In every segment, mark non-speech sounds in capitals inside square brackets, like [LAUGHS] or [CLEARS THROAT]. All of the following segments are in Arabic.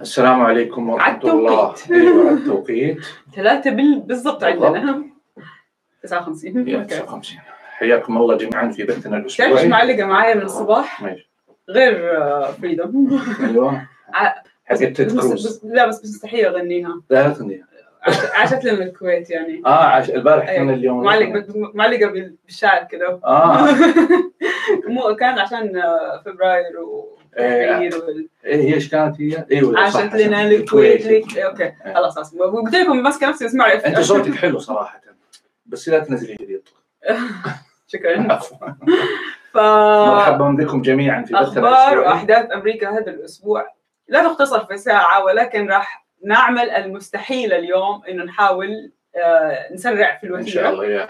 السلام عليكم ورحمة الله. على التوقيت. [LAUGHS] ثلاثة بال... بالضبط. عندنا. 59 يا أوكي 59 حياكم الله جميعا في بثنا تعرف الاسبوعي معلقة معايا من الصباح. غير فريدم. [LAUGHS] أيوه. حقت كروز. لا بس مستحيل أغنيها. لا لا تغنيها. عاش- عاشت لنا الكويت يعني. [LAUGHS] آه عش... البارح أيوة. كان اليوم معلق معلقة بال- بالشعر كذا آه. مو كان عشان آه، فبراير وتحرير وال- إيه هي إيش كانت هي؟ أيوه عاشت لنا الكويت الكويت. لك- okay خلاص خلاص. قلت لكم ماسكه نفسي اسمع أنت صوتك حلو صراحة بس لا تنزلي جديد [LAUGHS] شكرا. [LAUGHS] ف مرحبا بكم جميعا في أخبار وأحداث أمريكا هذا الأسبوع. لا تختصر في ساعة ولكن راح نعمل المستحيل اليوم إنه نحاول آه، نسرع في إن شاء الله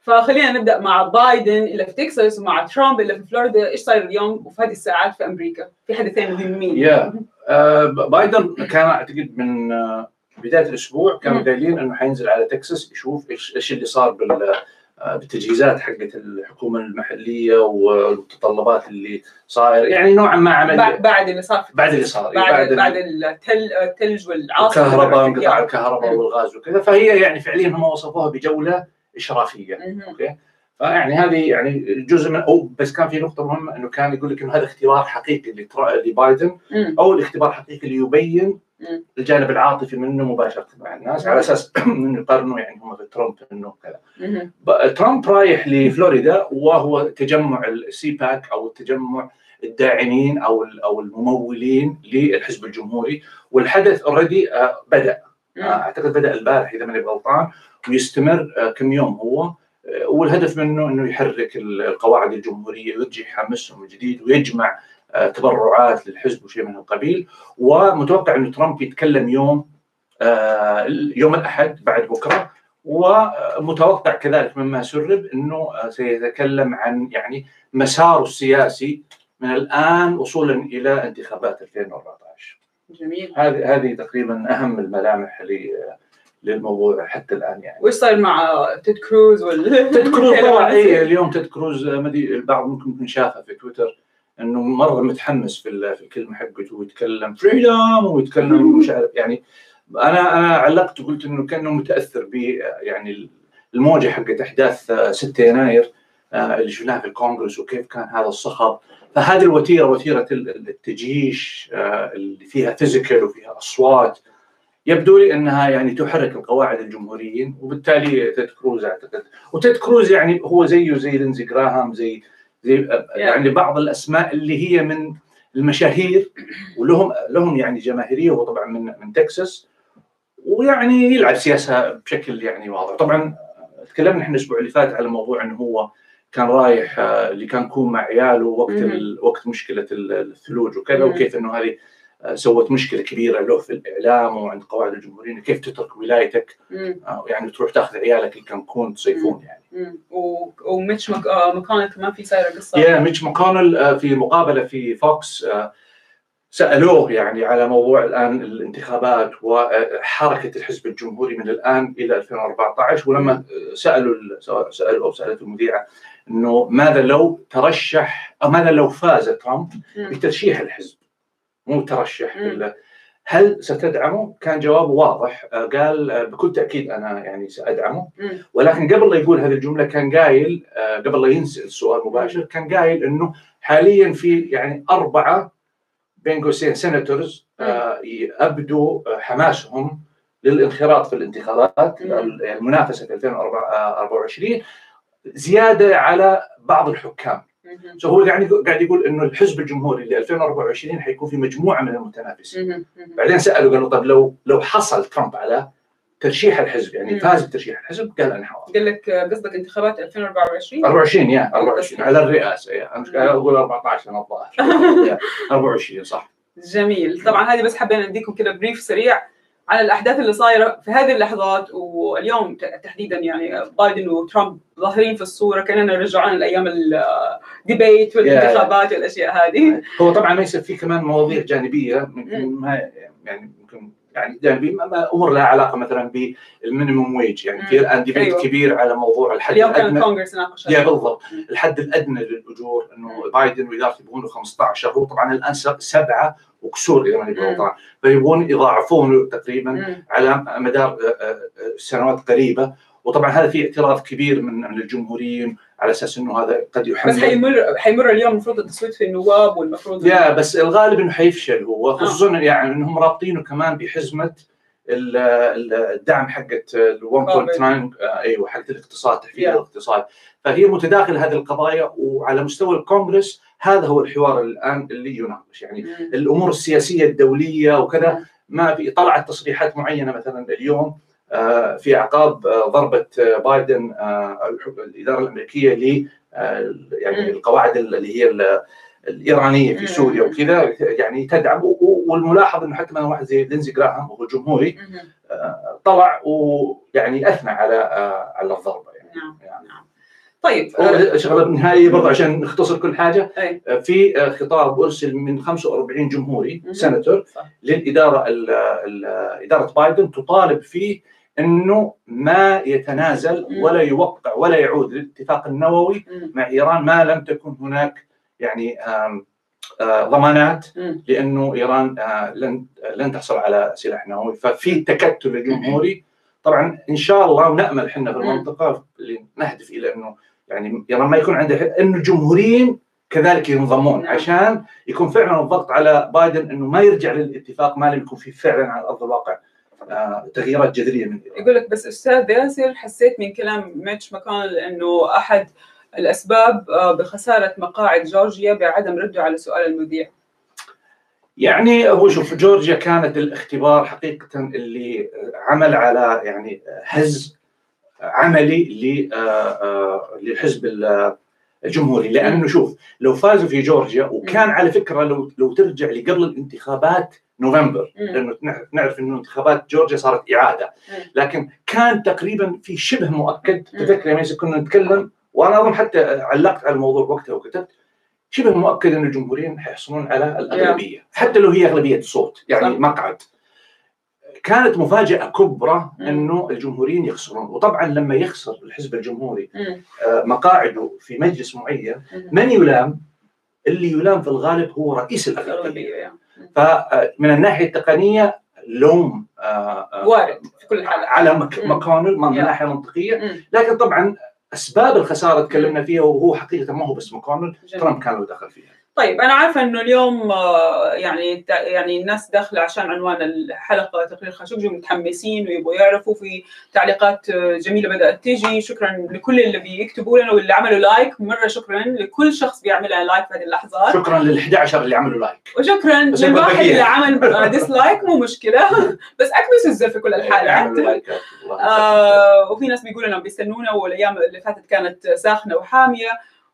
فخلينا نبدأ مع بايدن اللي في تكساس ومع ترامب اللي في فلوريدا. إيش صاير اليوم وفي هذه الساعات في أمريكا؟ في حدثين مهمين. يا آه، بايدن كان أعتقد من آه، بداية الأسبوع كانوا. قايلين إنه حينزل على تكساس يشوف إيش إيش اللي صار بال آه، بالتجهيزات حقت الحكومة المحلية والمتطلبات اللي صاير. يعني نوعا ما عمل بعد بعد اللي صار بعد اللي صار بعد بعد التل الثلج والعاصفة. الكهرباء انقطاع الكهرباء. والغاز وكذا. فهي يعني فعليا هم وصفوها بجولة إشرافية. أوكي؟ فيعني هذه يعني جزء من أو بس كان في نقطة مهمة إنه كان يقول لك إنه هذا اختبار حقيقي لبايدن. أو الاختبار حقيقي ليبين مم. الجانب العاطفي منه مباشرة مع الناس على أساس [CLEARS THROAT] إنه يقارنوا يعني هم ترامب إنه كذا. ترامب رايح لفلوريدا وهو تجمع ال CPAC أو التجمع الداعمين أو أو الممولين للحزب الجمهوري والحدث already بدأ. آه، أعتقد بدأ البارح إذا ماني غلطان. ويستمر آه، كم يوم هو. آه، والهدف منه إنه يحرك ال- القواعد الجمهورية ويرجع يحمسهم من جديد ويجمع آه، تبرعات للحزب وشيء من القبيل. ومتوقع إنه ترامب يتكلم يوم يوم الأحد بعد بكرة. ومتوقع كذلك مما سرب إنه سيتكلم عن يعني مساره السياسي من الآن وصولا إلى انتخابات 2014 جميل. هذه هذه تقريبا أهم الملامح ل- للموضوع حتى الآن يعني. وايش صاير مع تيد كروز وال [LAUGHS] تيد كروز [LAUGHS] طلع إيه اليوم تيد كروز ما أدري البعض ممكن يكون شافه في تويتر إنه مرة متحمس في في الكلمة حقته ويتكلم freedom ويتكلم [LAUGHS] مش عارف يعني أنا أنا علقت وقلت إنه كأنه متأثر ب يعني الموجة حقت أحداث آه، 6 يناير آه، اللي شفناها في الكونغرس وكيف كان هذا الصخب. فهذه الوتيرة وتيرة ال- التجييش آه، اللي فيها physical وفيها أصوات. يبدو لي أنها يعني تحرك القواعد الجمهوريين وبالتالي تيد كروز أعتقد. وتيد كروز يعني هو زيه زي لينزي جراهام زي زي يعني بعض الأسماء اللي هي من المشاهير ولهم لهم يعني جماهيرية وهو طبعا من من تكساس. ويعني يلعب سياسة بشكل يعني واضح. طبعا تكلمنا إحنا الأسبوع اللي فات على موضوع إنه هو كان رايح آه، اللي كان يكون مع عياله وقت وقت مشكلة ال- الثلوج وكذا. وكيف إنه هذه سوت مشكلة كبيرة له في الإعلام وعند قواعد الجمهوريين كيف تترك ولايتك مم. آه، يعني تروح تاخذ عيالك لكانكون تصيفون يعني. و- وميتش مك... آه، ماكونل كمان في صايره قصة يا ميتش ماكونل آه، في مقابلة في فوكس آه، سألوه يعني على موضوع الآن الانتخابات وحركة الحزب الجمهوري من الآن إلى 2024 ولما آه، سالوا سألوا أو سألته المذيعة إنه ماذا لو ترشح أو ماذا لو فاز ترامب. بترشيح الحزب مو ترشح مم. بال- هل ستدعمه؟ كان جوابه واضح آه، قال آه، بكل تأكيد أنا يعني سأدعمه. ولكن قبل لا يقول هذه الجملة كان قايل آه، قبل لا ينسال السؤال مباشر كان قايل إنه حاليا في يعني أربعة بين قوسين senators ابدوا حماسهم للانخراط في الانتخابات المنافسة في 2024 زيادة على بعض الحكام مم. so هو قاعد يقول- قاعد يقول إنه الحزب الجمهوري ل 2024 حيكون في مجموعة من المتنافسين. بعدين سألوا قالوا طيب لو لو حصل ترامب على ترشيح الحزب يعني مم. فاز بترشيح الحزب قال أنا حاضر قال لك آه، قصدك انتخابات 2024 24 يا 24 على الرئاسة يا. أنا مش قاعد أقول 14 أنا الظاهر. [LAUGHS] يا، 24 صح. جميل. طبعا هذه بس حبينا نديكم كده بريف سريع. على الأحداث اللي صايرة في هذه اللحظات واليوم تحديدا يعني بايدن وترامب ظاهرين في الصورة كأننا رجعونا لأيام الديبيت والانتخابات والأشياء هذه هو طبعا ما يصير في كمان مواضيع جانبية. ما يعني يمكن يعني ما أمور لها علاقة مثلا بال minimum wage يعني في الآن debate أيوة. كبير على موضوع الحد اليوم كان الأدنى الكونغرس ناقش يا هذا. بالضبط الحد الأدنى للأجور إنه بايدن وادارته يبغون له 15 هو طبعا الآن سبعة وكسور إذا ماني. غلطان فيبغون يضاعفونه تقريبا مم. على مدار آه، آه، سنوات قريبة وطبعا هذا في اعتراض كبير من من الجمهوريين على أساس إنه هذا قد بس يحمل حيمر حيمر اليوم المفروض التصويت في النواب والمفروض يا بس الغالب إنه حيفشل هو خصوصا يعني إنهم رابطينه كمان بحزمة ال- ال- الدعم حقت ال 1.9 آه، أيوه حقت الاقتصاد تحفيز Yeah. الاقتصاد فهي متداخله هذه القضايا وعلى مستوى الكونغرس هذا هو الحوار الآن اللي يناقش يعني. الأمور السياسية الدولية وكذا ما في طلعت تصريحات معينة مثلا اليوم آه، في اعقاب آه، ضربة آه، بايدن الإدارة الأمريكية ل يعني. القواعد اللي هي ال- الإيرانية في. سوريا وكذا يعني تدعم والملاحظ إنه حتى واحد زي لينزي جراهام وهو جمهوري. طلع ويعني أثنى على على الضربة يعني نعم يعني. طيب شغلة بالنهاية برضه عشان نختصر كل حاجة أي. آه، في آه، خطاب ارسل من 45 جمهوري. سنتور. للإدارة ال- ال- إدارة بايدن تطالب فيه إنه ما يتنازل. ولا يوقع ولا يعود للاتفاق النووي. مع إيران ما لم تكن هناك يعني آه، ضمانات. لإنه إيران لن لن تحصل على سلاح نووي ففي تكتل الجمهوري طبعا إن شاء الله ونأمل إحنا في. المنطقة اللي نهدف إلى إنه يعني ما يكون عنده إنه الجمهوريين كذلك ينضمون نعم. عشان يكون فعلا الضغط على بايدن إنه ما يرجع للاتفاق ما لم يكون فيه فعلا على أرض الواقع آه، تغييرات جذرية من يقول لك بس أستاذ ياسر حسيت من كلام ميتش ماكونل إنه أحد الأسباب آه، بخسارة مقاعد جورجيا بعدم رده على سؤال المذيع يعني هو شوف جورجيا كانت الاختبار حقيقه اللي عمل على يعني هز عملي ل- آه، آه، للحزب ال- الجمهوري لأنه شوف لو فازوا في جورجيا وكان على فكرة لو لو ترجع لقبل الانتخابات نوفمبر. لأنه نع- نعرف إنه انتخابات جورجيا صارت إعادة. لكن كان تقريبا في شبه مؤكد. تذكر يوم كنا نتكلم وأنا أظن حتى علقت على الموضوع وقتها وكتبت شبه مؤكد إن الجمهوريين حيحصلون على الأغلبية حتى لو هي أغلبية صوت يعني. مقعد كانت مفاجأة كبرى. أنه الجمهوريين يخسرون وطبعا لما يخسر الحزب الجمهوري. آه، مقاعده في مجلس معين. من يلام اللي يلام في الغالب هو رئيس الأغلبية. فمن الناحية التقنية اللوم آه، آه، وارد في كل الحالات على. مكونل من. ناحية منطقية. لكن طبعا أسباب الخسارة تكلمنا فيها وهو حقيقة ما هو بس جميل. ترامب كان له دخل فيها طيب أنا عارفة إنه اليوم آه، يعني يعني الناس داخلة عشان عنوان الحلقة تقرير خاشقجي متحمسين ويبغوا يعرفوا في تعليقات آه، جميلة بدأت تيجي. شكرا لكل اللي بيكتبوا لنا واللي عملوا لايك. مرة شكرا لكل شخص بيعمل لنا لايك في هذه اللحظات. شكرا لل 11 اللي عملوا لايك. وشكرا للواحد. اللي عمل dislike مو مشكلة. [LAUGHS] بس اكبس الزر في كل الحالات. آه وفي ناس بيقولوا إنهم بيستنونا والأيام اللي فاتت كانت ساخنة وحامية.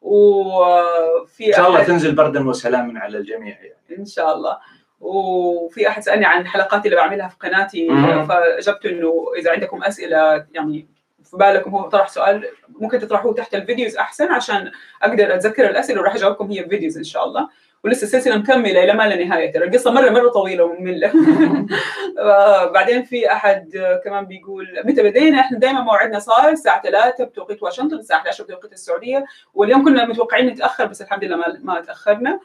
وفي إن شاء الله تنزل بردا وسلاما على الجميع يعني. إن شاء الله وفي أحد سألني عن الحلقات اللي بعملها في قناتي. فأجبت إنه إذا عندكم أسئلة يعني في بالكم هو طرح سؤال ممكن تطرحوه تحت ال videos أحسن عشان أقدر أتذكر الأسئلة وراح أجاوبكم هي videos إن شاء الله ولسه السلسله مكمله إلى ما لا نهاية. ترى القصة مره مرة طويلة ومملة. [LAUGHS] [LAUGHS] بعدين في أحد كمان بيقول متى بدينا؟ إحنا دائما موعدنا صار الساعة 3 بتوقيت واشنطن الساعة 11 بتوقيت السعودية واليوم كنا متوقعين نتأخر بس الحمد لله ما, ما تأخرنا.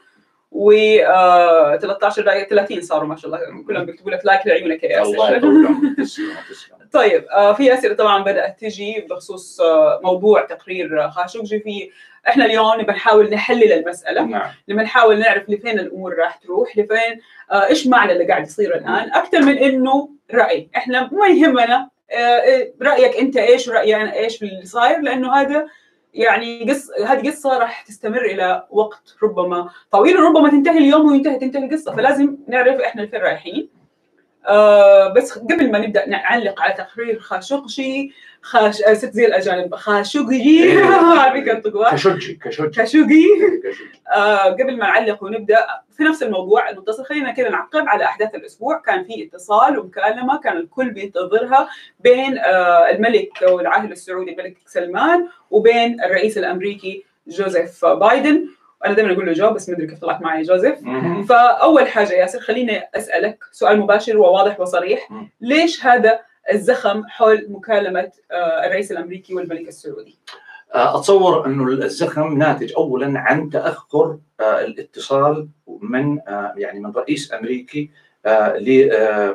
و آه، 13 دقيقه 30 صاروا ما شاء الله. كلهم بيكتبوا لك لايك لعيونك يا الله [LAUGHS] طيب آه، في أسئلة طبعا بدأت تجي بخصوص آه، موضوع تقرير خاشقجي. في إحنا اليوم نبغى نحاول نحلل المسألة. نعم. لما نحاول نعرف لفين الأمور راح تروح لفين آه، إيش معنى اللي قاعد يصير الآن؟ أكثر من إنه رأي. إحنا ما يهمنا آه، رأيك أنت إيش ورأيي أنا إيش في اللي صاير لأنه هذا يعني قص هذه قصة راح تستمر إلى وقت ربما طويل وربما تنتهي اليوم وينتهي تنتهي القصة. فلازم نعرف إحنا لفين رايحين. آه بس قبل ما نبدأ نعلق على تقرير خاشقجي خاش آه، ست زي الأجانب خاشقجي. [LAUGHS] الطقوة. كشوجي كشوجي خاشقجي كشوجي. آه قبل ما نعلق ونبدأ في نفس الموضوع المتصل خلينا كذا نعقب على أحداث الأسبوع. كان في اتصال ومكالمة كان الكل بينتظرها بين آه الملك والعاهل السعودي الملك سلمان وبين الرئيس الأمريكي جوزيف بايدن. أنا دائما أقول له جو بس ما أدري كيف طلعت معي جوزيف. فأول حاجة ياسر خليني أسألك سؤال مباشر وواضح وصريح. ليش هذا الزخم حول مكالمة آه، الرئيس الأمريكي والملك السعودي؟ آه، أتصور أنه الزخم ناتج اولا عن تأخر آه، الاتصال من يعني من رئيس أمريكي ل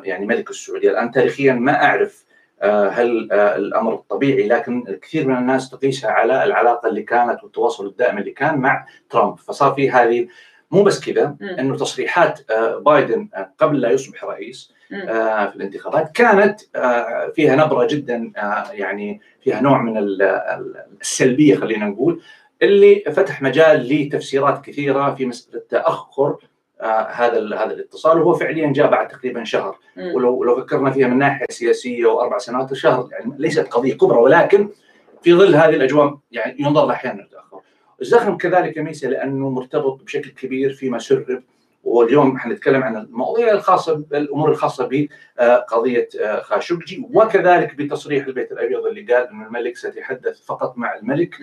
يعني ملك السعودية الآن تاريخيا ما أعرف هل الأمر طبيعي؟ لكن الكثير من الناس تقيسها على العلاقة اللي كانت والتواصل الدائم اللي كان مع ترامب. فصار في هذه مو بس كذا إنه تصريحات بايدن قبل لا يصبح رئيس في الانتخابات كانت فيها نبرة جدا يعني فيها نوع من السلبية خلينا نقول اللي فتح مجال لتفسيرات كثيرة في مسألة تأخر هذا هذا الاتصال وهو فعليا جاء بعد تقريبا شهر ولو لو فكرنا فيها من ناحية سياسية وأربع سنوات شهر يعني ليست قضية كبرى ولكن في ظل هذه الأجواء يعني ينظر أحيانا تاخر. الزخم كذلك ميسا لأنه مرتبط بشكل كبير فيما سرب واليوم حنتكلم عن المواضيع الخاصة بالامور الخاصة بقضية آه، خاشقجي وكذلك بتصريح البيت الأبيض اللي قال إنه الملك سيتحدث فقط مع الملك.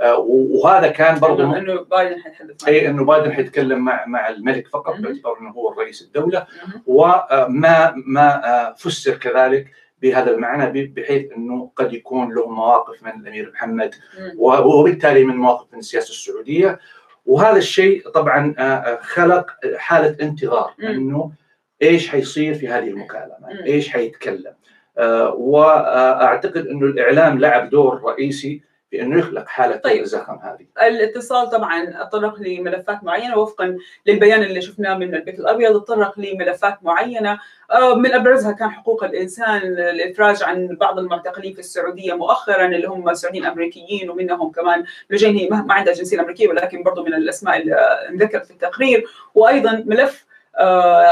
آه، وهذا كان برضه انه بايدن حيتحدث اي إنه بايدن حيتكلم مع مع الملك فقط باعتبار إنه هو رئيس الدولة. وما ما فسر كذلك بهذا المعنى بحيث إنه قد يكون له مواقف من الأمير محمد وبالتالي من مواقف من السياسة السعودية. وهذا الشيء طبعا آه، آه، خلق حالة انتظار إنه إيش حيصير في هذه المكالمة؟ إيش حيتكلم؟ آه، وأعتقد إنه الإعلام لعب دور رئيسي في إنه يخلق حالة طيب. الزخم هذه. الاتصال طبعا تطرق لملفات معينة وفقا للبيان اللي شفناه من البيت الأبيض تطرق لملفات معينة من أبرزها كان حقوق الإنسان الإفراج عن بعض المعتقلين في السعودية مؤخرا اللي هم سعوديين أمريكيين ومنهم كمان لجين هي ما عندها جنسية أمريكية ولكن برضه من الأسماء اللي انذكرت في التقرير. وأيضا ملف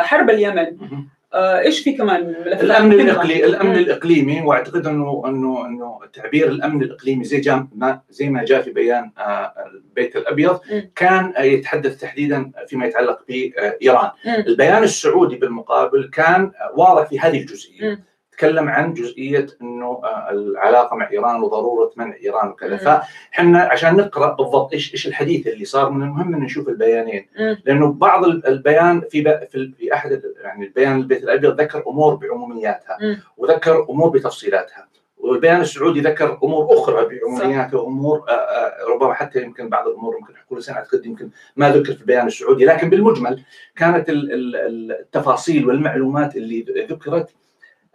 حرب اليمن. آه، إيش في كمان الأمن الاقليمي الأمن الإقليمي وأعتقد انه انه إنه تعبير الأمن الإقليمي زي جا ما زي ما جاء في بيان آه، البيت الأبيض كان يتحدث تحديدا فيما يتعلق بإيران. البيان السعودي بالمقابل كان واضح في هذه الجزئية. تكلم عن جزئية آه، العلاقة مع إيران وضرورة منع إيران وكذا. فاحنا عشان نقرأ بالضبط إيش إيش الحديث اللي صار من المهم ان نشوف البيانين. لأنه بعض البيان في في أحد يعني البيان البيت الأبيض ذكر أمور بعمومياتها وذكر أمور بتفصيلاتها. والبيان السعودي ذكر أمور أخرى بعمومياتها وأمور آه، آه، ربما حتى يمكن بعض الأمور ممكن كل سنة أعتقد يمكن ما ذكر في البيان السعودي. لكن بالمجمل كانت التفاصيل والمعلومات اللي ذكرت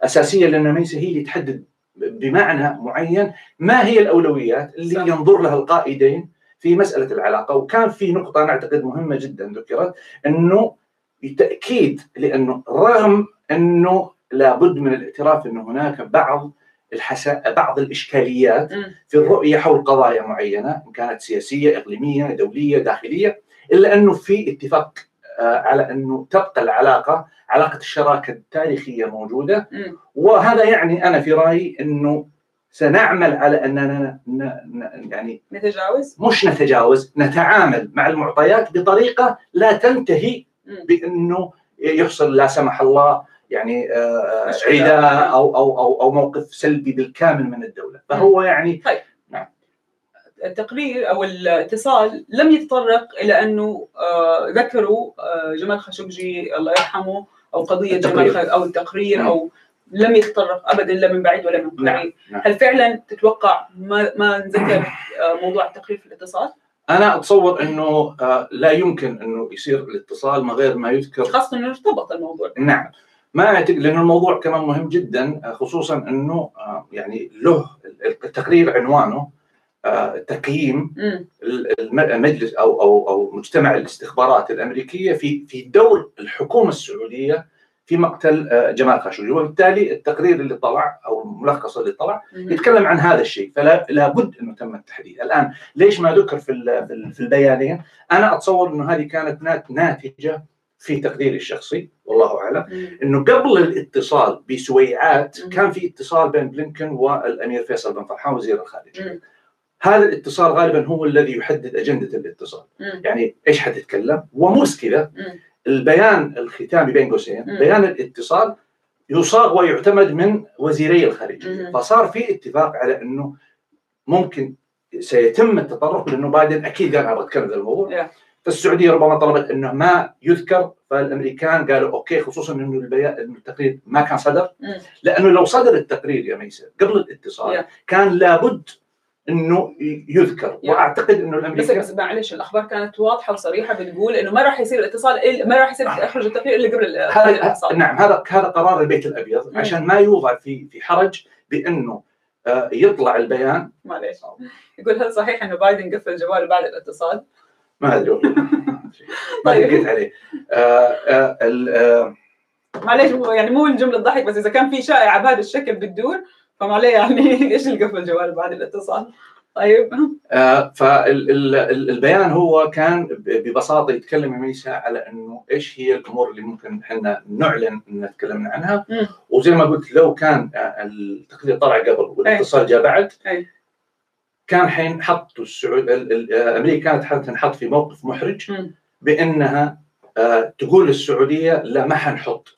أساسية لأن ميسا هي اللي تحدد بمعنى معين ما هي الأولويات اللي صح. ينظر لها القائدين في مسألة العلاقة وكان في نقطة أنا أعتقد مهمة جدا ذكرت إنه بالتاكيد لأنه رغم إنه لابد من الاعتراف إنه هناك بعض الحسا... بعض الإشكاليات في الرؤية حول قضايا معينة إن كانت سياسية إقليمية دولية داخلية إلا إنه في اتفاق آه، على إنه تبقى العلاقة علاقة الشراكة التاريخية موجودة. وهذا يعني أنا في رأيي إنه سنعمل على أننا يعني نتجاوز؟ مش نتجاوز نتعامل مع المعطيات بطريقة لا تنتهي بأنه يحصل لا سمح الله يعني آه، عداء أو أو أو أو موقف سلبي بالكامل من الدولة. فهو يعني طيب. التقرير أو الاتصال لم يتطرق إلى أنه آه، ذكروا آه، جمال خاشقجي الله يرحمه أو قضية التقرير. جمال أو التقرير نعم. أو لم يتطرق ابدا لا من بعيد ولا من قريب نعم. نعم. هل فعلا تتوقع ما ما نذكر آه، موضوع التقرير في الاتصال؟ أنا أتصور إنه لا يمكن إنه يصير الاتصال من غير ما يذكر خاصة إنه ارتبط الموضوع نعم ما أعتقد لأنه الموضوع كمان مهم جدا خصوصا إنه يعني له التقرير عنوانه تقييم المجلس أو أو أو مجتمع الاستخبارات الأمريكية في في دور الحكومة السعودية في مقتل آه، جمال خاشقجي وبالتالي التقرير اللي طلع أو الملخص اللي طلع يتكلم عن هذا الشيء. فلا لابد انه تم التحديد. الآن ليش ما ذكر في في البيانين؟ أنا أتصور إنه هذه كانت ناتجة في تقديري الشخصي والله أعلم. إنه قبل الاتصال بسويعات كان في اتصال بين بلينكن والأمير فيصل بن فرحان وزير الخارجية. هذا الاتصال غالبا هو الذي يحدد أجندة الاتصال. مم. يعني إيش حتتكلم؟ وموس كذا البيان الختامي بين قوسين بيان الاتصال يصاغ ويعتمد من وزيري الخارجيه فصار في اتفاق على إنه ممكن سيتم التطرق لأنه بايدن أكيد قال أبغى أتكلم الموضوع. Yeah. فالسعودية ربما طلبت إنه ما يذكر فالأمريكان قالوا okay خصوصا إنه البيان التقرير ما كان صدر. لأنه لو صدر التقرير يا ياسر قبل الاتصال yeah. كان لابد إنه يذكر يعني. وأعتقد إنه بس الامريكان بس معلش الأخبار كانت واضحة وصريحة بتقول إنه ما راح يصير الاتصال ما راح يصير اخرج التقرير إلا قبل الاتصال نعم هذا هذا قرار البيت الأبيض. عشان ما يوضع في في حرج بإنه آه، يطلع البيان معلش يقول هل صحيح إنه بايدن قفل جواله بعد الاتصال؟ ما أدري [LAUGHS] ما طيب. دقيت عليه آه، آه، آه، معلش يعني مو الجمله تضحك بس إذا كان في شائعة بهذا الشكل بتدور فما عليه يعني [LAUGHS] إيش اللي قفل جواله بعد الاتصال؟ طيب فالبيان هو كان ببساطة يتكلم يا ميسا على إنه إيش هي الأمور اللي ممكن إحنا نعلن إن تكلمنا عنها مم. وزي ما قلت لو كان آه، التقرير طلع قبل والاتصال جاء بعد أي. كان حينحط السعود ال- ال- آه، أمريكا كانت حتنحط في موقف محرج مم. بإنها آه، تقول للسعودية لا ما حنحط.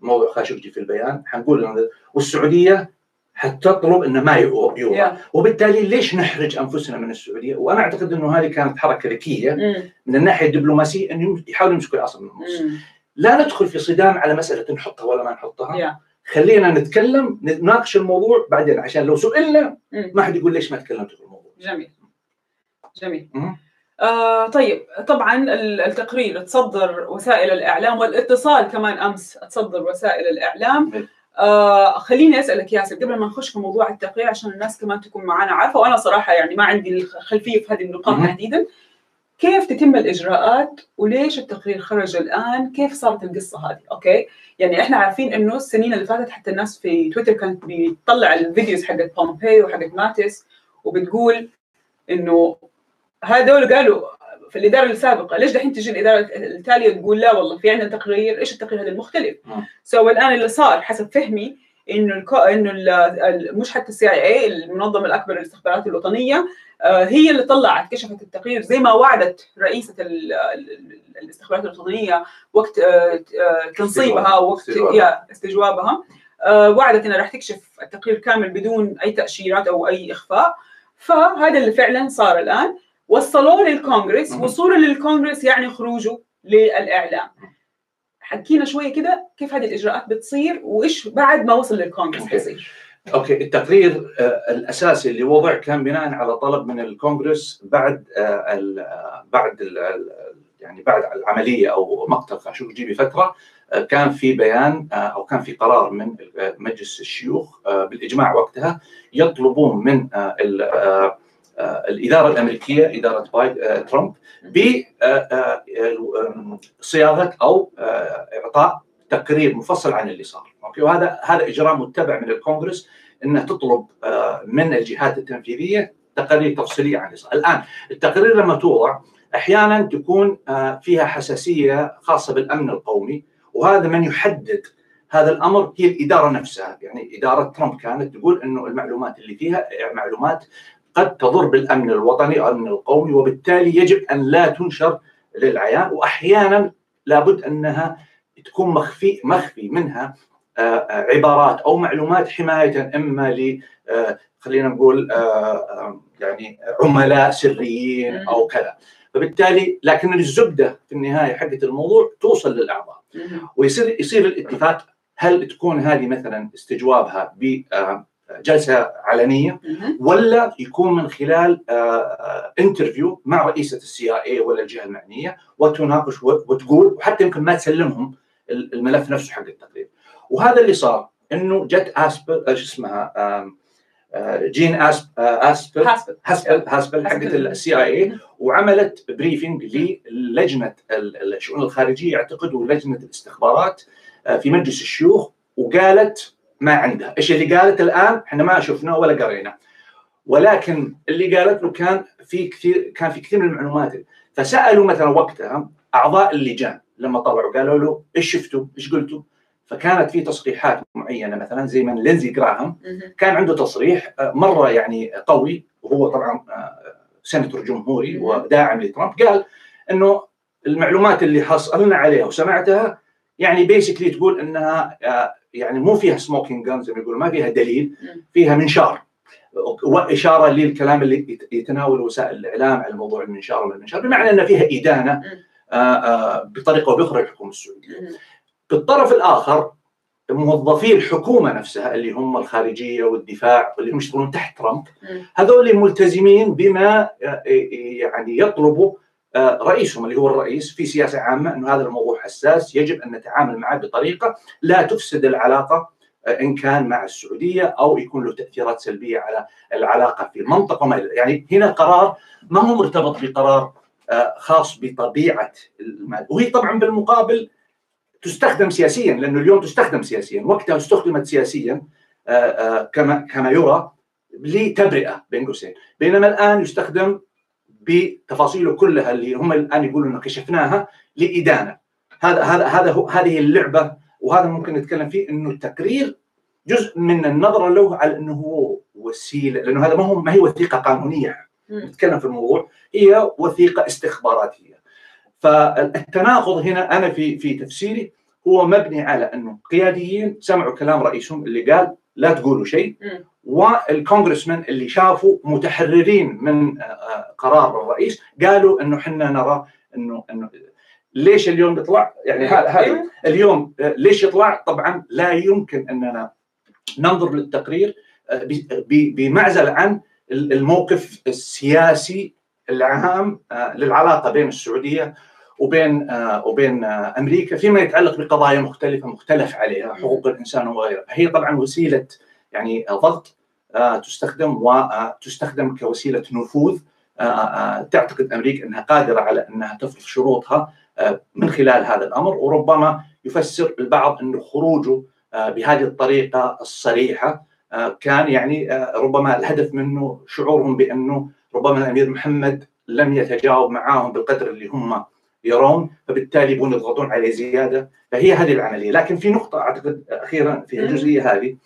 موضوع خاشقجي في البيان حنقول والسعوديه حتطلب إنه ما يو- يوضع يا. وبالتالي ليش نحرج أنفسنا من السعودية؟ وأنا أعتقد إنه هذه كانت حركة ذكية مم. من الناحية الدبلوماسية انه يحاولوا يمسكوا العصا من النص. مم. لا ندخل في صدام على مسألة نحطها ولا ما نحطها، يا. خلينا نتكلم نناقش الموضوع بعدين عشان لو سئلنا مم. ما حد يقول ليش ما تكلمتوا في الموضوع. جميل جميل مم. آه طيب طبعا ال- التقرير تصدر وسائل الإعلام والاتصال كمان أمس تصدر وسائل الإعلام. آه خليني أسألك ياسر قبل ما نخش في موضوع التقرير عشان الناس كمان تكون معنا عارفة وأنا صراحة يعني ما عندي الخلفيه في هذه النقاط. تحديدا. كيف تتم الإجراءات وليش التقرير خرج الآن؟ كيف صارت القصة هذه؟ أوكي؟ يعني إحنا عارفين إنه السنين اللي فاتت حتى الناس في تويتر كانت بتطلع ال videos حقت بومبيو وحقت ماتيس وبتقول إنه هذول قالوا في الإدارة السابقة. ليش دحين تجي الإدارة التالية تقول لا والله في عندنا تقرير إيش التقرير هذا المختلف. so الان اللي صار حسب فهمي إنه الكو... إنه ال... مش حتى ال CIA المنظمة الأكبر للاستخبارات الوطنية آه، هي اللي طلعت كشفت التقرير زي ما وعدت رئيسة ال... ال- الاستخبارات الوطنية وقت آه، آه، تنصيبها وقت استجوابها. وعدت إنها راح تكشف التقرير كامل بدون أي تأشيرات أو أي إخفاء. فهذا اللي فعلا صار الآن. وصلوه للكونغرس. وصوله للكونغرس يعني خروجه للإعلام حكينا شوية كده كيف هذه الإجراءات بتصير وإيش بعد ما وصل للكونغرس أوكي. حيصير أوكي التقرير آه، الأساسي اللي وضع كان بناء على طلب من الكونغرس بعد آه، ال- آه، بعد ال- يعني بعد العملية أو مقتل خاشقجي بفتره كان في بيان أو كان في قرار من مجلس الشيوخ بالإجماع وقتها يطلبون من الإدارة الأمريكية إدارة بايد آه، ترامب بصياغه أو آه، إعطاء تقرير مفصل عن اللي صار. okay؟ وهذا هذا إجراء متبع من الكونغرس انها تطلب آه، من الجهات التنفيذية تقارير تفصيليه عن اللي صار. الآن التقارير لما توضع أحيانا تكون آه، فيها حساسية خاصة بالأمن القومي وهذا من يحدد هذا الأمر هي الإدارة نفسها. يعني إدارة ترامب كانت تقول إنه المعلومات اللي فيها معلومات قد تضر بالأمن الوطني أو الأمن القومي وبالتالي يجب أن لا تنشر للعيان واحيانا لابد أنها تكون مخفي مخفي منها آه، آه، عبارات أو معلومات حماية إما ل آه، خلينا نقول يعني عملاء سريين أو كذا. فبالتالي لكن الزبدة في النهاية حقت الموضوع توصل للأعضاء. ويصير يصير الاتفاق هل تكون هذه مثلا استجوابها بجلسه علنية. ولا يكون من خلال interview مع رئيسة ال CIA ولا الجهة المعنية وتناقش وت- وتقول وحتى يمكن ما تسلمهم ال- الملف نفسه حق التقرير وهذا اللي صار إنه جت اسبل إيش اسمها آم، آه، جين اسب آه، اسبل هاسبل هاسبل حقت. ال CIA وعملت briefing للجنة ال- الشؤون الخارجية اعتقد ولجنه الاستخبارات آه، في مجلس الشيوخ وقالت ما عندها، إيش اللي قالت الآن؟ إحنا ما شفناه ولا قرينا. ولكن اللي قالت له كان في كثير كان في كثير من المعلومات فسألوا مثلا وقتها أعضاء اللجان لما طلعوا قالوا له إيش شفتوا؟ إيش قلتوا؟ فكانت في تصريحات معينة مثلا زي من لينزي جراهام. كان عنده تصريح آه، مرة يعني قوي وهو طبعا آه، سيناتور جمهوري. وداعم لترامب قال إنه المعلومات اللي حصلنا عليها وسمعتها يعني basically تقول إنها آه، يعني مو فيها smoking gun زي ما يقولوا ما فيها دليل. فيها منشار وإشارة للكلام اللي يت- يتناوله وسائل الإعلام على موضوع المنشار وما المنشار بمعنى إن فيها إدانة. آه، آه، بطريقة أو بأخرى للحكومة السعودية. بالطرف الآخر موظفي الحكومة نفسها اللي هم الخارجية والدفاع واللي هم يشتغلون تحت ترامب. هذول ملتزمين بما آه، يعني يطلبوا آه، رئيسهم اللي هو الرئيس في سياسة عامة إنه هذا الموضوع حساس يجب أن نتعامل معه بطريقة لا تفسد العلاقة آه، إن كان مع السعودية أو يكون له تأثيرات سلبية على العلاقة في المنطقة وما يعني هنا قرار ما هو مرتبط بقرار آه، خاص بطبيعة المال. وهي طبعا بالمقابل تستخدم سياسيا لأنه اليوم تستخدم سياسيا وقتها استخدمت سياسيا آه، آه، كما كما يرى لتبرئة بين قوسين بينما الآن يستخدم بتفاصيله كلها اللي هم الآن يقولوا إنه كشفناها لإدانة. هذا هذا هذا هو هذه اللعبة وهذا ممكن نتكلم فيه إنه التقرير جزء من النظرة له على إنه هو وسيلة لأنه هذا ما هو ما هي وثيقة قانونية. نتكلم في الموضوع. هي وثيقة استخباراتية. فالتناقض هنا أنا في في تفسيري هو مبني على إنه قياديين سمعوا كلام رئيسهم اللي قال لا تقولوا شيء مم. والكونغرسمان اللي شافوا متحررين من آه، قرار الرئيس قالوا إنه إحنا نرى إنه إنه ليش اليوم يطلع يعني هذا أيوة. اليوم آه، ليش يطلع طبعا لا يمكن إننا ننظر للتقرير آه، بمعزل عن الموقف السياسي العام للعلاقة بين السعودية وبين آه، وبين آه، أمريكا فيما يتعلق بقضايا مختلفة مختلف عليها حقوق الإنسان وغيرها. هي طبعا وسيلة يعني ضغط آه، تستخدم وتستخدم كوسيلة نفوذ. تعتقد أمريكا أنها قادرة على أنها تفرض شروطها من خلال هذا الأمر. وربما يفسر البعض انه خروجه بهذه الطريقة الصريحة كان يعني ربما الهدف منه شعورهم بأنه ربما الأمير محمد لم يتجاوب معاهم بالقدر اللي هم يرون فبالتالي يبون يضغطون عليه زيادة فهي هذه العملية لكن في نقطة أعتقد أخيرا في الجزئية هذه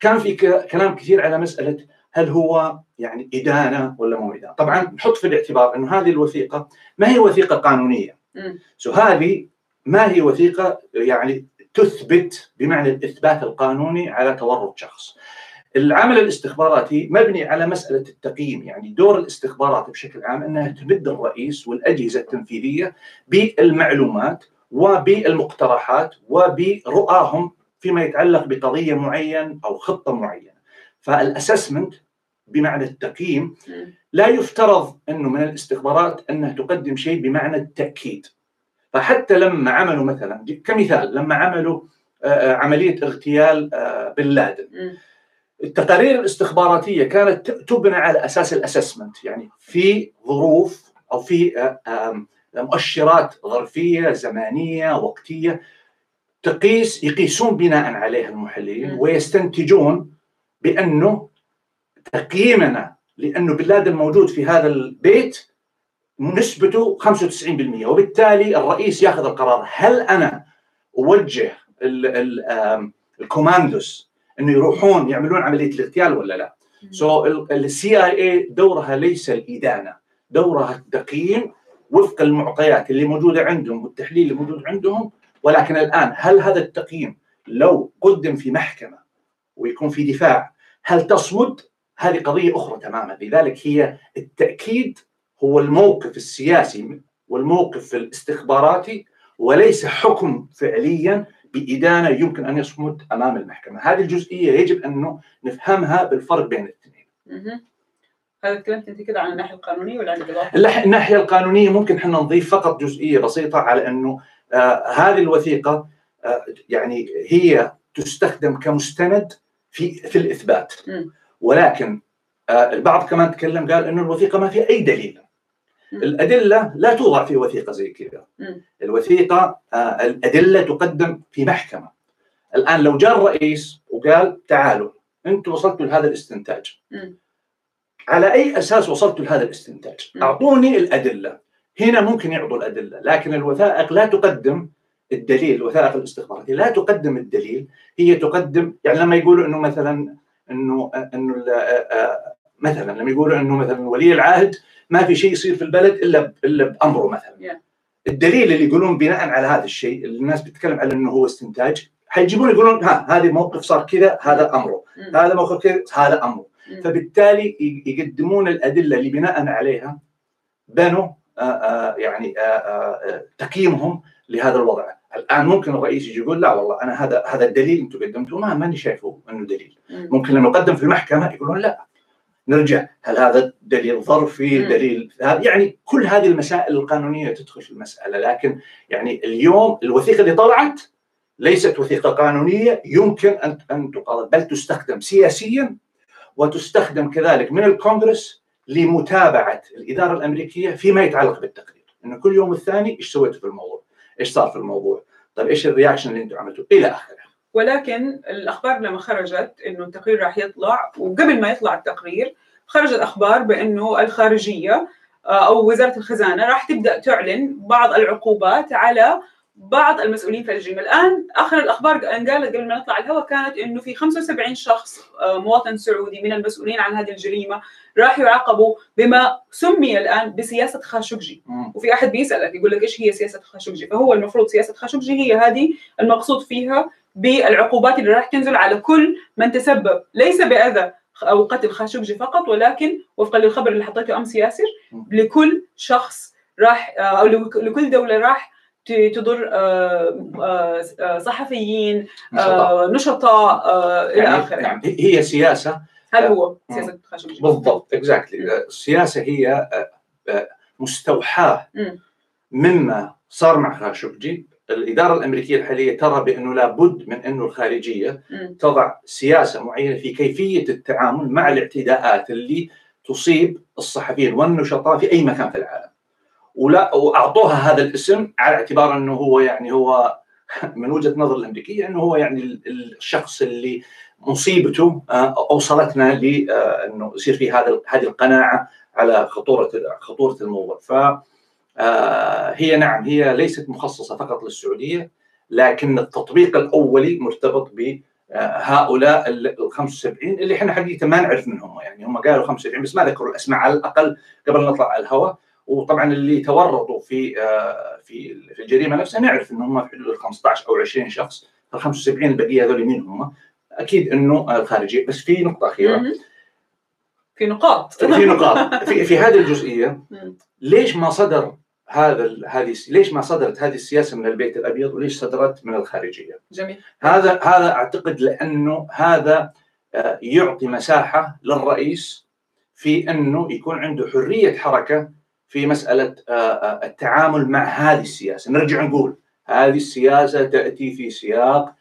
كان في كلام كثير على مسألة هل هو يعني إدانة ولا مو إدانة؟ طبعا نحط في الاعتبار إنه هذه الوثيقة ما هي وثيقة قانونية. سو هذه ما هي وثيقة يعني تثبت بمعنى الإثبات القانوني على تورط شخص. العمل الاستخباراتي مبني على مسألة التقييم، يعني دور الاستخبارات بشكل عام أنها تمد الرئيس والأجهزة التنفيذية بالمعلومات وبالمقترحات وبرؤاهم فيما يتعلق بقضية معين أو خطة معينة. فالأسسمنت بمعنى التقييم. لا يفترض أنه من الاستخبارات أنها تقدم شيء بمعنى التأكيد. فحتى لما عملوا مثلا كمثال لما عملوا آه، عملية اغتيال آه، بن لادن. التقارير الاستخباراتية كانت تبنى على أساس الأسسمنت يعني في ظروف أو في آه، مؤشرات ظرفية زمانية وقتية تقيس يقيسون بناء عليها المحللين. ويستنتجون بأنه تقييمنا لأنه بن لادن موجود في هذا البيت نسبته 95% وبالتالي الرئيس ياخذ القرار هل أنا أوجه ال- ال- الكوماندوس إنه يروحون يعملون عملية الاغتيال ولا لا؟ so ال CIA دورها ليس الإدانة، دورها التقييم وفق المعطيات اللي موجودة عندهم والتحليل اللي موجود عندهم ولكن الآن هل هذا التقييم لو قدم في محكمة ويكون في دفاع هل تصمد؟ هذه قضية أخرى تماما، لذلك هي التأكيد هو الموقف السياسي والموقف الاستخباراتي وليس حكم فعليا بإدانة يمكن أن يصمد أمام المحكمة هذه الجزئية يجب أنه نفهمها بالفرق بين الاثنين. هذا تكلمت انت كذا عن الناحية القانونية ولا عن الإضافة؟ اللح- الناحية القانونية ممكن إحنا نضيف فقط جزئية بسيطة على أنه آه هذه الوثيقة آه يعني هي تستخدم كمستند في في الإثبات مم. ولكن آه البعض كمان تكلم قال أنه الوثيقة ما فيها أي دليل مم. الأدلة لا توضع في وثيقة زي كذا مم. الوثيقة آه الأدلة تقدم في محكمة الآن لو جاء الرئيس وقال تعالوا أنتم وصلتوا لهذا الاستنتاج مم. على أي أساس وصلتوا لهذا الاستنتاج مم. أعطوني الأدلة هنا ممكن يعطوا الأدلة لكن الوثائق لا تقدم الدليل الوثائق الاستخباراتية لا تقدم الدليل هي تقدم يعني لما يقولوا إنه مثلا إنه إنه آه، آه، مثلا لما يقولوا إنه مثلا ولي العهد ما في شيء يصير في البلد إلا إلا بأمره مثلا. الدليل اللي يقولون بناء على هذا الشيء اللي الناس بتتكلم على إنه هو استنتاج حيجيبون يقولون ها هذا موقف صار كذا هذا أمره. هذا موقف كذا هذا أمره. فبالتالي يقدمون الأدلة اللي بناء عليها بنوا آه، آه، يعني آه، آه، تقييمهم لهذا الوضع الآن ممكن الرئيس يجي يقول لا والله أنا هذا هذا الدليل أنتم قدمتوه ما ماني شايفه إنه دليل مم. ممكن لما يقدم في المحكمة يقولون لا نرجع هل هذا دليل ظرفي. دليل يعني كل هذه المسائل القانونية تدخل في المسألة لكن يعني اليوم الوثيقة اللي طلعت ليست وثيقة قانونية يمكن أن أن بل تستخدم سياسيا وتستخدم كذلك من الكونغرس لمتابعة الإدارة الأمريكية فيما يتعلق بالتقرير انه كل يوم والثاني إيش سويتوا في الموضوع؟ إيش صار في الموضوع؟ طيب إيش الرياكشن اللي أنتم عملتوه؟ إلى آخره. ولكن الأخبار لما خرجت إنه التقرير راح يطلع وقبل ما يطلع التقرير خرجت أخبار بإنه الخارجية آه، أو وزارة الخزانة راح تبدأ تعلن بعض العقوبات على بعض المسؤولين في الجريمه، الآن آخر الأخبار ان قالت قبل ما نطلع الهواء كانت إنه في 75 شخص آه، مواطن سعودي من المسؤولين عن هذه الجريمة راح يعاقبوا بما سمي الآن بسياسة خاشقجي،. وفي أحد بيسألك يقول لك إيش هي سياسة خاشقجي؟ فهو المفروض سياسة خاشقجي هي هذه المقصود فيها بالعقوبات اللي راح تنزل على كل من تسبب ليس بأذى أو قتل خاشقجي فقط ولكن وفقا للخبر اللي حطيته أمس ياسر لكل شخص راح أو لك- لكل دولة راح تضر آه، آه، آه، صحفيين نشطاء. آه، آه، إلى يعني آخره نعم هي سياسة هذا هو. سياسة خاشقجي بالضبط اكزاكتلي السياسة هي آه، آه، مستوحاة مم. مما صار مع خاشقجي الإدارة الأمريكية الحالية ترى بأنه لابد من أنه الخارجية مم. تضع سياسة معينة في كيفية التعامل مع الاعتداءات اللي تصيب الصحفيين والنشطاء في أي مكان في العالم. ولا وأعطوها هذا الاسم على اعتبار أنه هو يعني هو [LAUGHS] من وجهة نظر الأمريكية أنه هو يعني ال- الشخص اللي مصيبته آه، أوصلتنا لأنه يصير في هذا هذه القناعة على خطوره خطورة الموضوع ف آه، هي نعم هي ليست مخصصة فقط للسعودية لكن التطبيق الأولي مرتبط ب آه، هؤلاء ال 75 اللي إحنا حقيقة ما نعرف من هم يعني هم قالوا 75 بس ما ذكروا الأسماء على الأقل قبل نطلع على الهواء وطبعا اللي تورطوا في آه، في في الجريمة نفسها نعرف إن هم في حدود ال 15 أو 20 شخص ال 75 البقية هذول مين هم؟ أكيد إنه آه، الخارجية بس في نقطة أخيرة. في نقاط في نقاط في, في هذه الجزئية. [LAUGHS] ليش ما صدر هذا هذه ليش ما صدرت هذه السياسة من البيت الأبيض وليش صدرت من الخارجية؟ جميل هذا هذا أعتقد لأنه هذا آه، يعطي مساحة للرئيس في أنه يكون عنده حرية حركة في مسألة آه، آه، التعامل مع هذه السياسة، نرجع نقول هذه السياسة تأتي في سياق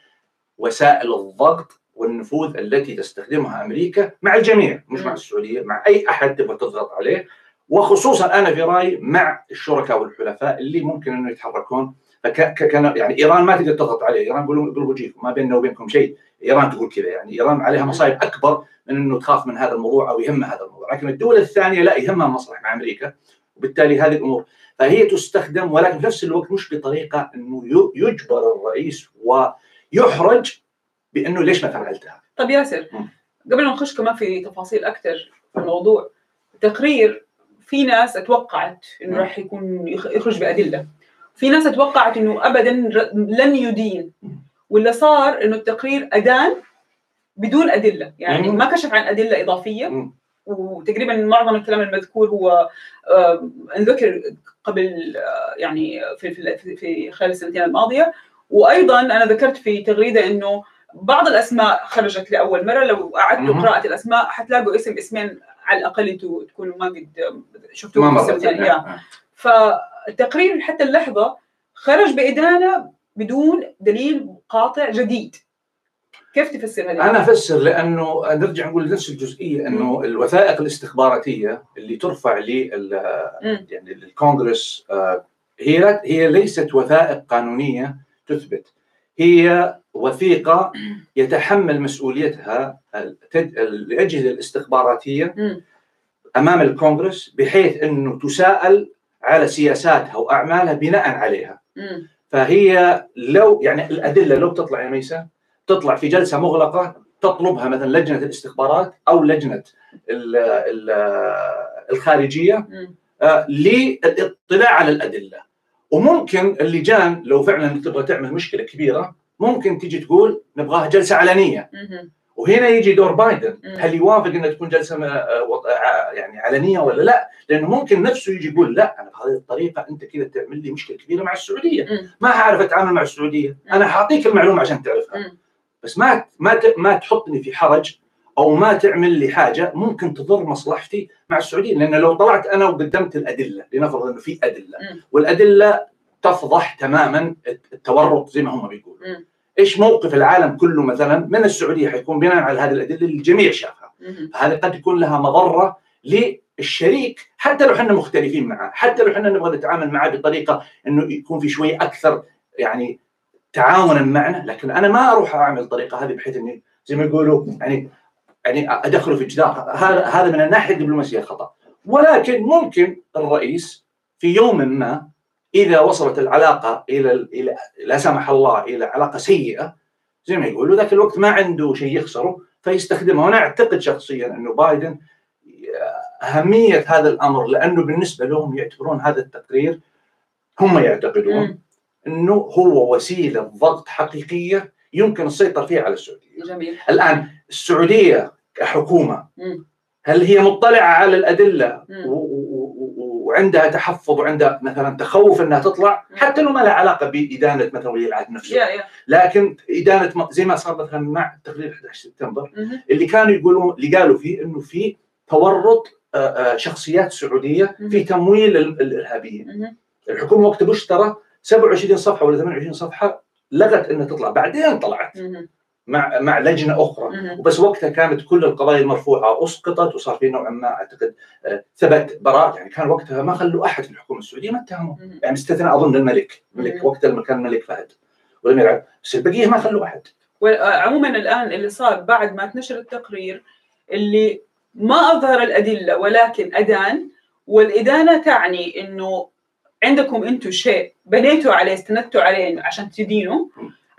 وسائل الضغط والنفوذ التي تستخدمها أمريكا مع الجميع مش مع. السعودية مع أي أحد تبغى تضغط عليه وخصوصا أنا في رأيي مع الشركاء والحلفاء اللي ممكن إنه يتحركون. فك ك- كان يعني إيران ما تقدر تضغط عليه، إيران يقولون قلبوا وجيكم ما بيننا وبينكم شيء، إيران تقول كذا يعني. إيران عليها مصايب أكبر من إنه تخاف من هذا الموضوع أو يهمها هذا الموضوع، لكن الدول الثانية لا يهمها مصلحة مع أمريكا وبالتالي هذه الأمور. فهي تستخدم ولكن في نفس الوقت مش بطريقة إنه يجبر الرئيس ويحرج بإنه ليش ما فعلتها؟ طب ياسر. قبل ما نخش كمان في تفاصيل أكثر في الموضوع التقرير في ناس أتوقعت إنه مم. راح يكون يخ- يخرج بأدلة في ناس أتوقعت إنه ابدا لن يدين. واللي صار إنه التقرير أدان بدون أدلة يعني. ما كشف عن أدلة إضافية. وتقريبا معظم الكلام المذكور هو آه، انذكر قبل آه، يعني في في- في خلال السنتين الماضية وأيضا أنا ذكرت في تغريدة إنه بعض الأسماء خرجت لأول مرة لو قعدتوا مهم. قراءة الأسماء حتلاقوا اسم اسمين على الأقل أنتوا تكونوا ما قد ما شفتوهم في مرت السنتين يا. يعني. فالتقرير حتى اللحظة خرج بإدانة بدون دليل قاطع جديد كيف تفسر هذه؟ أنا أفسر لأنه نرجع نقول نفس الجزئية إنه الوثائق الاستخباراتية اللي ترفع لل مم. يعني للكونغرس آه، هي هي ليست وثائق قانونية تثبت هي وثيقة يتحمل مسؤوليتها الاجهزه الاستخباراتية. أمام الكونغرس بحيث إنه تساءل على سياساتها وأعمالها بناء عليها. فهي لو يعني الأدلة لو تطلع يا ميسا تطلع في جلسة مغلقة تطلبها مثلا لجنة الاستخبارات أو لجنة ال ال الخارجية. آه، للاطلاع على الأدلة وممكن اللجان لو فعلا تبغى تعمل مشكلة كبيرة ممكن تيجي تقول نبغاها جلسة علنية. وهنا يجي دور بايدن. هل يوافق إنها تكون جلسة آه، آه، يعني علنية ولا لا؟ لأنه ممكن نفسه يجي يقول لا أنا بهذه الطريقة أنت كذا تعمل لي مشكلة كبيرة مع السعودية. ما اعرف أتعامل مع السعودية أنا حاعطيك المعلومة عشان تعرفها. بس ما ما ما تحطني في حرج أو ما تعمل لي حاجة ممكن تضر مصلحتي مع السعودية لأن لو طلعت أنا وقدمت الأدلة لنفرض إنه في أدلة. والأدلة تفضح تماما التورط زي ما هم بيقولوا. إيش موقف العالم كله مثلا؟ من السعودية حيكون بناء على هذه الأدلة اللي الجميع شافها. هذا قد يكون لها مضرة للشريك حتى لو إحنا مختلفين معه حتى لو إحنا نبغى نتعامل معه بطريقة إنه يكون في شوي أكثر يعني تعاونا معنا لكن أنا ما أروح أعمل الطريقة هذه بحيث إني زي ما يقولوا يعني يعني أدخله في جدار. هذا هذا من الناحيه الدبلوماسية خطأ. ولكن ممكن الرئيس في يوم ما إذا وصلت العلاقة إلى إلى لا سمح الله إلى علاقة سيئة زي ما يقولوا ذاك الوقت ما عنده شيء يخسره فيستخدمها وأنا أعتقد شخصيا إنه بايدن أهمية هذا الأمر لأنه بالنسبة لهم يعتبرون هذا التقرير هم يعتقدون. إنه هو وسيلة ضغط حقيقية يمكن السيطرة فيها على السعودية. جميل الآن السعودية كحكومة مم. هل هي مطلعة على الأدلة و- وعندها تحفظ وعندها مثلا تخوف إنها تطلع. حتى لو ما لها علاقة بإدانة مثلا ولي العهد نفسه لكن إدانة زي ما صار مثلا مع تقرير 11 سبتمبر. اللي كانوا يقولون اللي قالوا فيه إنه في تورط آه، آه، شخصيات سعودية في تمويل ال- الإرهابيين. الحكومة وقت بوش ترى 27 صفحة ولا 28 صفحة لغت إنها تطلع بعدين طلعت. مع مع لجنة أخرى. وبس وقتها كانت كل القضايا المرفوعة أسقطت وصار في نوعا ما أعتقد آه، ثبت براءة. يعني كان وقتها ما خلوا أحد في الحكومة السعودية ما اتهموا. يعني استثناء أظن الملك. الملك. وقتها لما كان الملك فهد. ولم يلعب بس البقيه ما خلوا أحد. وعموما الآن اللي صار بعد ما تنشر التقرير اللي ما أظهر الأدلة ولكن أدان. والإدانة تعني إنه عندكم أنتم شيء بنيتوا عليه استندتوا عليه عشان تدينوا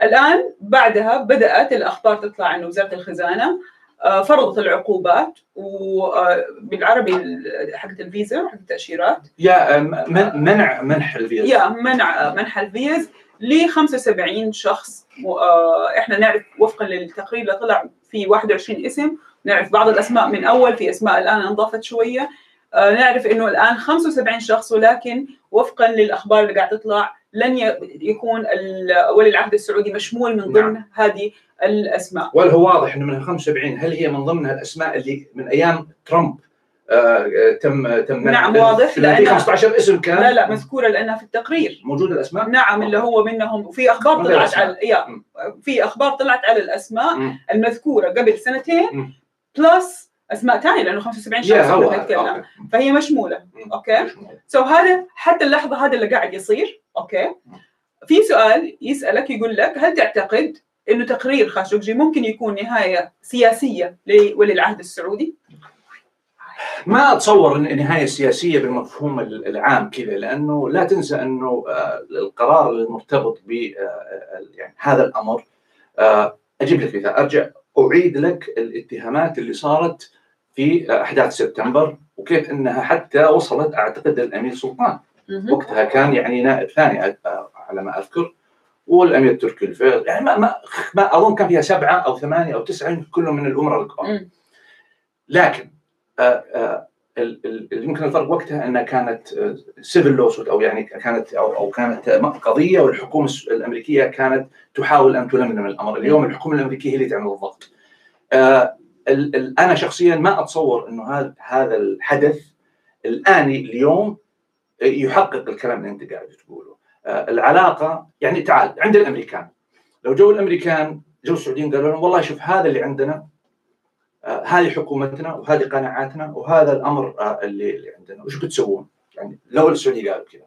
الآن بعدها بدأت الأخبار تطلع عن وزارة الخزانة آه، فرضت العقوبات وبالعربي حقت الفيزا وحقت التأشيرات. يا آه، من- منع منح الفيزا يا منع منح الفيز ل 75 شخص آه، إحنا نعرف وفقا للتقرير اللي طلع في 21 اسم نعرف بعض الأسماء من أول في أسماء الآن انضافت شوية آه، نعرف إنه الآن 75 شخص ولكن وفقا للأخبار اللي قاعدة تطلع لن يكون ولي العهد السعودي مشمول من ضمن نعم. هذه الأسماء ولا هو واضح إنه من ال 75 هل هي من ضمن الأسماء اللي من أيام ترامب آه، آه، تم تم نعم، في- واضح، في لأن- 15 اسم كان لا لا مذكورة لأنها في التقرير موجود الأسماء نعم اللي هو منهم وفي أخبار طلعت. على يا. في أخبار طلعت على الأسماء مم. المذكورة قبل سنتين مم. بلس أسماء ثانية لأنه 75 يا شخص نتكلم. فهي مشمولة. okay so هذا حتى اللحظة هذا اللي قاعد يصير okay في سؤال يسألك يقول لك هل تعتقد إنه تقرير خاشقجي ممكن يكون نهاية سياسية لولي العهد السعودي؟ ما أتصور إن نهاية سياسية بالمفهوم العام كذا لأنه لا تنسى إنه آه، القرار المرتبط ب آه، يعني هذا الأمر آه، أجيب لك مثال أرجع أعيد لك الاتهامات اللي صارت في أحداث سبتمبر وكيف إنها حتى وصلت أعتقد للأمير سلطان. وقتها كان يعني نائب ثاني على ما أذكر والأمير تركي الفيض يعني ما, ما, ما أظن كان فيها سبعة أو ثمانية أو تسعة كلهم من الأمراء الكبار. لكن ال- ال- اللي يمكن الفرق وقتها إنها كانت سيفل لوسوت أو يعني كانت أو أو كانت قضية والحكومة الأمريكية كانت تحاول أن تلملم الأمر، اليوم الحكومة الأمريكية هي اللي تعمل الضغط. ال- ال- أنا شخصيا ما أتصور إنه هذا هذا الحدث الآني اليوم يحقق الكلام اللي انت قاعد تقوله. آه، العلاقة يعني تعال عند الأمريكان لو جو الأمريكان جو السعوديين قالوا لهم والله شوف هذا اللي عندنا آه، هذه حكومتنا وهذه قناعاتنا وهذا الأمر آه، اللي اللي عندنا وش بتسوون؟ يعني لو السعودية قالوا كذا.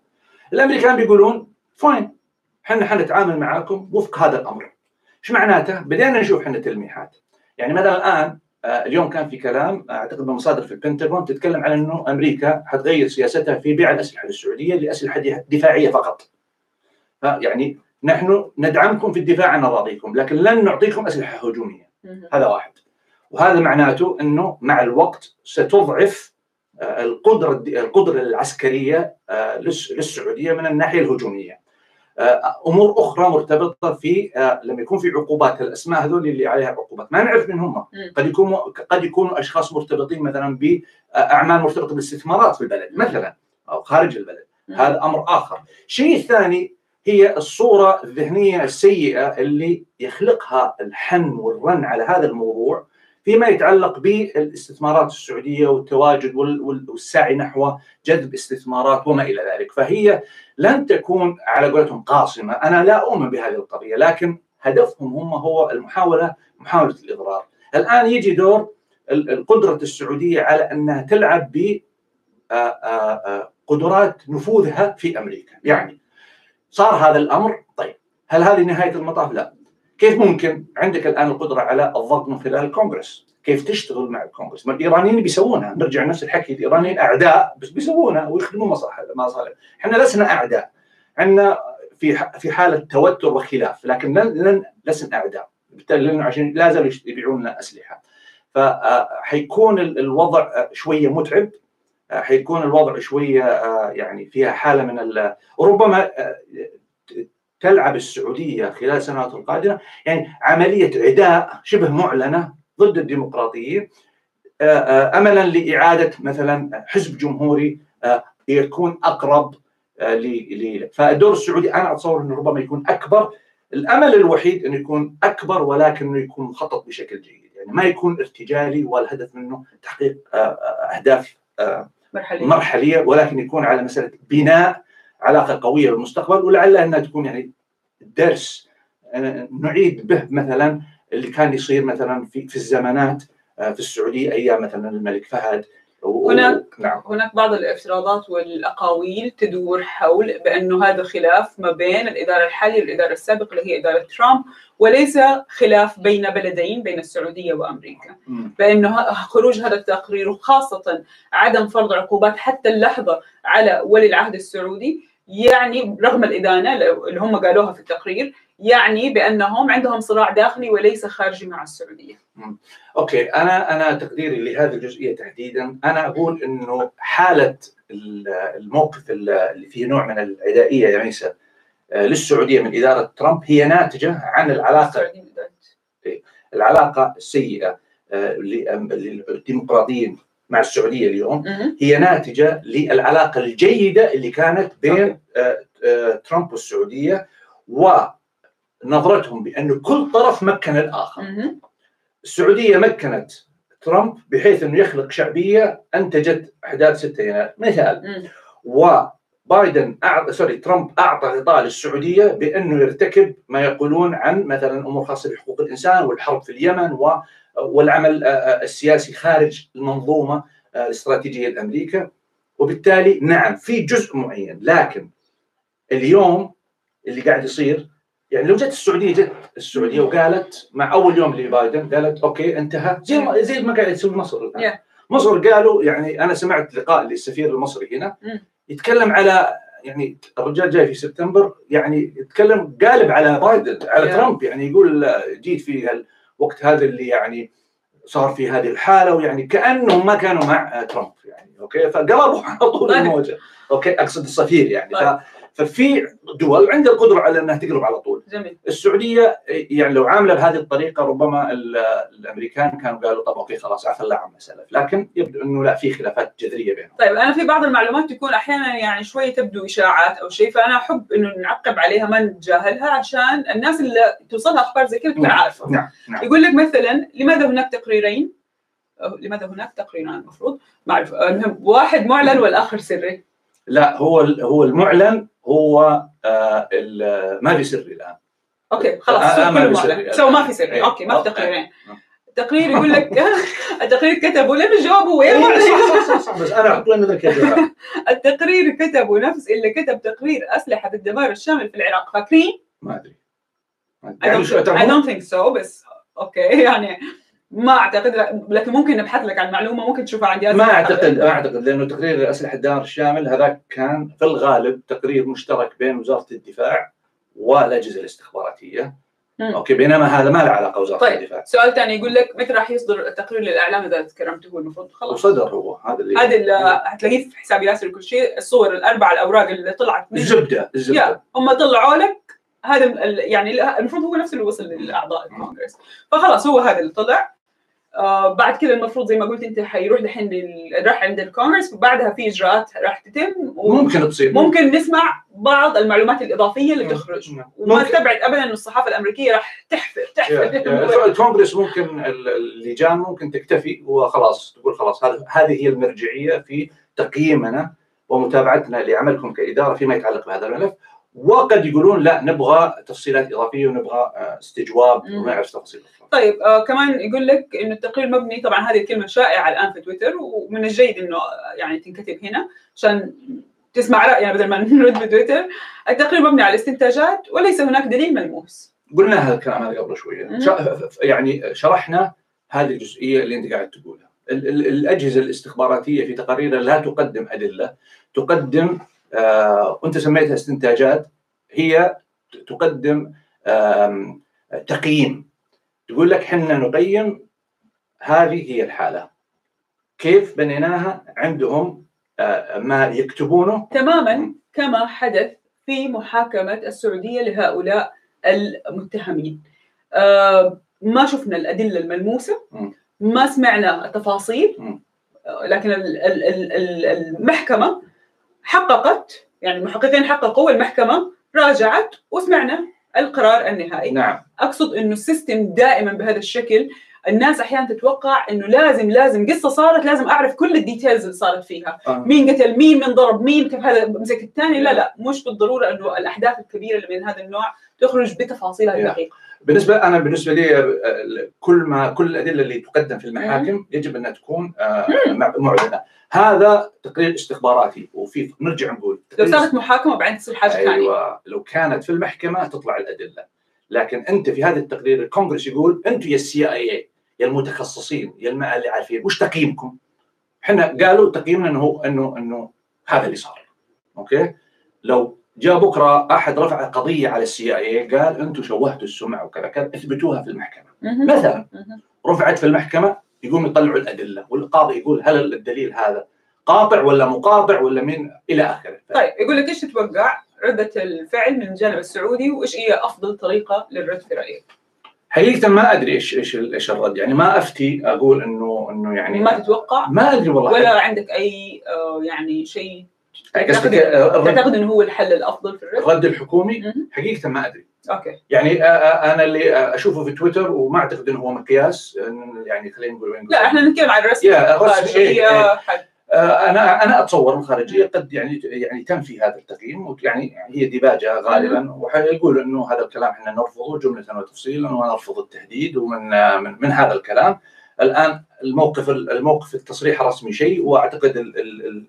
الأمريكان بيقولون fine إحنا حنتعامل معاكم وفق هذا الأمر. إيش معناته؟ بدينا نشوف إحنا تلميحات. يعني مثلا الآن اليوم كان في كلام آه، أعتقد من مصادر في البنتاغون تتكلم عن إنه أمريكا حتغير سياستها في بيع الأسلحة للسعودية لأسلحة دفاعية فقط. يعني نحن ندعمكم في الدفاع عن أراضيكم لكن لن نعطيكم أسلحة هجومية. هذا واحد وهذا معناته إنه مع الوقت ستضعف آه، القدرة القدرة العسكرية آه، للس- للسعودية من الناحية الهجومية. آه، أمور أخرى مرتبطة في آه، لما يكون في عقوبات. الأسماء هذول اللي عليها عقوبات. ما نعرف من هم. قد يكونوا قد يكونوا أشخاص مرتبطين مثلا باعمال مرتبطة بالاستثمارات في البلد مثلا أو خارج البلد. هذا أمر آخر. الشيء الثاني هي الصورة الذهنية السيئة اللي يخلقها الحن والرن على هذا الموضوع. فيما يتعلق بالاستثمارات السعودية والتواجد وال- وال- والسعي نحو جذب استثمارات وما إلى ذلك، فهي لن تكون على قولتهم قاصمة، أنا لا أؤمن بهذه القضية، لكن هدفهم هم هو المحاولة محاولة الإضرار. الآن يجي دور القدرة السعودية على أنها تلعب ب قدرات نفوذها في أمريكا، يعني صار هذا الأمر طيب هل هذه نهاية المطاف؟ لا. كيف ممكن عندك الآن القدرة على الضغط من خلال الكونغرس؟ كيف تشتغل مع الكونغرس؟ ما الإيرانيين بيسوونها، نرجع نفس الحكي الإيرانيين أعداء بس بيسوونها ويخدمون مصالح مصالح، إحنا لسنا أعداء. إحنا في في حالة توتر وخلاف، لكن لن لن لسنا أعداء، بالتالي لأنه عشان لا زالوا يبيعون لنا أسلحة. فحيكون الوضع آه، شوية متعب آه، حيكون الوضع شوية آه، يعني فيها حالة من ربما آه، تلعب السعودية خلال السنوات القادمة. يعني عملية عداء شبه معلنة ضد الديمقراطيين. آه، آه، املا لإعادة مثلا حزب جمهوري آه، يكون أقرب فالدور السعودي أنا أتصور إنه ربما يكون أكبر. الأمل الوحيد إنه يكون أكبر ولكنه يكون مخطط بشكل جيد. يعني ما يكون ارتجالي والهدف منه تحقيق أهداف مرحلية. مرحلية ولكن يكون على مسألة بناء علاقة قوية بالمستقبل ولعل أنها تكون يعني درس نعيد به مثلا اللي كان يصير مثلا في في الزمانات آه، في السعودية أيام مثلا الملك فهد. هناك- نعم. هناك بعض الافتراضات والأقاويل تدور حول بأنه هذا خلاف ما بين الإدارة الحالية والإدارة السابقة اللي هي إدارة ترامب وليس خلاف بين بلدين بين السعودية وأمريكا. مم. بأنه خروج هذا التقرير وخاصة عدم فرض عقوبات حتى اللحظة على ولي العهد السعودي يعني رغم الإدانة اللي هم قالوها في التقرير يعني بأنهم عندهم صراع داخلي وليس خارجي مع السعودية. أوكي أنا أنا تقديري لهذه الجزئية تحديدا أنا أقول إنه حالة ال- الموقف ال- اللي فيه نوع من العدائية يا ميسا آه، للسعودية من إدارة ترامب هي ناتجة عن العلاقة السعودية بالذات. العلاقة السيئة آه، للديمقراطيين مع السعودية اليوم. هي ناتجة للعلاقة الجيدة اللي كانت بين آه، آه، ترامب والسعودية ونظرتهم بانه كل طرف مكن الآخر مهم. السعودية مكنت ترامب بحيث أنه يخلق شعبية أنتجت أحداث 6 يناير مثال. وبايدن أعطى سوري ترامب أعطى غطاء للسعودية بأنه يرتكب ما يقولون عن مثلا أمور خاصة بحقوق الإنسان والحرب في اليمن و- والعمل آه، آه، السياسي خارج المنظومة آه، الاستراتيجية لامريكا وبالتالي نعم في جزء معين لكن اليوم اللي قاعد يصير يعني لو جت السعودية جت السعودية وقالت مع أول يوم لبايدن قالت okay انتهى زي ما زي ما قاعد يسوي مصر الآن. مصر قالوا يعني أنا سمعت لقاء للسفير المصري هنا مم. يتكلم على يعني الرجال جاي في سبتمبر يعني يتكلم قالب على بايدن على. ترامب يعني يقول جيت في الوقت هذا اللي يعني صار في هذه الحالة ويعني كأنهم ما كانوا مع ترامب يعني okay؟ فقلبوا على طول. الموجة. okay؟ أقصد السفير يعني. ففي دول عندها القدرة على إنها تقلب على طول. جميل. السعودية يعني لو عاملة بهذه الطريقة ربما ال- الأمريكان كانوا قالوا طب okay خلاص عفى الله عما سلف. لكن يبدو إنه لا في خلافات جذرية بينهم. طيب أنا في بعض المعلومات تكون أحيانا يعني شوية تبدو إشاعات أو شيء فأنا أحب إنه نعقب عليها ما نتجاهلها عشان الناس اللي توصلها أخبار زي كذا تكون نعم. عارفة. نعم نعم. يقول لك مثلا لماذا هناك تقريرين؟ لماذا هناك تقريران؟ المفروض. ما أعرف. المهم واحد معلن والآخر سري. لا هو هو المعلن هو آه ال- ما في سري الآن okay خلاص آه، so ما في سري. so ما في سري إيه. okay ما في. تقريرين آه. التقرير يقول لك [LAUGHS] التقرير لنا جاوبوا وين إيه، صح صح صح [LAUGHS] بس أنا أحط لنا ذاك التقرير كتبوا نفس اللي كتب تقرير أسلحة الدمار الشامل في العراق فاكرين؟ ما أدري ما I don't, يعني I don't think so بس okay [LAUGHS] يعني ما أعتقد لكن ممكن نبحث لك عن معلومة ممكن تشوفها عندي. ما أعتقد ما أعتقد لأنه تقرير اسلحه الدمار الشامل هذاك كان في الغالب تقرير مشترك بين وزارة الدفاع والأجهزة الاستخباراتية. مم. okay بينما هذا ما له علاقة وزاره طيب. الدفاع. سؤال ثاني يقول لك متى راح يصدر التقرير للإعلام؟ إذا تكرمته المفروض خلاص. وصدر هو هذا اللي هذه اللي هتلاقيه في حساب ياسر وكل شيء الصور الاربع الأوراق اللي طلعت من الزبدة الزبدة. هم طلعوا لك هذا يعني المفروض هو نفسه اللي وصل لاعضاء الكونغرس. فخلاص هو هذا اللي طلع. آه بعد كذا المفروض زي ما قلت أنت حيروح دحين لل- راح عند الكونغرس وبعدها في إجراءات راح تتم ممكن تصير وممكن نسمع بعض المعلومات الإضافية اللي مم. تخرج مم. وما ممكن. استبعد ابدا إن الصحافة الأمريكية راح تحفر تحفر الكونغرس ممكن ال- اللجان ممكن تكتفي وخلاص تقول خلاص هذه هي المرجعية في تقييمنا ومتابعتنا لعملكم كإدارة فيما يتعلق بهذا الملف وقد يقولون لا نبغى تفصيلات إضافية ونبغى آه، استجواب. وما نعرف تفاصيل. طيب آه كمان يقول لك إنه التقرير مبني طبعا هذه الكلمة شائعة الآن في تويتر ومن الجيد إنه يعني تنكتب هنا عشان تسمع راينا بدل ما [LAUGHS] نرد في تويتر التقرير مبني على استنتاجات وليس هناك دليل ملموس. قلنا هذا الكلام هذا قبل شوية. يعني شرحنا هذه الجزئية اللي أنت قاعد تقولها. ال- ال- الأجهزة الاستخباراتية في تقاريرها لا تقدم أدلة تقدم آه وانت سميتها استنتاجات هي تقدم تقييم. تقول لك حنا نقيم هذه هي الحالة. كيف بنيناها؟ عندهم آه ما يكتبونه. تماما. كما حدث في محاكمة السعودية لهؤلاء المتهمين. آه ما شفنا الأدلة الملموسة. ما سمعنا التفاصيل. آه، لكن ال- ال- ال- ال- المحكمة حققت يعني المحققين حققوا والمحكمة راجعت وسمعنا القرار النهائي. نعم. أقصد إنه ال system دائما بهذا الشكل الناس أحيانا تتوقع إنه لازم لازم قصة صارت لازم أعرف كل ال details اللي صارت فيها. آه. مين قتل مين من ضرب مين كيف هذا مسك الثاني؟ لا لا مش بالضرورة إنه الأحداث الكبيرة اللي من هذا النوع تخرج بتفاصيلها. الدقيقه بالنسبة أنا بالنسبة لي كل ما كل الأدلة اللي تقدم في المحاكم يجب أنها تكون آه، مع- معلنة. هذا تقرير استخباراتي وفي نرجع نقول لو صارت محاكمة بعدين تصير حاجة ثانية. أيوه. لو كانت في المحكمة تطلع الأدلة. لكن أنت في هذا التقرير الكونغرس يقول أنتم يا السي آي اي يا المتخصصين يا اللي عارفين وش تقييمكم؟ إحنا قالوا تقييمنا إنه إنه إنه هذا اللي صار. okay؟ لو جاء بكرة أحد رفع قضية على ال CIA قال أنتم شوهتوا السمعة وكذا. كذا إثبتوها في المحكمة. مثلا. رفعت في المحكمة يقوم يطلعوا الأدلة والقاضي يقول هل الدليل هذا قاطع ولا مو قاطع ولا من إلى آخره. طيب يقول لك إيش تتوقع؟ رده الفعل من الجانب السعودي وإيش هي أفضل طريقة للرد في رأيك؟ حقيقة ما أدري إيش إيش إيش الرد. يعني ما أفتي أقول انه إنه يعني ما تتوقع؟ ما أدري والله. ولا عندك أي آه، يعني شيء؟ تعتقد الرد, تعتقد انه هو الحل الأفضل في الرد؟ الرد الحكومي. حقيقة ما أدري. أوكي. يعني أنا اللي أشوفه في تويتر وما أعتقد إنه هو مقياس يعني خلينا نقول وين لا إحنا نتكلم عن الرسم إيه، الخارجيه إيه. آه، أنا أنا أتصور الخارجيه قد يعني يعني تنفي هذا التقييم يعني هي ديباجة غالبا. وحيقول إنه هذا الكلام إحنا نرفضه جملة وتفصيلا ونرفض التهديد ومن من, من هذا الكلام. الآن الموقف الموقف التصريح الرسمي شيء وأعتقد ال- ال-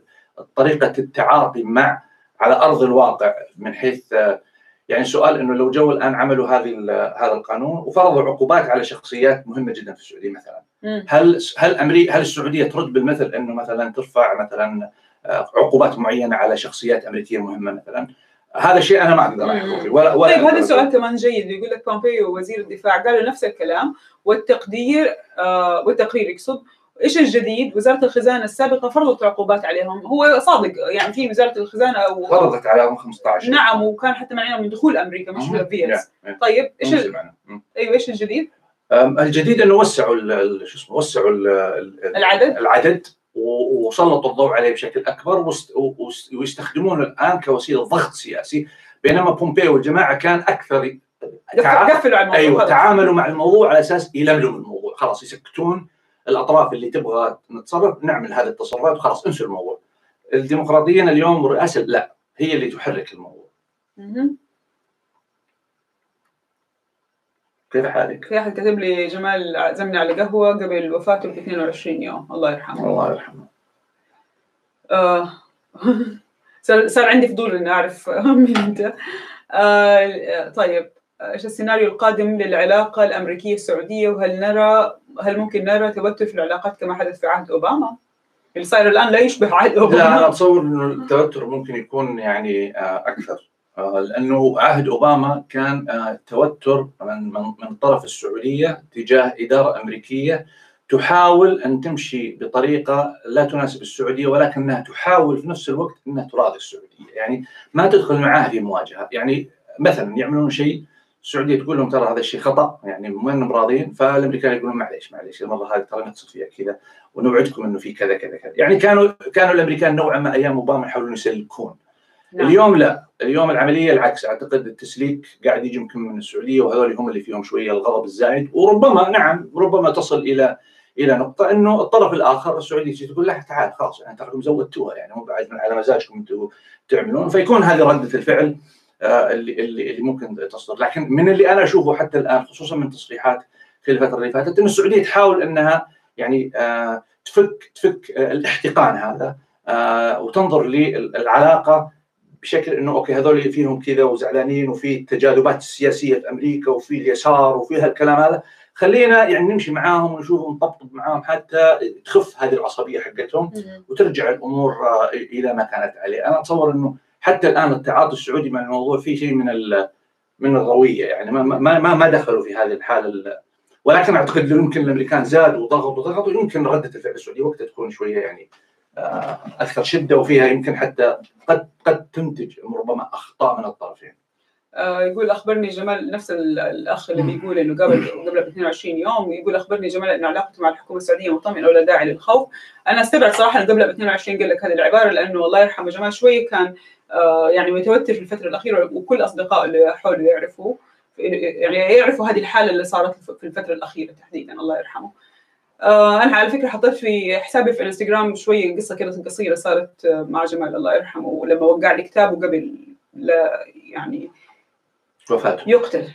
طريقة التعاطي مع على أرض الواقع من حيث آه، يعني سؤال إنه لو جو الآن عملوا هذه هذا القانون وفرضوا عقوبات على شخصيات مهمة جدا في السعودية مثلا. مم. هل هل أمريكا هل السعودية ترد بالمثل إنه مثلا ترفع مثلا آه، عقوبات معينة على شخصيات أمريكية مهمة مثلا؟ هذا شيء أنا ما أقدر احكم فيه ولا ولا طيب هذا السؤال كمان جيد. يقول لك بومبيو وزير الدفاع قالوا نفس الكلام والتقدير آه والتقرير يقصد إيش الجديد؟ وزارة الخزانة السابقة فرضت عقوبات عليهم، هو صادق يعني في وزارة الخزانة أو فرضت عليهم 15 نعم وكان حتى منعهم من دخول أمريكا مش مهم. في إس يا- يا. طيب إيش ال-. أيوه إيش الجديد؟ الجديد إنه وسعوا شو اسمه وسعوا ال- ال- العدد؟ العدد و- وسلطوا الضوء عليه بشكل أكبر ويستخدمونه الآن كوسيلة ضغط سياسي بينما بومبيو والجماعة كان أكثر تع- قفلوا على الموضوع أيوه. تعاملوا مع الموضوع على أساس يلملموا الموضوع خلاص يسكتون الأطراف اللي تبغى نتصرف نعمل هذه التصرفات وخلاص انسوا الموضوع. الديمقراطيين اليوم والرئاسه لا هي اللي تحرك الموضوع. كيف حالك؟ في احد كتب لي جمال عزمني على قهوة قبل وفاته ب 22 يوم. الله يرحمه. الله يرحمه. آه. [LAUGHS] صار صار عندي فضول إني أعرف [LAUGHS] مين أنت. آه طيب إيش السيناريو القادم للعلاقة الأمريكية السعودية؟ وهل نرى هل ممكن نرى توتر في العلاقات كما حدث في عهد أوباما؟ اللي صاير الآن لا يشبه عهد لا أنا اوباما أتصور إنه التوتر ممكن يكون يعني آه، أكثر. آه، لأنه عهد أوباما كان آه، توتر من من طرف السعودية تجاه إدارة أمريكية تحاول أن تمشي بطريقة لا تناسب السعودية ولكنها تحاول في نفس الوقت إنها تراضي السعودية، يعني ما تدخل معاها في مواجهه، يعني مثلا يعملون شيء السعودية تقول لهم ترى هذا الشيء خطأ يعني ما راضين فالأمريكان يقولون معليش معليش المره هذه ترى نقصد فيها كذا ونوعدكم إنه في كذا كذا كذا. يعني كانوا كانوا الأمريكان نوعا ما أيام أوباما يحاولون يسلكون. نعم. اليوم لا اليوم العملية العكس أعتقد التسليك قاعد يجي يمكن من السعودية وهذول هم اللي فيهم شوية الغضب الزايد. وربما نعم ربما تصل إلى إلى نقطة إنه الطرف الآخر السعودي تقول له تعال خلاص يعني تراكم زودتوها يعني مو بعد من على مزاجكم أنتم تعملون. فيكون هذه ردة الفعل. اللي اللي اللي ممكن تصدر. لكن من اللي أنا أشوفه حتى الآن خصوصا من تصريحات في الفترة اللي فاتت إن السعودية تحاول إنها يعني آه، تفك تفك الاحتقان هذا آه، وتنظر للعلاقة بشكل إنه أوكي هذول فيهم كذا وزعلانين وفي التجاذبات السياسيه في أمريكا وفي اليسار وفي هالكلام هذا. خلينا يعني نمشي معاهم ونشوف نطبطب معاهم حتى تخف هذه العصبية حقتهم وترجع الأمور إلى ما كانت عليه، أنا أتصور إنه حتى الآن التعاطي السعودي مع الموضوع فيه شيء من من الروية. يعني ما ما ما دخلوا في هذه الحالة ولكن أعتقد لو يمكن الأمريكان زادوا وضغطوا وضغطوا. يمكن ردة الفعل السعودية وقتها تكون شوية يعني آه، أكثر شدة وفيها يمكن حتى قد قد تنتج ربما أخطاء من الطرفين. آه، يقول أخبرني جمال نفس الأخ اللي بيقول إنه قبل قبل ب 22 يوم يقول أخبرني جمال إن علاقته مع الحكومة السعودية مطمئنة ولا داعي للخوف. أنا استبعد صراحة إنه قبل ب 22 قال لك هذه العبارة لأنه الله يرحمه جمال شوية كان يعني متوتر في الفترة الأخيرة وكل اصدقائه اللي حوله يعرفوا يعني يعرفوا هذه الحالة اللي صارت في الفترة الأخيرة تحديدا الله يرحمه. آه، أنا على فكرة حطيت في حسابي في الإنستغرام شوية قصة كده قصيرة صارت مع جمال الله يرحمه ولما وقع لي كتابه قبل لا يعني وفاته يقتل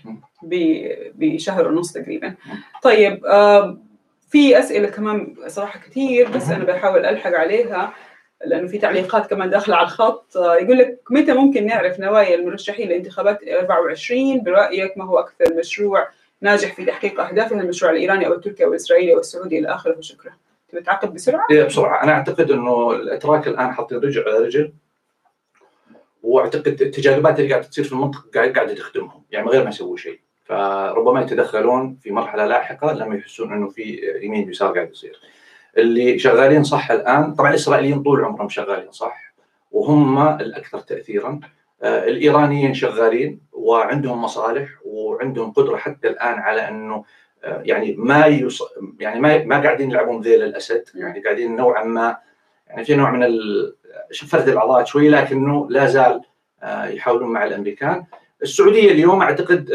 بشهر ونص تقريبا. طيب آه، في أسئلة كمان صراحة كثير بس أنا بحاول ألحق عليها. لأنه في تعليقات كمان داخلة على الخط آه، يقول لك متى ممكن نعرف نوايا المرشحين لانتخابات 24 برأيك ما هو أكثر مشروع ناجح في تحقيق اهدافه المشروع الإيراني أو التركي أو الإسرائيلي أو السعودي إلى آخره؟ وشكرا تبي تعقب بسرعة؟ إيه بسرعة. أنا أعتقد إنه الأتراك الآن حاطين رجل على رجل وأعتقد التجاذبات اللي قاعدة تصير في المنطقة قاعدة تخدمهم يعني من غير ما يسووا شيء. فربما يتدخلون في مرحلة لاحقة لما يحسون إنه في يمين يسار قاعد يصير. اللي شغالين صح الآن. طبعا الإسرائيليين طول عمرهم شغالين صح وهم الأكثر تاثيرا. آه، الإيرانيين شغالين وعندهم مصالح وعندهم قدرة حتى الآن على أنه آه، يعني ما يص... يعني ما ما قاعدين يلعبون ذيل الأسد. يعني قاعدين نوعا ما يعني في نوع من ال... فرد العضلات شوي لكنه لا زال آه، يحاولون مع الأمريكان. السعودية اليوم أعتقد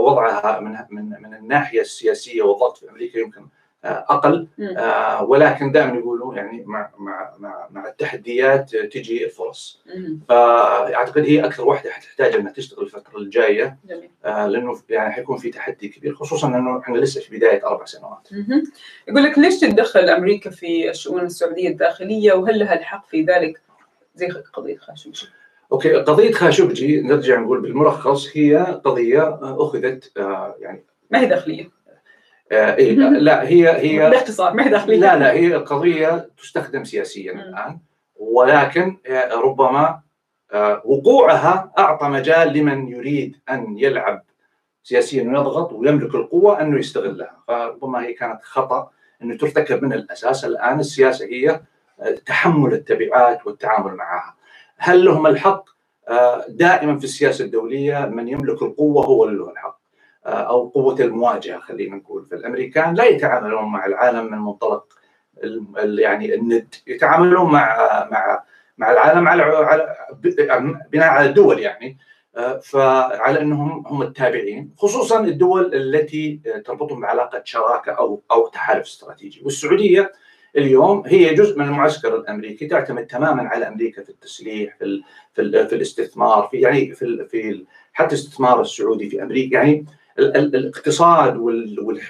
وضعها من من من الناحية السياسية والضغط في أمريكا يمكن أقل. آه ولكن دائما يقولوا يعني مع مع مع مع التحديات تجي الفرص. فأعتقد هي أكثر واحدة حتحتاج إنها تشتغل الفترة الجاية. آه لأنه يعني حيكون في تحدي كبير خصوصا انه إحنا لسه في بداية أربع سنوات. يقول لك ليش تتدخل أمريكا في الشؤون السعودية الداخلية وهل لها الحق في ذلك؟ زي قضية خاشقجي؟ أوكي قضية خاشقجي نرجع نقول بالملخص هي قضية أخذت آه يعني ما هي داخلية؟ آه إيه لا هي هي [LAUGHS] باختصار ما هي داخلية. لا لا هي قضية تستخدم سياسيا الآن ولكن آه، ربما آه، وقوعها أعطى مجال لمن يريد أن يلعب سياسيا ويضغط ويملك القوة أنه يستغلها. فربما هي كانت خطأ أنه ترتكب من الأساس الآن السياسة هي آه، تحمل التبعات والتعامل معها. هل لهم الحق؟ دائما في السياسة الدولية من يملك القوة هو له الحق. أو قوة المواجهة خلينا نقول. فالأمريكان لا يتعاملون مع العالم من منطلق يعني الند يتعاملون مع مع مع العالم على على بناء على الدول يعني. فعلى أنهم هم التابعين خصوصا الدول التي تربطهم بعلاقة شراكة أو أو تحالف استراتيجي. والسعودية اليوم هي جزء من المعسكر الأمريكي تعتمد تماما على أمريكا في التسليح في في, في الاستثمار في يعني في في حتى الاستثمار السعودي في أمريكا. يعني الاقتصاد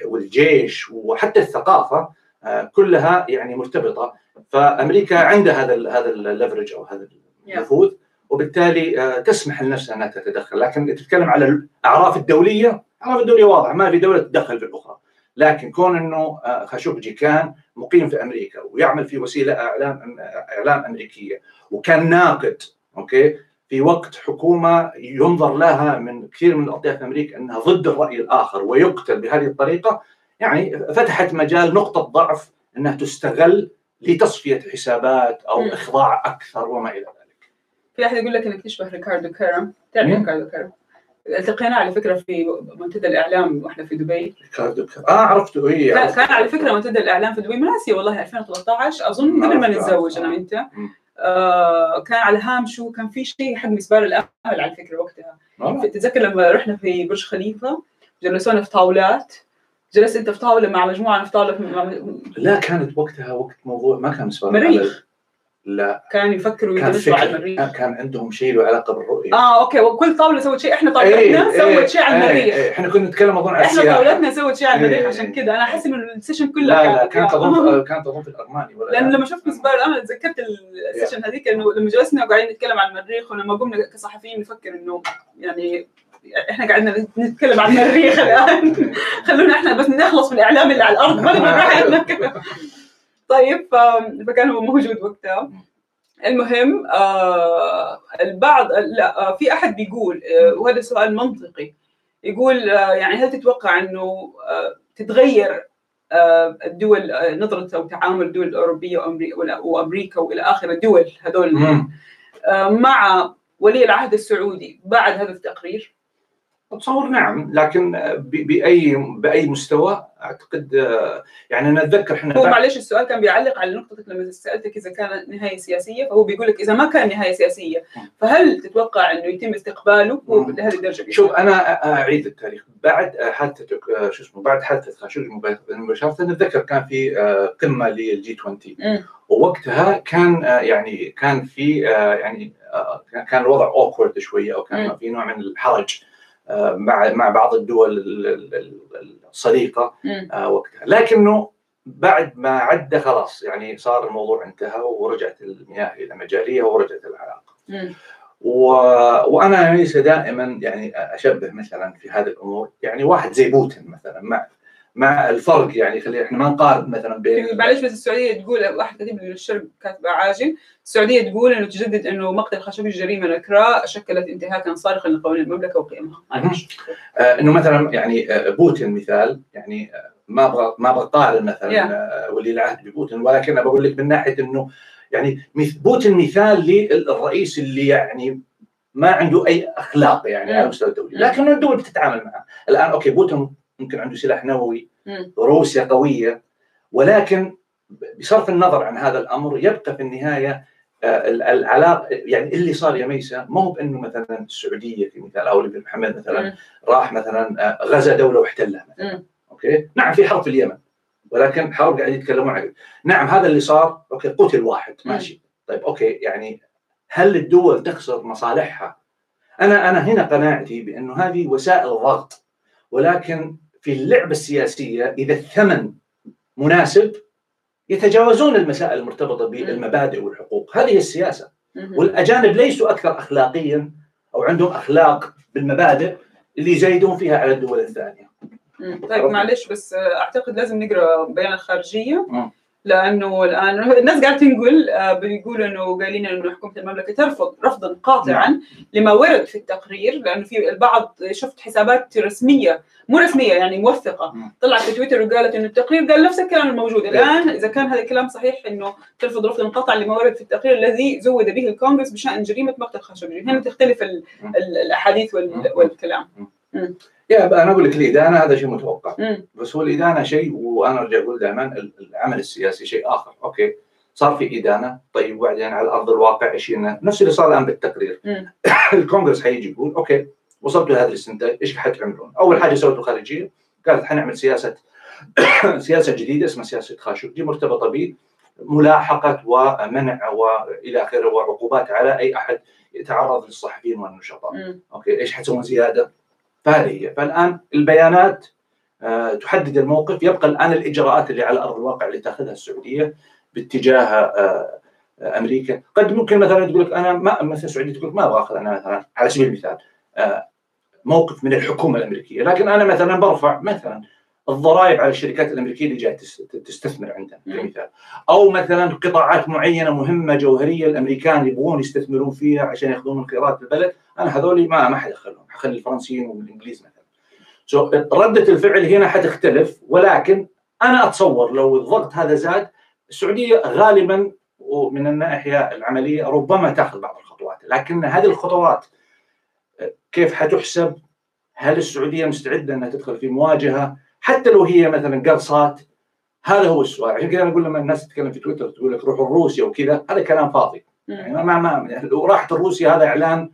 والجيش وحتى الثقافة آه، كلها يعني مرتبطة. فأمريكا عندها هذا هذا ال leverage أو هذا النفوذ وبالتالي آه، تسمح لنفسها أنها تتدخل. لكن تتكلم على الأعراف الدولية الأعراف الدولية واضحة ما في دولة تتدخل في الأخرى. لكن كون إنه آه، خاشقجي كان مقيم في أمريكا ويعمل في وسيلة إعلام إعلام أمريكية وكان ناقد okay؟ في وقت حكومة ينظر لها من كثير من الاطياف في أمريكا أنها ضد الرأي الآخر ويقتل بهذه الطريقة يعني فتحت مجال نقطة ضعف أنها تستغل لتصفية حسابات أو مم. إخضاع أكثر وما إلى ذلك. في احد يقول لك إنك تشبه ريكاردو كرم تعرف؟ ريكاردو كرم التقينا على فكرة في منتدى الإعلام وإحنا في دبي ريكاردو كر- آه عرفته اي كان عرفته. كان على فكرة منتدى الإعلام في دبي مناسي والله 2013 أظن قبل ما نتزوج أنا. وأنت كان على هامشو كان في شيء حق مسبار الامل على فكرة وقتها والله. تتذكر لما رحنا في برج خليفة جلسونا في طاولات جلست أنت في طاولة مع مجموعة في طاولة مع لا كانت وقتها وقت موضوع ما كان مسبار مريخ. لا. كانوا يفكروا كان يدرسوا على المريخ كان عندهم شيء له علاقة بالرؤية. آه okay. وكل طاوله سوت شيء. إحنا إيه، طاولتنا إيه، سوت شيء على إيه، المريخ إيه، إحنا كنا نتكلم أظن على إحنا طاولتنا سوت شيء على المريخ إيه. عشان كذا أنا أحس إنه ال session كلها لا لا كانت. اظن كانت اظن في الأرماني ولا لأنه لا؟ لما شفت مسبار الامل تذكرت ال session هذيك إنه لما جلسنا وقاعدين نتكلم عن المريخ ولما قمنا كصحفيين نفكر إنه يعني إحنا قاعدين نتكلم عن المريخ الآن. [LAUGHS] خلونا إحنا بس نخلص من الاعلام اللي على الأرض. ما كذا. طيب فكان هو موجود وقتها المهم آه البعض لا آه في أحد بيقول آه وهذا سؤال منطقي يقول آه يعني هل تتوقع إنه آه تتغير آه الدول آه نظرة أو تعامل الدول الأوروبية وأمريكا وإلى آخر الدول هذول. آه مع ولي العهد السعودي بعد هذا التقرير أتصور نعم لكن باي بأي مستوى أعتقد يعني أنا أتذكر إحنا هو معلش السؤال كان بيعلق على نقطتك لما سألتك إذا كانت نهاية سياسية فهو بيقول لك إذا ما كان نهاية سياسية فهل تتوقع إنه يتم استقباله. لهذه الدرجة شوف أنا أعيد التاريخ بعد حادثة شو اسمه بعد حادثة خاشقجي مباشره نتذكر كان في آه، قمة للجي 20 مم. ووقتها كان آه، يعني كان في آه، يعني كان الوضع اوكورد شوية أو كان. في نوع من الحرج مع مع بعض الدول ال- ال- ال- الصديقة. آه، وقتها لكنه بعد ما عدى خلاص يعني صار الموضوع انتهى ورجعت المياه إلى مجاريها ورجعت العلاقه. و... وأنا ليس دائما يعني أشبه مثلا في هذه الأمور يعني واحد زي بوتين مثلا مع مع الفرق يعني خلينا إحنا ما نقارن مثلا بين معلش بس السعودية تقول واحد كاتب لي الشرق كاتبه عاجل السعودية تقول إنه تجدد إنه مقتل خاشقجي جريمه نكراء شكلت انتهاكا صارخا لقوانين المملكة وقيمها آه إنه مثلا يعني آه بوتين مثال يعني آه ما أبغى ما أبغى اقارن مثلا Yeah. آه ولي العهد ببوتين ولكن بقول لك من ناحية إنه يعني بوتين مثال للرئيس اللي يعني ما عنده أي أخلاق يعني. على المستوى الدولي. لكن الدول بتتعامل معه الآن okay بوتين ممكن عنده سلاح نووي مم. روسيا قوية ولكن بصرف النظر عن هذا الأمر يبقى في النهاية آه، ال- العلاقه يعني اللي صار يا ميسا ما هو بأنه مثلا السعودية في مثال أو بن محمد مثلا مم. راح مثلا آه، غزا دولة واحتلها مثلا. مم. okay؟ نعم في حرب في اليمن ولكن حرب قاعد يتكلمون عنه نعم هذا اللي صار. okay قتل واحد ماشي. طيب okay يعني هل الدول تخسر مصالحها؟ أنا أنا هنا قناعتي بأنه هذه وسائل ضغط ولكن في اللعبة السياسية إذا الثمن مناسب يتجاوزون المسائل المرتبطة بالمبادئ والحقوق هذه السياسة مم. والأجانب ليسوا أكثر اخلاقيا أو عندهم أخلاق بالمبادئ اللي يزايدون فيها على الدول الثانية مم. طيب معلش بس أعتقد لازم نقرأ بيان الخارجية مم. لأنه الآن الناس قاعدة تنقل آه، بيقولوا إنه قايلين إنه حكومة المملكة ترفض رفضا قاطعا لما ورد في التقرير لأنه في البعض شفت حسابات رسمية مو رسمية يعني موثقة. طلعت في تويتر وقالت إنه التقرير قال نفس الكلام الموجود. الآن إذا كان هذا الكلام صحيح إنه ترفض رفضا قاطعا لما ورد في التقرير الذي زود به الكونغرس بشأن جريمة مقتل خاشقجي هنا تختلف الأحاديث. والكلام. يا أنا أقول لك الادانه هذا شيء متوقع مم. بس هو الإدانة شيء وأنا أرجع أقول دائما العمل السياسي شيء آخر أوكي صار في إدانة طيب وبعدين على أرض الواقع إيش؟ نفس اللي صار الآن بالتقرير. [COUGHS] الكونغرس حيجي يقول okay وصلتوا لهذا الاستنتاج إيش حتعملون؟ أول حاجة سوته الخارجيه قالت حنعمل سياسة [COUGHS] سياسة جديدة اسمها سياسة خاشقجي مرتبطة بملاحقة ومنع وإلى آخره وعقوبات على أي أحد يتعرض للصحفيين والنشطاء. okay إيش حتسوون زيادة؟ هي فالآن البيانات آه، تحدد الموقف. يبقى الآن الإجراءات اللي على أرض الواقع اللي تأخذها السعودية باتجاه آه، آه، أمريكا. قد ممكن مثلا تقول لك أنا ما مثلا السعودية تقول ما أبغى أخذ أنا مثلا على سبيل المثال موقف من الحكومة الأمريكية. لكن أنا مثلا برفع مثلا الضرائب على الشركات الأمريكية اللي جاية تستثمر عندنا كمثال. أو مثلا قطاعات معينة مهمة جوهرية الأمريكان يبغون يستثمرون فيها عشان يأخذون من خيرات البلد أنا هذول ما ما حدخلهم. حخلي الفرنسيين والانجليز مثلا. سو ردة الفعل هنا حتختلف ولكن أنا أتصور لو الضغط هذا زاد السعودية غالبا ومن الناحية العملية ربما تأخذ بعض الخطوات. لكن هذه الخطوات كيف حتحسب؟ هل السعودية مستعدة إنها تدخل في مواجهة؟ حتى لو هي مثلا قرصات هذا هو السؤال. عشان كذا نقول لما الناس تتكلم في تويتر تقول لك روحوا روسيا وكذا هذا كلام فاضي. يعني ما ما يعني لو راحت روسيا هذا إعلان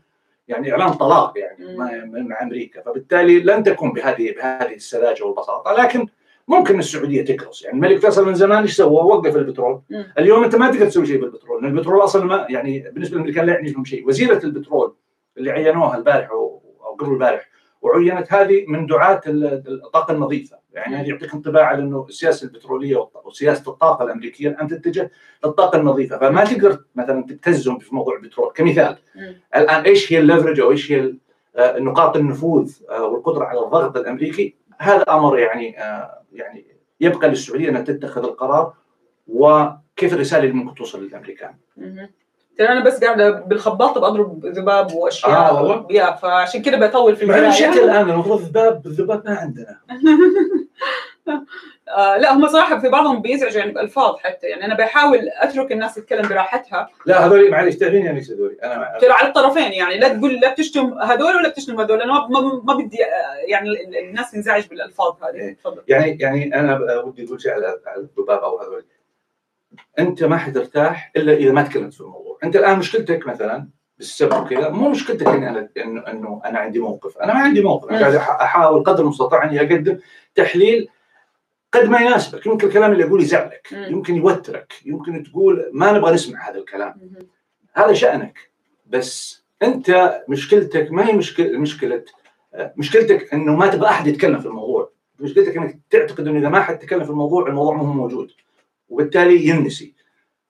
يعني إعلان طلاق يعني من أمريكا. فبالتالي لن تكون بهذه بهذه السذاجة والبساطة. لكن ممكن السعودية تكرس. يعني الملك فيصل من زمان إيش سوى؟ وقف البترول. مم. اليوم أنت ما تقدر تسوي شيء بالبترول. لأن البترول أصلا ما يعني بالنسبة للأمريكان لا يعني لهم شيء. وزيرة البترول اللي عينوها البارح أو قبل البارح وعينت هذه من دعاة الطاقة النظيفة. يعني هذه يعطيك انطباع على إنه السياسة البترولية وسياسة الطاقة الأمريكية ان تتجه للطاقة النظيفة. فما تقدر مثلا تبتزهم في موضوع البترول. كمثال الآن إيش هي الليفرج أو إيش هي آه، نقاط النفوذ آه، والقدرة على الضغط الأمريكي؟ هذا أمر يعني آه، يعني يبقى للسعودية أنها تتخذ القرار وكيف الرسالة اللي ممكن توصل للأمريكان. ترى أنا بس قاعدة بالخباط بضرب ذباب وأشياء آه والله. يا فعشان كذا بطول في القرايه شكل الآن المفروض ذباب الذباب ما عندنا. [LAUGHS] آه لا هم صراحة في بعضهم بيزعجوا يعني بألفاظ حتى. يعني أنا بحاول أترك الناس تتكلم براحتها. لا هذول معلش تعرفين يعني إيش هذول أنا ترى على الطرفين يعني لا تقول لا بتشتم هذول ولا بتشتم هذول. أنا ما, ما بدي يعني الناس تنزعج بالألفاظ هذه. إيه. تفضل. يعني يعني أنا ودي أقول شيء على الذباب أو هذول. أنت ما حترتاح إلا إذا ما تكلمت في الموضوع. أنت الآن مشكلتك مثلا بالسبب وكذا مو مشكلتك إني أنا انه إنه أنا عندي موقف. أنا ما عندي موقف. أنا قاعد أحاول قدر المستطاع إني أقدم تحليل قد ما يناسبك. يمكن الكلام اللي أقوله يزعلك. يمكن يوترك. يمكن تقول ما نبغى نسمع هذا الكلام. هذا شأنك. بس أنت مشكلتك ما هي مشكله مشكلة مشكلتك إنه ما تبغى أحد يتكلم في الموضوع. مشكلتك إنك تعتقد إنه إذا ما حد تكلم في الموضوع الموضوع مو موجود. وبالتالي ينسي.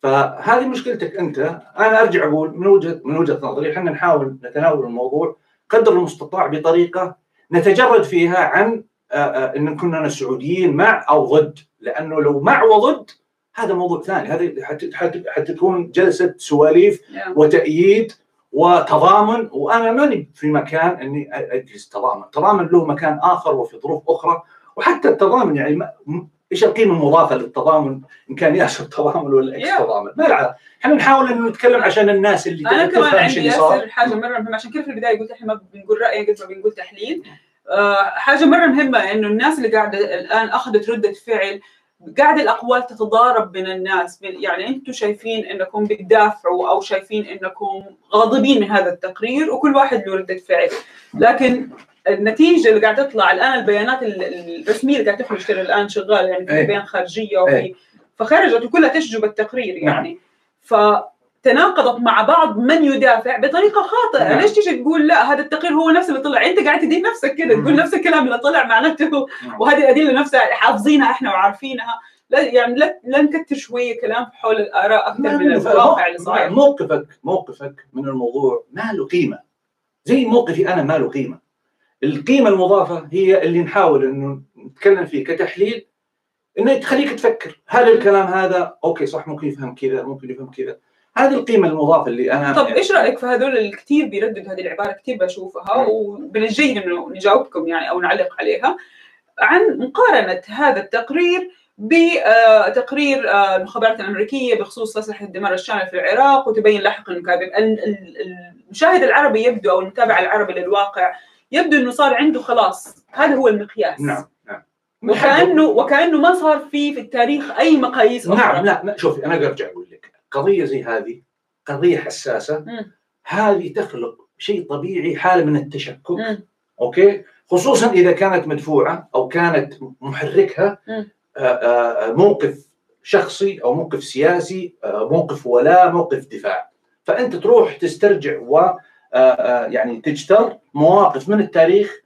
فهذه مشكلتك أنت. أنا أرجع أقول من وجهه من وجهة نظري إحنا نحاول نتناول الموضوع قدر المستطاع بطريقة نتجرد فيها عن إن كنا سعوديين مع أو ضد. لأنه لو مع وضد هذا موضوع ثاني. هذه حتكون جلسة سواليف وتأييد وتضامن. وأنا ماني في مكان إني أجلس تضامن، التضامن له مكان آخر وفي ظروف أخرى. وحتى التضامن يعني إيش القيمة المضافة للتضامن؟ إن كان ياسر تضامن ولا إكس تضامن. ما إحنا نحاول انه نتكلم عشان الناس اللي أنا كمان عندي ياسر حاجة مرة مهمة. عشان كذا في البداية قلت إحنا ما بنقول رأي قد ما بنقول تحليل. آه حاجة مرة مهمة إنه الناس اللي قاعدة الآن أخذت ردة فعل قاعد الأقوال تتضارب بين الناس. يعني أنتم شايفين إنكم بتدافعوا أو شايفين إنكم غاضبين من هذا التقرير وكل واحد له ردة فعل. لكن النتيجة اللي قاعدة تطلع الآن البيانات الرسمية اللي قاعدة تخرج الآن شغال يعني في بيان خارجية وفي فخرجت وكلها تشجب التقرير يعني. نعم. فتناقضت مع بعض من يدافع بطريقة خاطئة. نعم. ليش تيجي تقول لا هذا التقرير هو نفس اللي طلع. أنت قاعد تدين نفسك كذا تقول نفس الكلام اللي طلع معناته نعم. وهذه الادله نفسها حافظينها إحنا وعارفينها. لا يعني لا لا نكتر شوية كلام حول الآراء أكثر من الواقع اللي صاير. موقفك موقفك من الموضوع ما له قيمة. زي موقفي أنا ما له قيمة. القيمة المضافة هي اللي نحاول إنه نتكلم فيه كتحليل إنه تخليك تفكر هل الكلام هذا؟ أوكي صح ممكن يفهم كذا ممكن يفهم كذا. هذه القيمة المضافة اللي أنا طب إيش رأيك في هذول اللي كثير بيرددوا هذه العبارة؟ كثير بشوفها ومن الجيد إنه نجاوبكم يعني أو نعلق عليها. عن مقارنة هذا التقرير بتقرير آه، المخابرات الأمريكية بخصوص تصليح الدمار الشامل في العراق وتبين لاحقا المشاهد العربي يبدو أو المتابع العربي للواقع يبدو إنه صار عنده خلاص. هذا هو المقياس. نعم نعم. وكانه وكأنه ما صار في في التاريخ أي مقاييس أخرى. نعم لا شوفي أنا أرجع أقول لك. قضية زي هذه قضية حساسة م. هذه تخلق شيء طبيعي حالة من التشكك. م. أوكي؟ خصوصا إذا كانت مدفوعة أو كانت محركها آآ آآ موقف شخصي أو موقف سياسي موقف ولاء موقف دفاع. فأنت تروح تسترجع و يعني تجتر مواقف من التاريخ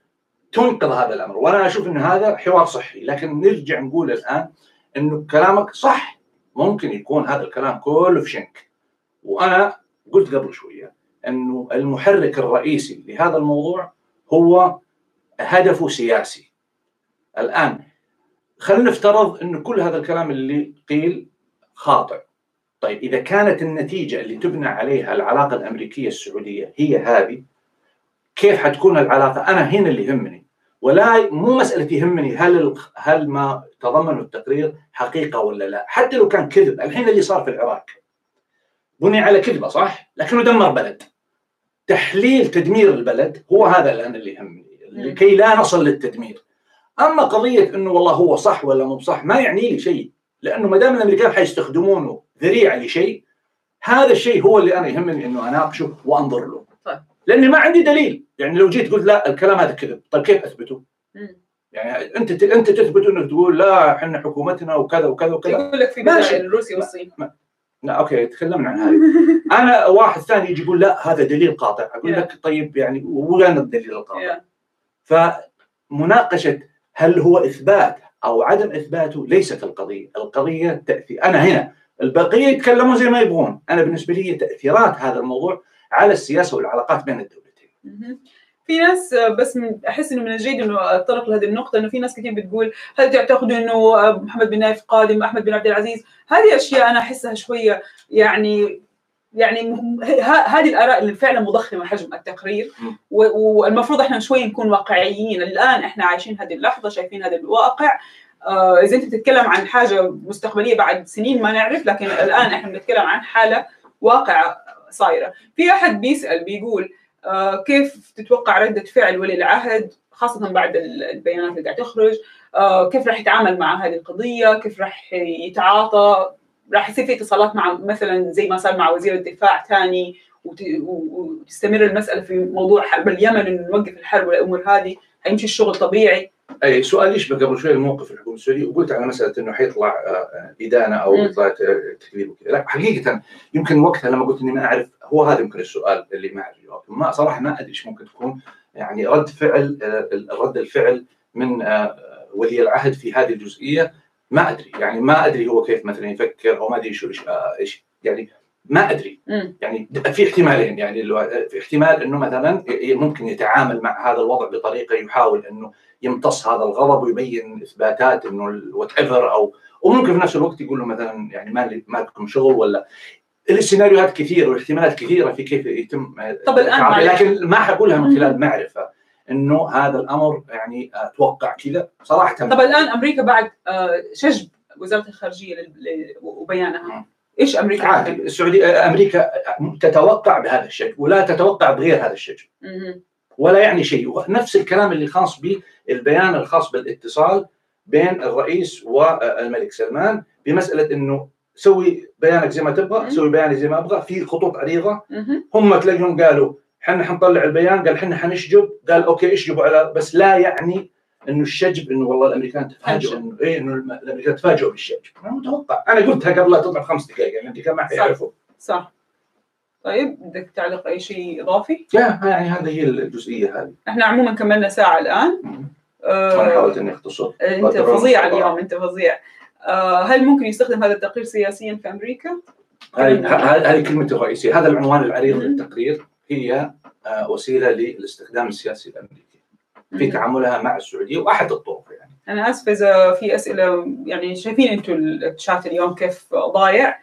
تنقذ هذا الأمر. وأنا أشوف إن هذا حوار صحي. لكن نرجع نقول الآن إنه كلامك صح. ممكن يكون هذا الكلام كله في شنك. وأنا قلت قبل شوية إنه المحرك الرئيسي لهذا الموضوع هو هدفه سياسي. الآن خلينا نفترض إنه كل هذا الكلام اللي قيل خاطئ. طيب إذا كانت النتيجة اللي تبنى عليها العلاقة الأمريكية السعودية هي هذه كيف حتكون العلاقة؟ أنا هنا اللي يهمني ولا مو مسألة يهمني هل هل ما تضمن التقرير حقيقة ولا لا، حتى لو كان كذب، الحين اللي صار في العراق بني على كذبة صح؟ لكنه دمر بلد. تحليل تدمير البلد هو هذا الآن اللي يهمني لكي لا نصل للتدمير. أما قضية إنه والله هو صح ولا مو صح ما يعني لي شيء، لأنه ما دام الأمريكان حيستخدمونه ذريعة لشيء هذا الشيء هو اللي أنا يهمني إنه اناقشه وأنظر له. طيب. لأني ما عندي دليل، يعني لو جيت قلت لا الكلام هذا كذب، طيب كيف أثبته؟ مم. يعني أنت أنت تثبت إنك تقول لا إحنا حكومتنا وكذا وكذا وكذا يقول لك في ماشي. روسيا والصين لا okay تكلمنا عن هذه أنا واحد ثاني يجي يقول لا هذا دليل قاطع أقول Yeah. لك طيب يعني وين الدليل القاطع؟ Yeah. فمناقشة هل هو إثبات أو عدم إثباته ليست القضية، القضية تاثير أنا هنا البقيه يتكلمون زي ما يبغون، أنا بالنسبة لي تأثيرات هذا الموضوع على السياسة والعلاقات بين الدولتين. في ناس آه، بس من أحس إنه من الجيد إنه اتطرق لهذه النقطة إنه في ناس كثير بتقول هل تعتقدوا إنه آه، محمد بن نايف قادم أحمد بن عبد العزيز؟ هذه أشياء أنا أحسها شوية يعني يعني هذه الآراء اللي فعلا مضخمة حجم التقرير. والمفروض إحنا شوي نكون واقعيين. الآن إحنا عايشين هذه اللحظة شايفين هذا الواقع. إذا أنت بتتكلم عن حاجة مستقبلية بعد سنين ما نعرف لكن الآن إحنا بنتكلم عن حالة واقع صايرة. في أحد بيسأل بيقول آه، كيف تتوقع ردة فعل ولي العهد خاصة بعد ال- البيانات اللي قاعد تخرج؟ آه، كيف راح يتعامل مع هذه القضية؟ كيف راح يتعاطى؟ راح يصير في اتصالات مع مثلا زي ما صار مع وزير الدفاع ثاني وتستمر المسألة في موضوع حرب اليمن إنه نوقف الحرب والأمور هذه حيمشي الشغل طبيعي. أي سؤال يشبه قبل شوي الموقف الحكومة السعوديه وقلت على مسألة إنه حيطلع آه، إدانة أو. يطلع ت- تكذيب وكذا، لا حقيقة يمكن وقتها لما قلت إني ما أعرف هو هذا يمكن السؤال اللي ما أعرف جوابه، ما صراحة ما أدري إيش ممكن تكون يعني رد فعل آه، رد الفعل من آه، ولي العهد في هذه الجزئية ما أدري يعني ما أدري هو كيف مثلا يفكر أو ما أدري شو إيش آه، يعني ما أدري. يعني في احتمالين يعني في احتمال إنه مثلا ممكن يتعامل مع هذا الوضع بطريقة يحاول إنه يمتص هذا الغضب ويبين إثباتات إنه whatever أو وممكن في نفس الوقت يقول له مثلا يعني ما ما لكم شغل ولا السيناريوهات كثيرة والاحتمالات كثيرة في كيف يتم طب الآن التعامل. معلش. لكن ما حقولها من خلال معرفة إنه هذا الأمر يعني أتوقع كذا صراحة طب الآن أمريكا بعد آه، شجب وزارة الخارجية وبيانها. إيش أمريكا عادي السعودية أمريكا تتوقع بهذا الشيء ولا تتوقع بغير هذا الشيء مهم. ولا يعني شيء نفس الكلام اللي خاص بالبيان الخاص بالاتصال بين الرئيس والملك سلمان بمسألة إنه سوي بيانك زي ما تبغى. سوي بياني زي ما أبغى في خطوط عريضة. هم تلاقيهم قالوا إحنا حنطلع البيان قال إحنا حنشجب قال okay اشجبوا على بس لا يعني إنه الشجب إنه والله الأمريكان تفاجئوا. انه إيه إنه الأمريكان تفاجئوا بالشجب. أنا متوقع. أنا قلتها قبل لا تطلع بخمس دقائق يعني الامريكان ما حيعرفوا. صح. طيب بدك تعلق أي شيء إضافي؟ يا يعني هذه هي الجزئية هذه. إحنا عموما كملنا ساعة الآن. أنا حاولت إني أختصر أنت فظيع. اليوم أنت فظيع آه، هل ممكن يستخدم هذا التقرير سياسيا في أمريكا؟ هذه كلمته الرئيسيه هذا العنوان العريض. للتقرير هي آه، وسيلة للاستخدام السياسي الأمريكي في. تعاملها مع السعودية وأحد الطرق يعني أنا اسفه إذا في أسئلة يعني شايفين أنتم الشات اليوم كيف ضايع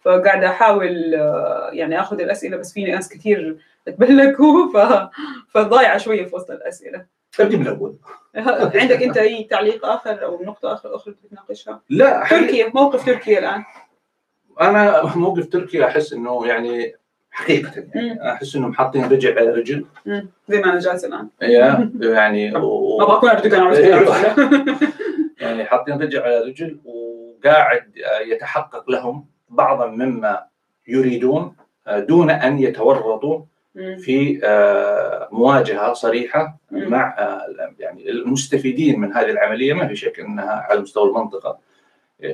فقاعده أحاول آه، يعني آخذ الأسئلة بس في ناس كثير تبلكوا ف... فضايعه شوية في وسط الأسئلة ابدي من الأول [LAUGHS] عندك أنت أي تعليق آخر أو نقطة آخر أخرى بتناقشها؟ لا حقيقة تركيا موقف تركيا الآن أنا [LAUGHS] موقف تركيا أحس إنه يعني حقيقة يعني أحس إنهم حاطين رجل على رجل. زي ما أنا جالس الآن يا يعني و- ما بكون أردوغان عرفت [LAUGHS] يعني حاطين رجل على رجل وقاعد يتحقق لهم بعضا مما يريدون دون أن يتورطوا. في آه، مواجهة صريحة. مع آه، يعني المستفيدين من هذه العملية ما في شك إنها على مستوى المنطقة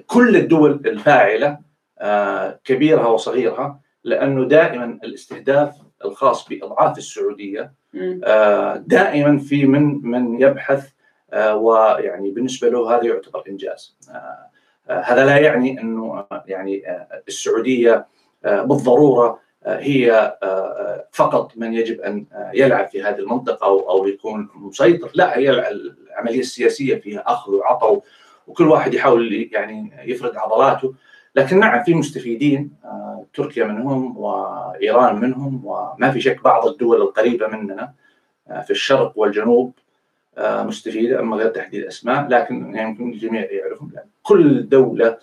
كل الدول الفاعلة آه، كبيرها وصغيرها لأنه دائما الاستهداف الخاص بأضعاف السعودية دائما في من من يبحث ويعني بالنسبة له هذا يعتبر إنجاز. هذا لا يعني إنه يعني السعودية بالضرورة هي آه، آه، فقط من يجب أن آه، يلعب في هذه المنطقة أو أو يكون مسيطر، لا هي العملية السياسية فيها أخذ وعطاء وكل واحد يحاول يعني يفرد عضلاته. لكن نعم في مستفيدين تركيا منهم وإيران منهم وما في شك بعض الدول القريبة مننا في الشرق والجنوب مستفيدة أما غير تحديد اسماء لكن يمكن الجميع يعرفون كل دولة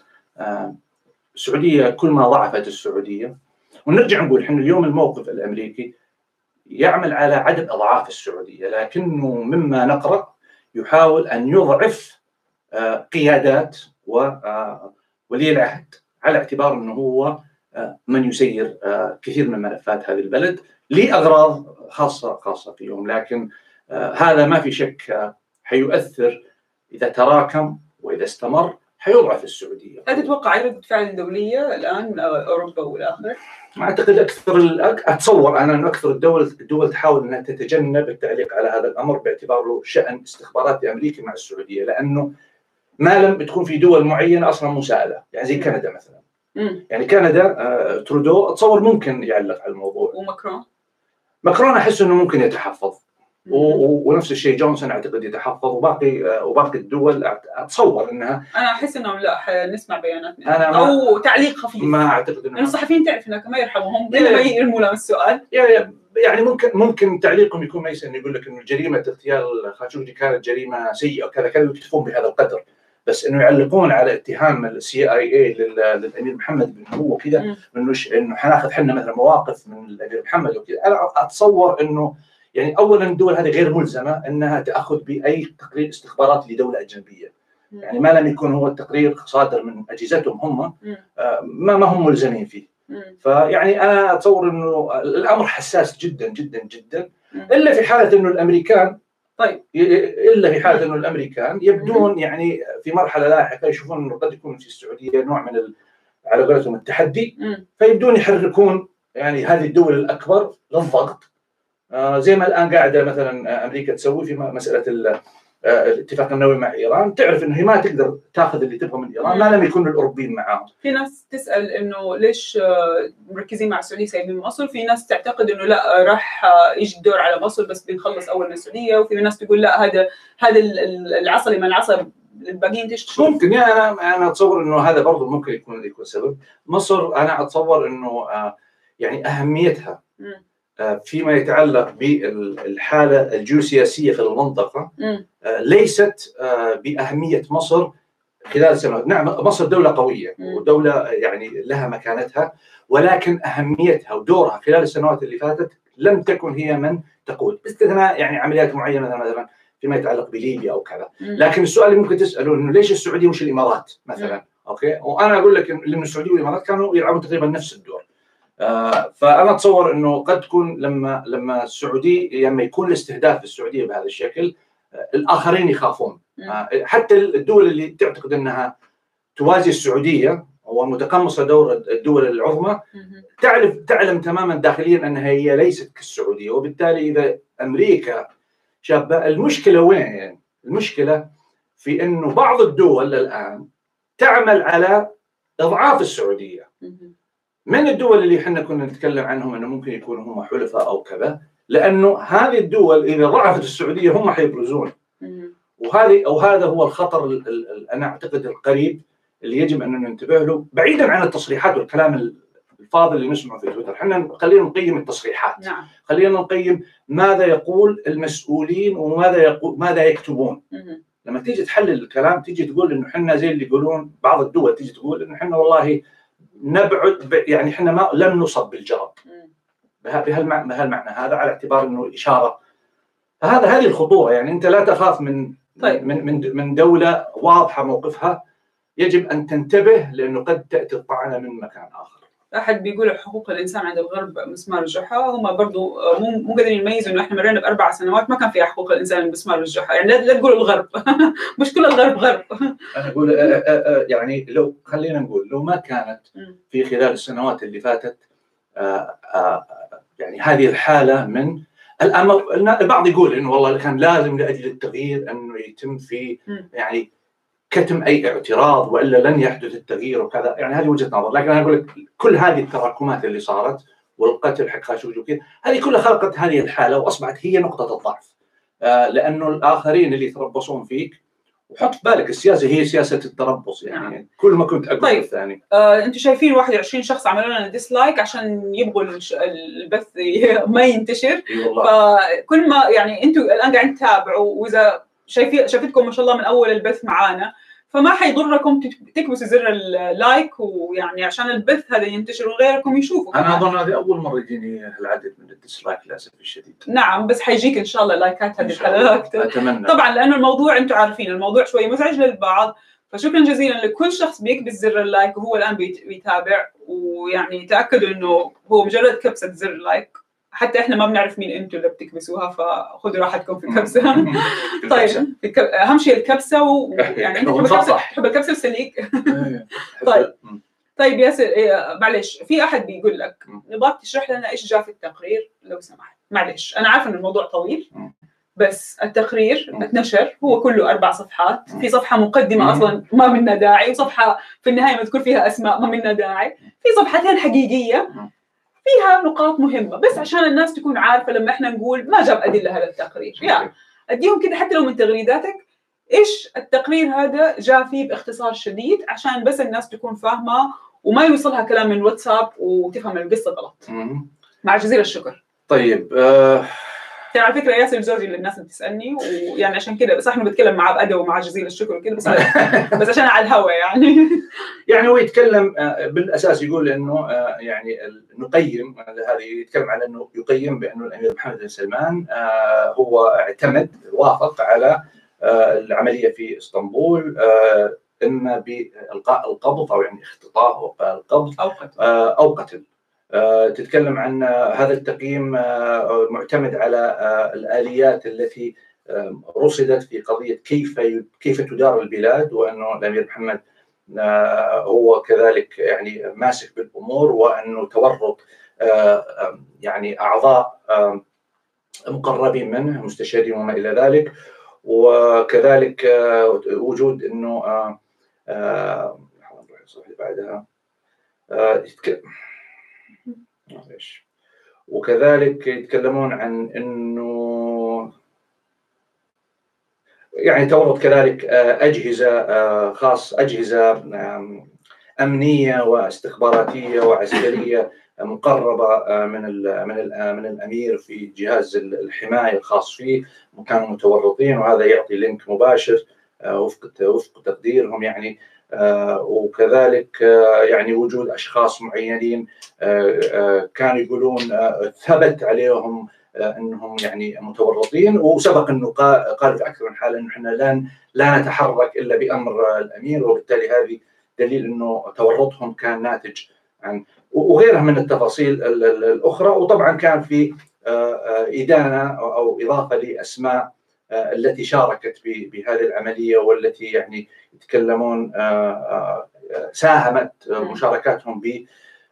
السعودية كل ما ضعفت السعودية ونرجع نقول إحنا اليوم الموقف الأمريكي يعمل على عدد أضعاف السعودية لكنه مما نقرأ يحاول أن يضعف قيادات ولي العهد على اعتبار إنه هو آه، من يسير آه، كثير من ملفات هذه البلد لأغراض خاصة خاصة فيهم لكن آه، هذا ما في شك حيؤثر. إذا تراكم وإذا استمر حيضعف السعودية. هل تتوقع رده فعل دولية الآن من أوروبا والاخر؟ أعتقد أكثر أتصور أنا إنه أكثر الدول الدول تحاول إنها تتجنب التعليق على هذا الأمر باعتباره شأن استخباراتي أمريكي مع السعودية لأنه ما لم تكون في دول معينة أصلا مساءله يعني زي كندا مثلا مم. يعني كندا آه، ترودو أتصور ممكن يعلق على الموضوع وماكرون ماكرون أحس إنه ممكن يتحفظ ونفس الشيء جونسون أعتقد يتحفظ وباقي آه، وباقي الدول أتصور إنها أنا أحس إنهم لا حنسمع بيانات أنا أو تعليق خفيف. ما أعتقد انه الصحفيين تعرف انك ما يرحمهم. الا ما يرموا لهم السؤال. يعني ممكن ممكن تعليقهم يكون ميسن يقول لك إنه جريمه اغتيال خاشقجي كانت جريمة سيئة وكذا كذا يكتفون بهذا القدر. بس إنه يعلقون على اتهام السي اي اي للأمير محمد بن هو كذا إنه إنه حناخذ إحنا مثلا مواقف من الأمير محمد وكذا. أنا أتصور إنه يعني اولا الدول هذه غير ملزمة أنها تأخذ بأي تقرير استخبارات لدولة أجنبية. يعني ما لم يكون هو التقرير صادر من أجهزتهم هم آه، ما ما هم ملزمين فيه. فيعني أنا أتصور إنه الأمر حساس جدا جدا جدا. إلا في حالة إنه الأمريكان طيب إلا في حالة إنه الأمريكان يبدون يعني في مرحلة لاحقة يشوفون إنه قد يكون في السعودية نوع من على قولتهم التحدي. فيبدون يحركون يعني هذه الدول الأكبر للضغط. زي ما الآن قاعدة مثلا أمريكا تسوي في مسألة آه، الاتفاق النووي مع إيران تعرف إنه هي ما تقدر تأخذ اللي تبغى من إيران ما لم يكون الأوروبيين معاهم. في ناس تسأل إنه ليش آه، مركزين مع السعودية سايبين مصر؟ في ناس تعتقد إنه لا راح آه، يجي الدور على مصر بس بنخلص أول من السعودية وفي ناس تقول لا هذا هذا العصا اللي من العصا الباقيين تشتغل ممكن يعني أنا أنا أتصور إنه هذا برضه ممكن يكون يكون سبب. مصر أنا أتصور إنه يعني أهميتها آه، فيما يتعلق بالحالة الجيوسياسية في المنطقة آه، ليست آه، بأهمية مصر خلال سنوات، نعم مصر دولة قوية ودولة يعني لها مكانتها ولكن أهميتها ودورها خلال السنوات اللي فاتت لم تكن هي من تقود باستثناء يعني عمليات معينة مثلا فيما يتعلق بليبيا أو كذا، لكن السؤال اللي ممكن تساله إنه ليش السعودية مش الإمارات مثلا؟ أوكي؟ وأنا أقول لك لأن السعودية والإمارات كانوا يلعبون تقريبا نفس الدور. آه، فأنا أتصور إنه قد تكون لما لما السعوديه لما يكون الاستهداف في السعودية بهذا الشكل آه، الآخرين يخافون. آه، حتى الدول اللي تعتقد إنها توازي السعودية ومتقمصه دور الدول العظمى تعرف تعلم تماما داخليا انها هي ليست كالسعودية. وبالتالي إذا أمريكا شابة المشكلة وين؟ يعني؟ المشكلة في إنه بعض الدول الآن تعمل على إضعاف السعودية. من الدول اللي إحنا كنا نتكلم عنهم إنه ممكن يكونوا هم حلفاء أو كذا؟ لأنه هذه الدول إذا ضعفت السعودية هم حيبرزون. وهذه أو هذا هو الخطر ال ال أنا أعتقد القريب اللي يجب أن ننتبه له بعيدا عن التصريحات والكلام الفاضل اللي نسمعه في تويتر. إحنا خلينا نقيم التصريحات. نعم. خلينا نقيم ماذا يقول المسؤولين وماذا يقول ماذا يكتبون. مم. لما تيجي تحلل الكلام تيجي تقول إنه إحنا زي اللي يقولون بعض الدول تيجي تقول إنه إحنا والله نبعد يعني إحنا ما لم نصب بالجرب. بهالمعنى هذا على اعتبار إنه إشارة. فهذا هذه الخطورة يعني أنت لا تخاف من طيب. من من من دولة واضحة موقفها يجب أن تنتبه لأنه قد تأتي الطعنة من مكان آخر. أحد بيقول حقوق الإنسان عند الغرب مسمار الجحا. هم برضو مو مو قادرين يميزوا إنه إحنا مرينا بأربع سنوات ما كان فيها حقوق الإنسان مسمار الجحا. يعني لا تقولوا الغرب. [LAUGHS] مش كل الغرب غرب. أنا أقول آه، آه، يعني لو خلينا نقول لو ما كانت في خلال السنوات اللي فاتت يعني هذه الحالة من الأمر البعض يقول إنه والله كان لازم لأجل التغيير إنه يتم في يعني كتم أي اعتراض وإلا لن يحدث التغيير وكذا. يعني هذه وجهة نظر. لكن أنا أقول لك كل هذه التراكمات اللي صارت والقتل حق خاشقجي وكذا هذه كلها خلقت هذه الحالة وأصبحت هي نقطة الضعف. آه لأنه الآخرين اللي يتربصون فيك وحط في بالك السياسة هي سياسة التربص يعني. كل ما كنت اقوى طيب. الثاني. آه، أنتم شايفين 21 شخص عملوا لنا ديسلايك عشان يبغوا البث [LAUGHS] ما ينتشر. فكل ما يعني أنتم الآن قاعدين تتابعوا وإذا شايفين شافتكم ما شاء الله من أول البث معانا. فما حيضركم تك- تكبسوا زر ال like ويعني عشان البث هذا ينتشر وغيركم يشوفوا. أنا. أظن هذه أول مرة يجيني العدد من ال dislike للأسف الشديد. نعم بس حيجيك إن شاء الله like ات هذه. الحلقات. أتمنى. طبعا لأنه الموضوع أنتم عارفين الموضوع شوي مزعج للبعض. فشكرا جزيلا لكل شخص بيكبس زر ال like وهو الآن بيت- بيتابع ويعني تاكدوا إنه هو مجرد كبسة زر ال like حتى إحنا ما بنعرف مين أنتم اللي بتكبسوها فخذوا راحتكم في الكبسة [LAUGHS] [LAUGHS] طيب أهم شيء الكبسة ويعني [LAUGHS] أنت تحب الكبسة. تحب الكبسة وسليك إيه. طيب. طيب ياسر إيه، معلش في أحد بيقول لك. نبغاك تشرح لنا إيش جاء في التقرير لو سمحت معلش أنا عارفة إن الموضوع طويل. بس التقرير. اتنشر هو كله أربع صفحات. في صفحة مقدمة. أصلا ما منها داعي وصفحة في النهاية مذكور فيها أسماء ما منها داعي في صفحتين حقيقية. فيها نقاط مهمة بس عشان الناس تكون عارفة لما إحنا نقول ما جاب أدلة هذا التقرير. يعني أديهم كده حتى لو من تغريداتك. إيش التقرير هذا جاء فيه باختصار شديد عشان بس الناس تكون فاهمة وما يوصلها كلام من واتساب وتفهم القصة غلط. مع جزيل الشكر. طيب آه كان على فكرة ياسر زوجي اللي الناس بتسألني ويعني عشان كده بس إحنا بتكلم معاه بادب ومع جزيل الشكر وكده بس [LAUGHS] بس عشان على الهوا يعني يعني هو يتكلم آه، بالأساس يقول إنه آه، يعني نقيم هذه يتكلم على إنه يقيم بانه الأمير محمد بن سلمان آه، هو اعتمد وافق على العملية في إسطنبول إما بإلقاء القبض أو يعني اختطاف أو القبض أو قتل أو قتل. آه، تتكلم عن هذا التقييم آه، معتمد على آه، الآليات التي رصدت في قضية كيف كيف تدار البلاد وانه الأمير محمد هو كذلك يعني ماسك بالأمور وانه تورط يعني أعضاء مقربين منه مستشارين وما إلى ذلك. وكذلك وجود إنه بعدها معليش. وكذلك يتكلمون عن إنه يعني تورط كذلك آه، أجهزة آه، خاص أجهزة أمنية واستخباراتية وعسكرية مقربة آه، من من من الأمير في جهاز الحماية الخاص فيه كانوا متورطين وهذا يعطي لينك مباشر وفق وفق تقديرهم يعني وكذلك آه، يعني وجود أشخاص معينين آه، آه، كانوا يقولون آه، ثبت عليهم آه، إنهم يعني متورطين. وسبق انه قا- قال في أكثر من حالة إنه إحنا لا لا نتحرك إلا بأمر آه، الأمير وبالتالي هذه دليل إنه تورطهم كان ناتج عن وغيرها من التفاصيل ال- ال- الأخرى. وطبعا كان في آه، آه، إدانة أو إضافة لأسماء آه، التي شاركت بهذه العملية والتي يعني يتكلمون آه، آه، ساهمت مم. مشاركاتهم ب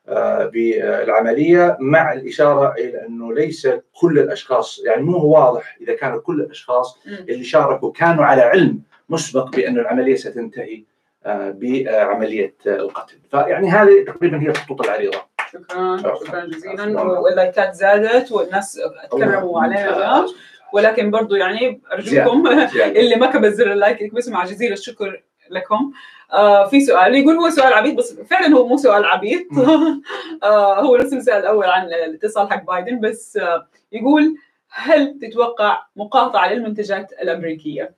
آه، بالعملية مع الإشارة إلى أنه ليس كل الأشخاص يعني مو واضح إذا كانوا كل الأشخاص. اللي شاركوا كانوا على علم مسبق بأن العملية ستنتهي بعملية آه، القتل فيعني هذه تقريبا هي الخطوط العريضة شكرا. شكرا جزيلا. وال like ات زادت والناس تكرموا علينا ولكن برضو يعني أرجوكم. [LAUGHS] اللي ما كبس زر ال like يكبسوا مع جزيل الشكر لكم. آه في سؤال يقول هو سؤال عبيط بس فعلا هو مو سؤال عبيط. [LAUGHS] آه هو نفس السؤال الأول عن الاتصال حق بايدن بس آه يقول هل تتوقع مقاطعة للمنتجات الأمريكية؟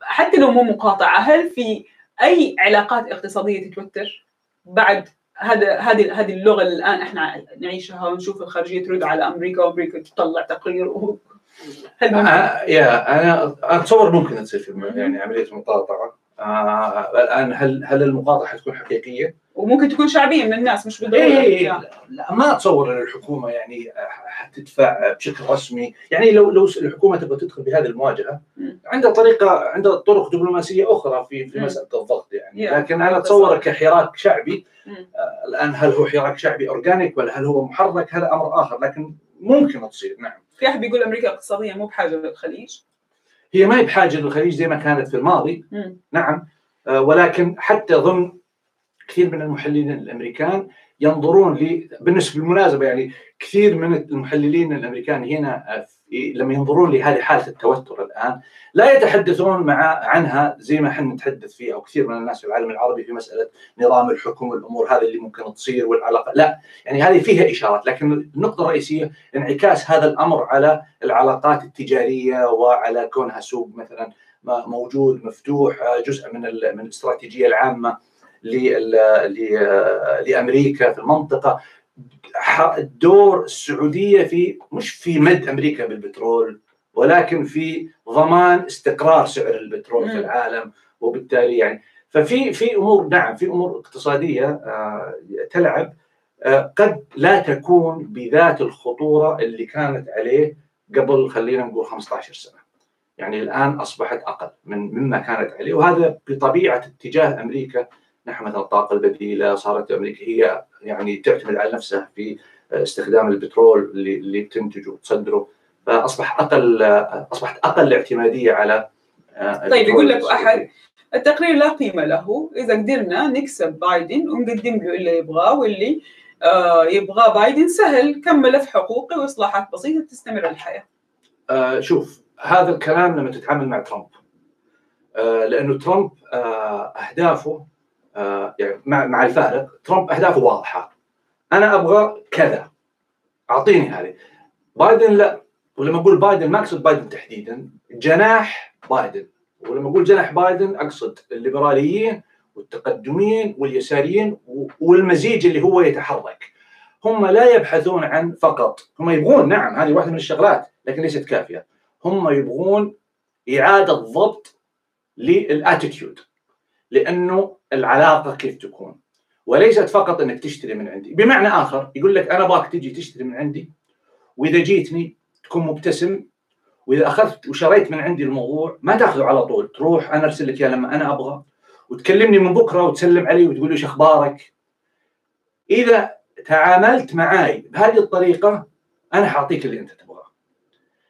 حتى لو مو مقاطعة هل في أي علاقات اقتصادية تتوتر بعد هذا هذه هذه اللغة اللي الآن إحنا نعيشها ونشوف الخارجية ترد على أمريكا وأمريكا تطلع تقرير؟ و... [LAUGHS] هل ممكن؟ آه، يا أنا أتصور ممكن تصير في يعني عملية مقاطعة. آه الآن هل هل المقاطعة حتكون حقيقية؟ وممكن تكون شعبية من الناس مش بالضروره إيه يعني. لا ما أتصور إن الحكومة يعني حتدفع بشكل رسمي، يعني لو لو الحكومة تبغى تدخل بهذه المواجهة. عندها طريقة عندها طرق دبلوماسية أخرى في في. مسألة الضغط يعني،. لكن أنا أتصور كحراك شعبي. آه، الآن هل هو حراك شعبي أورجانيك ولا هل هو محرك هذا أمر آخر لكن ممكن تصير نعم. في أحد بيقول أمريكا اقتصاديا مو بحاجة للخليج هي ما هي بحاجة للخليج زي ما كانت في الماضي مم. نعم آه، ولكن حتى ضمن كثير من المحللين الأمريكان ينظرون ل بالنسبة بالمناسبة يعني كثير من المحللين الأمريكان هنا لما ينظرون لهذه حالة التوتر الآن لا يتحدثون مع عنها زي ما إحنا نتحدث فيه أو كثير من الناس في العالم العربي في مسألة نظام الحكم والأمور هذه اللي ممكن تصير والعلاقة. لا يعني هذه فيها إشارات لكن النقطة الرئيسية انعكاس هذا الأمر على العلاقات التجارية وعلى كونها سوق مثلا موجود مفتوح جزء من من الاستراتيجية العامة لأمريكا في المنطقة. دور السعودية في مش في مد أمريكا بالبترول ولكن في ضمان استقرار سعر البترول في العالم وبالتالي يعني ففي في أمور نعم في أمور اقتصادية آه، تلعب آه، قد لا تكون بذات الخطورة اللي كانت عليه قبل خلينا نقول 15 سنة. يعني الآن أصبحت أقل من مما كانت عليه وهذا بطبيعة اتجاه أمريكا نحو مثلا الطاقة البديلة صارت أمريكا هي يعني تعتمد على نفسها في استخدام البترول اللي اللي تنتجه وتصدره. فأصبح أقل أصبحت أقل اعتمادية على آه، طيب يقول لك أحد التقرير لا قيمة له. إذا قدرنا نكسب بايدن ونقدم له اللي يبغاه واللي آه يبغاه بايدن سهل كم ملف حقوقي وإصلاحات بسيطة تستمر الحياة. آه شوف هذا الكلام لما تتعامل مع ترامب. آه لأنه ترامب آه أهدافه يعني مع مع الفارق ترامب أهدافه واضحة. أنا أبغى كذا. أعطيني هذه. بايدن لا. ولما أقول بايدن ما أقصد بايدن تحديدا. جناح بايدن. ولما أقول جناح بايدن أقصد الليبراليين والتقدمين واليساريين والمزيج اللي هو يتحرك. هم لا يبحثون عن فقط. هم يبغون نعم هذه واحدة من الشغلات لكن ليست كافية. هم يبغون إعادة ضبط للأتيتيود. لأنه العلاقة كيف تكون؟ وليست فقط إنك تشتري من عندي. بمعنى آخر يقول لك أنا أبغاك تجي تشتري من عندي وإذا جيتني تكون مبتسم وإذا أخذت وشريت من عندي الموضوع ما تأخذه على طول. تروح أنا أرسل لك إياه لما أنا أبغى وتكلمني من بكرة وتسلم علي وتقول لي أخبارك. إذا تعاملت معي بهذه الطريقة أنا حأعطيك اللي أنت تبغاه.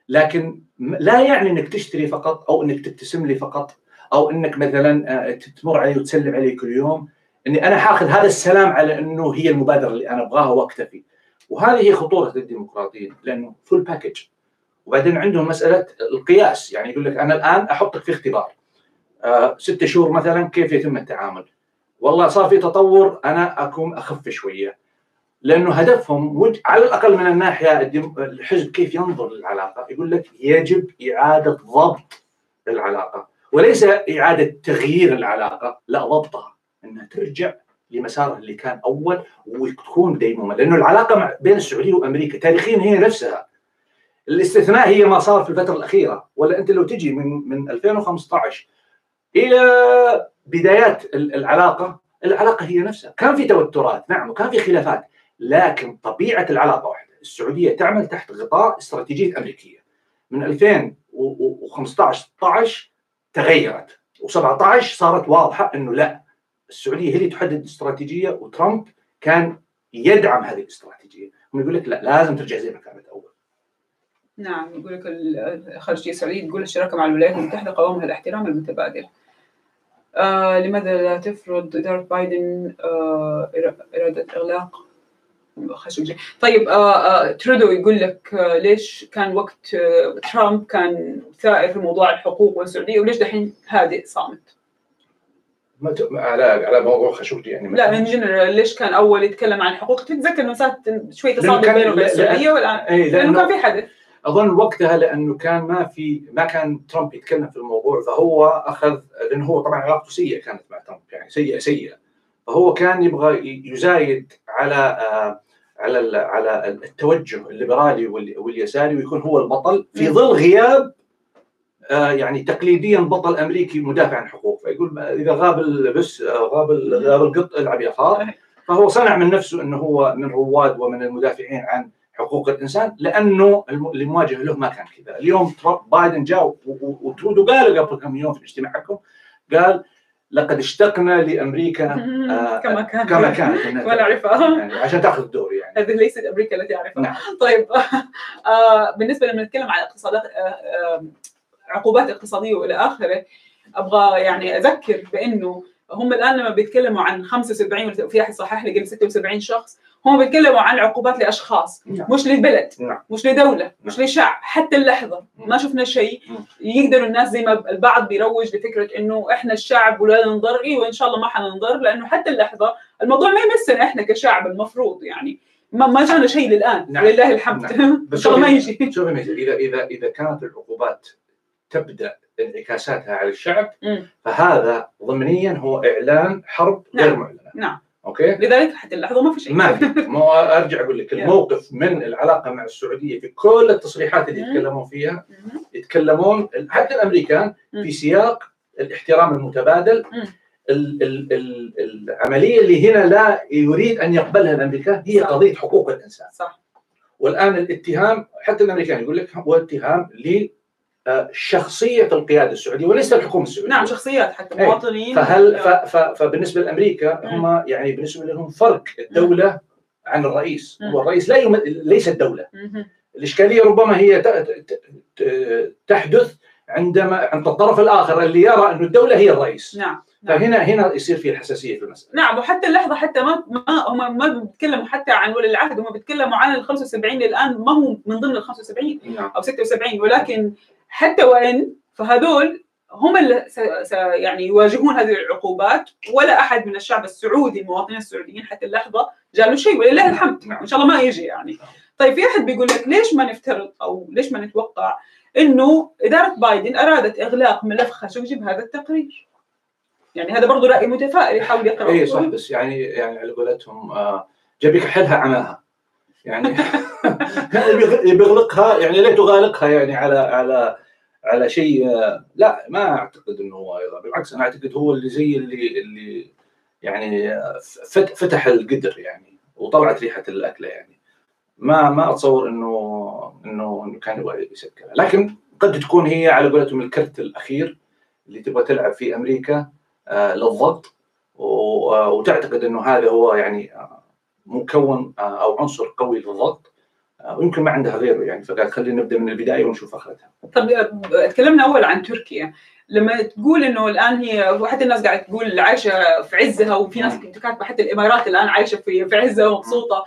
لكن لا يعني إنك تشتري فقط أو إنك تبتسم لي فقط. أو إنك مثلا آه، تمر علي وتسلم علي كل يوم إني أنا حاخذ هذا السلام على إنه هي المبادرة اللي أنا أبغاها وأكتفي. وهذه هي خطورة الديمقراطيين لأنه full package وبعدين عندهم مسألة القياس. يعني يقول لك أنا الآن أحطك في اختبار. آه ست شهور مثلا كيف يتم التعامل؟ والله صار في تطور أنا أكون أخف شوية. لأنه هدفهم على الأقل من الناحية الحزب كيف ينظر للعلاقة؟ يقول لك يجب إعادة ضبط العلاقه وليس إعادة تغيير العلاقة لا ضبطها إنها ترجع لمسارها اللي كان أول وتكون ديمومه لأنه العلاقة بين السعودية وأمريكا تاريخيا هي نفسها. الاستثناء هي ما صار في الفترة الأخيرة. ولا أنت لو تجي من من 2015 إلى بدايات العلاقة العلاقة هي نفسها. كان في توترات نعم وكان في خلافات لكن طبيعة العلاقة واحدة. السعودية تعمل تحت غطاء استراتيجية أمريكية. من 2015 16 تغيرت. و17 صارت واضحة إنه لا. السعودية هي اللي تحدد الاستراتيجيه وترامب كان يدعم هذه الاستراتيجية. هم يقول لك لا لازم ترجع زي ما كانت اول نعم يقول لك الخارجية السعودية تقول الشراكة مع الولايات المتحدة قوامها الاحترام المتبادل. آه لماذا لا تفرض إدارة بايدن آه إرادة إغلاق خشوجي طيب آه آه ترودو يقول لك آه ليش كان وقت آه ترامب كان ثائر في موضوع الحقوق والسعودية وليش دحين هادئ صامت؟ ما على على موضوع خشوجي يعني. لا ان جنرال ليش كان أول يتكلم عن الحقوق تتذكر إنه صارت شوي تصادم بينه وبين السعوديه والان إيه لأنه كان في حدث. أظن وقتها لأنه كان ما في ما كان ترامب يتكلم في الموضوع فهو أخذ لأنه هو طبعا علاقته سيئة كانت مع ترامب يعني سيئة سيئة. فهو كان يبغى يزايد على آه على على التوجه الليبرالي واليساري ويكون هو البطل في ظل غياب آه، يعني تقليديا بطل أمريكي مدافع عن حقوق. فيقول إذا غاب البس آه، غاب غاب القط العب يا خار فهو صنع من نفسه إنه هو من رواد ومن المدافعين عن حقوق الإنسان لأنه المواجهه له ما كان كذا، اليوم بايدن جاء وترودو قال قبل كم يوم في الاجتماع حقهم قال لقد اشتقنا لأمريكا [LAUGHS] آه كما كانت كما كانت [LAUGHS] ونعرفها يعني عشان تأخذ الدور يعني. هذه ليست أمريكا التي أعرفها. نعم. طيب. [LAUGHS] آه بالنسبة لما نتكلم عن اقتصادات آه عقوبات اقتصادية وإلى آخره أبغى يعني أذكر بأنه هم الآن لما بيتكلموا عن 75 وفي احد صحح لي قال 76 شخص هم بيتكلموا عن عقوبات لأشخاص نعم. مش لبلد نعم. مش لدولة مش لشعب حتى اللحظة ما شفنا شيء مم. يقدروا الناس زي ما البعض بيروج لفكرة إنه إحنا الشعب ولا ننضر إيه وإن شاء الله ما حننضر لأنه حتى اللحظة الموضوع ما يمسنا إحنا كشعب المفروض يعني ما ما جانا شيء للآن نعم. ولله الحمد [LAUGHS] إن بس شاء الله ما يجي [LAUGHS] شوفي اذا اذا إذا كانت العقوبات تبدأ انعكاساتها على الشعب مم. فهذا ضمنيا هو إعلان حرب غير نعم. معلنة نعم أوكي لذلك حتى اللحظة ما في شيء ما في [LAUGHS] مو أرجع أقول لك الموقف من العلاقة مع السعودية في كل التصريحات اللي. يتكلمون فيها. يتكلمون حتى الأمريكان. في سياق الاحترام المتبادل. ال ال ال العملية اللي هنا لا يريد أن يقبلها الامريكان هي صح. قضية حقوق الإنسان صح والآن الاتهام حتى الأمريكان يقول لك هو اتهام لشخصيه القيادة السعودية وليس الحكومة السعودية نعم شخصيات حتى إيه. مواطنين فهل ف فبالنسبة لأمريكا هم يعني بالنسبة لهم فرق الدولة عن الرئيس مم. هو الرئيس لا. ليس الدولة. الإشكالية ربما هي. تحدث عندما عند الطرف الآخر اللي يرى انه الدولة هي الرئيس نعم نعم. فهنا هنا يصير في الحساسية في المسألة نعم وحتى اللحظة حتى ما ما هم ما بيتكلموا حتى عن ولي العهد هم بيتكلموا عن ال 75 الآن ما هو من ضمن ال 75 نعم أو 76 ولكن حتى وإن فهذول هم اللي س... س... يعني يواجهون هذه العقوبات ولا أحد من الشعب السعودي المواطنين السعوديين حتى اللحظة جاله شيء ولله الحمد. إن شاء الله ما يجي يعني. طيب في أحد بيقول لك ليش ما نفترض أو ليش ما نتوقع إنه إدارة بايدن أرادت إغلاق ملف خاشقجي بهذا التقرير. يعني هذا برضه رأي متفائل يحاول يقرا اي صح بس يعني يعني على قولتهم آه، جاب يكحلها عماها. يعني [LAUGHS] [LAUGHS] يبي يغلقها يعني ليه تغالقها يعني على على على شيء لا ما أعتقد إنه هو يغلق. بالعكس أنا أعتقد هو اللي زي اللي اللي يعني فت- فتح القدر يعني وطلعت ريحة الأكلة يعني. ما ما أتصور إنه إنه إنه كان يبغى يسكرها لكن قد تكون هي على قولتهم الكرت الأخير اللي تبغى تلعب في أمريكا آه، للضغط. وتعتقد إنه هذا هو يعني آه، مكون آه، أو عنصر قوي للضغط. ويمكن ما عندها غيره يعني فقال خلينا نبدأ من البداية ونشوف آخرتها. طب آه، تكلمنا أول عن تركيا. لما تقول إنه الآن هي وحتى الناس قاعدة تقول عايشه في عزها وفي ناس كاتبة حتى الإمارات الآن عايشة في في عزها ومبسوطة.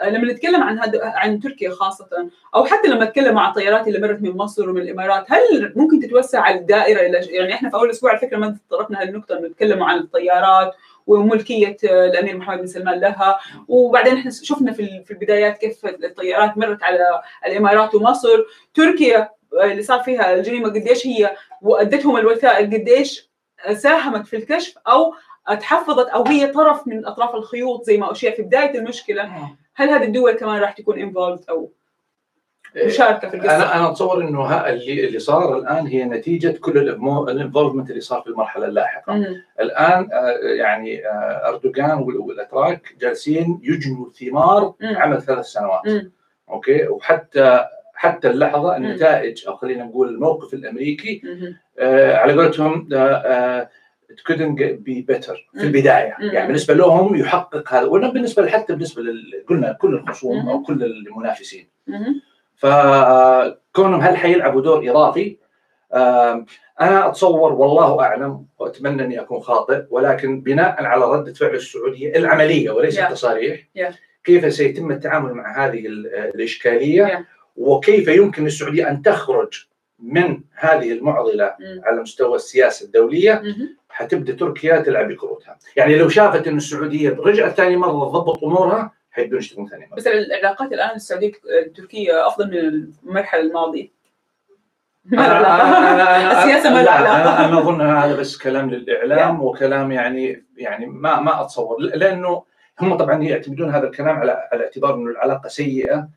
آه، لما نتكلم عن هذا عن تركيا خاصة أو حتى لما نتكلم عن الطيارات اللي مرت من مصر ومن الإمارات هل ممكن تتوسع الدائرة إلى يعني إحنا في أول أسبوع على فكرة ما تطرقنا هالنقطة إنه نتكلم عن الطيارات وملكية آه، الأمير محمد بن سلمان لها. وبعدين إحنا شفنا في ال- في البدايات كيف الطيارات مرت على الإمارات ومصر. تركيا آه، اللي صار فيها الجريمة قديش هي وأدتهم الوثائق قديش ساهمت في الكشف أو تحفظت أو هي طرف من أطراف الخيوط زي ما اشيع في بداية المشكلة. هل هذه الدول كمان راح تكون involved أو مشاركة في القصة؟ أنا أنا أتصور إنه اللي اللي صار الآن هي نتيجة كل ال involvement اللي صار في المرحلة اللاحقة. مم. الآن آه، يعني آه، أردوغان وال- والأتراك جالسين يجنوا ثمار مم. عمل ثلاث سنوات. مم. okay وحتى حتى اللحظة. النتائج أو خلينا نقول الموقف الأمريكي. آه، على قولتهم it couldn't be better في. البداية مم. يعني بالنسبة لهم يحقق هذا ولا بالنسبة حتى بالنسبة قلنا كل الخصوم أو. كل المنافسين مم. فكونهم هل حيلعبوا دور اضافي أنا أتصور والله أعلم وأتمنى أني أكون خاطئ ولكن بناء على رده فعل السعودية العملية وليس Yeah. التصاريح Yeah. كيف سيتم التعامل مع هذه ال- الإشكالية Yeah. وكيف يمكن للسعودية أن تخرج من هذه المعضلة مم. على مستوى السياسة الدولية مم. حتبدأ تركيا تلعب بكروتها، يعني لو شافت إن السعودية رجعت ثاني مرة تضبط أمورها حيبدون يشتغلون ثاني مره. بس العلاقات الآن السعودية التركيه أفضل من المرحلة الماضية ما له علاقة. السياسة ما لها لا، علاقة. أنا أنا أظن هذا بس كلام للإعلام وكلام يعني يعني ما ما أتصور لأنه هم طبعا يعتمدون هذا الكلام على على اعتبار إنه العلاقة سيئة.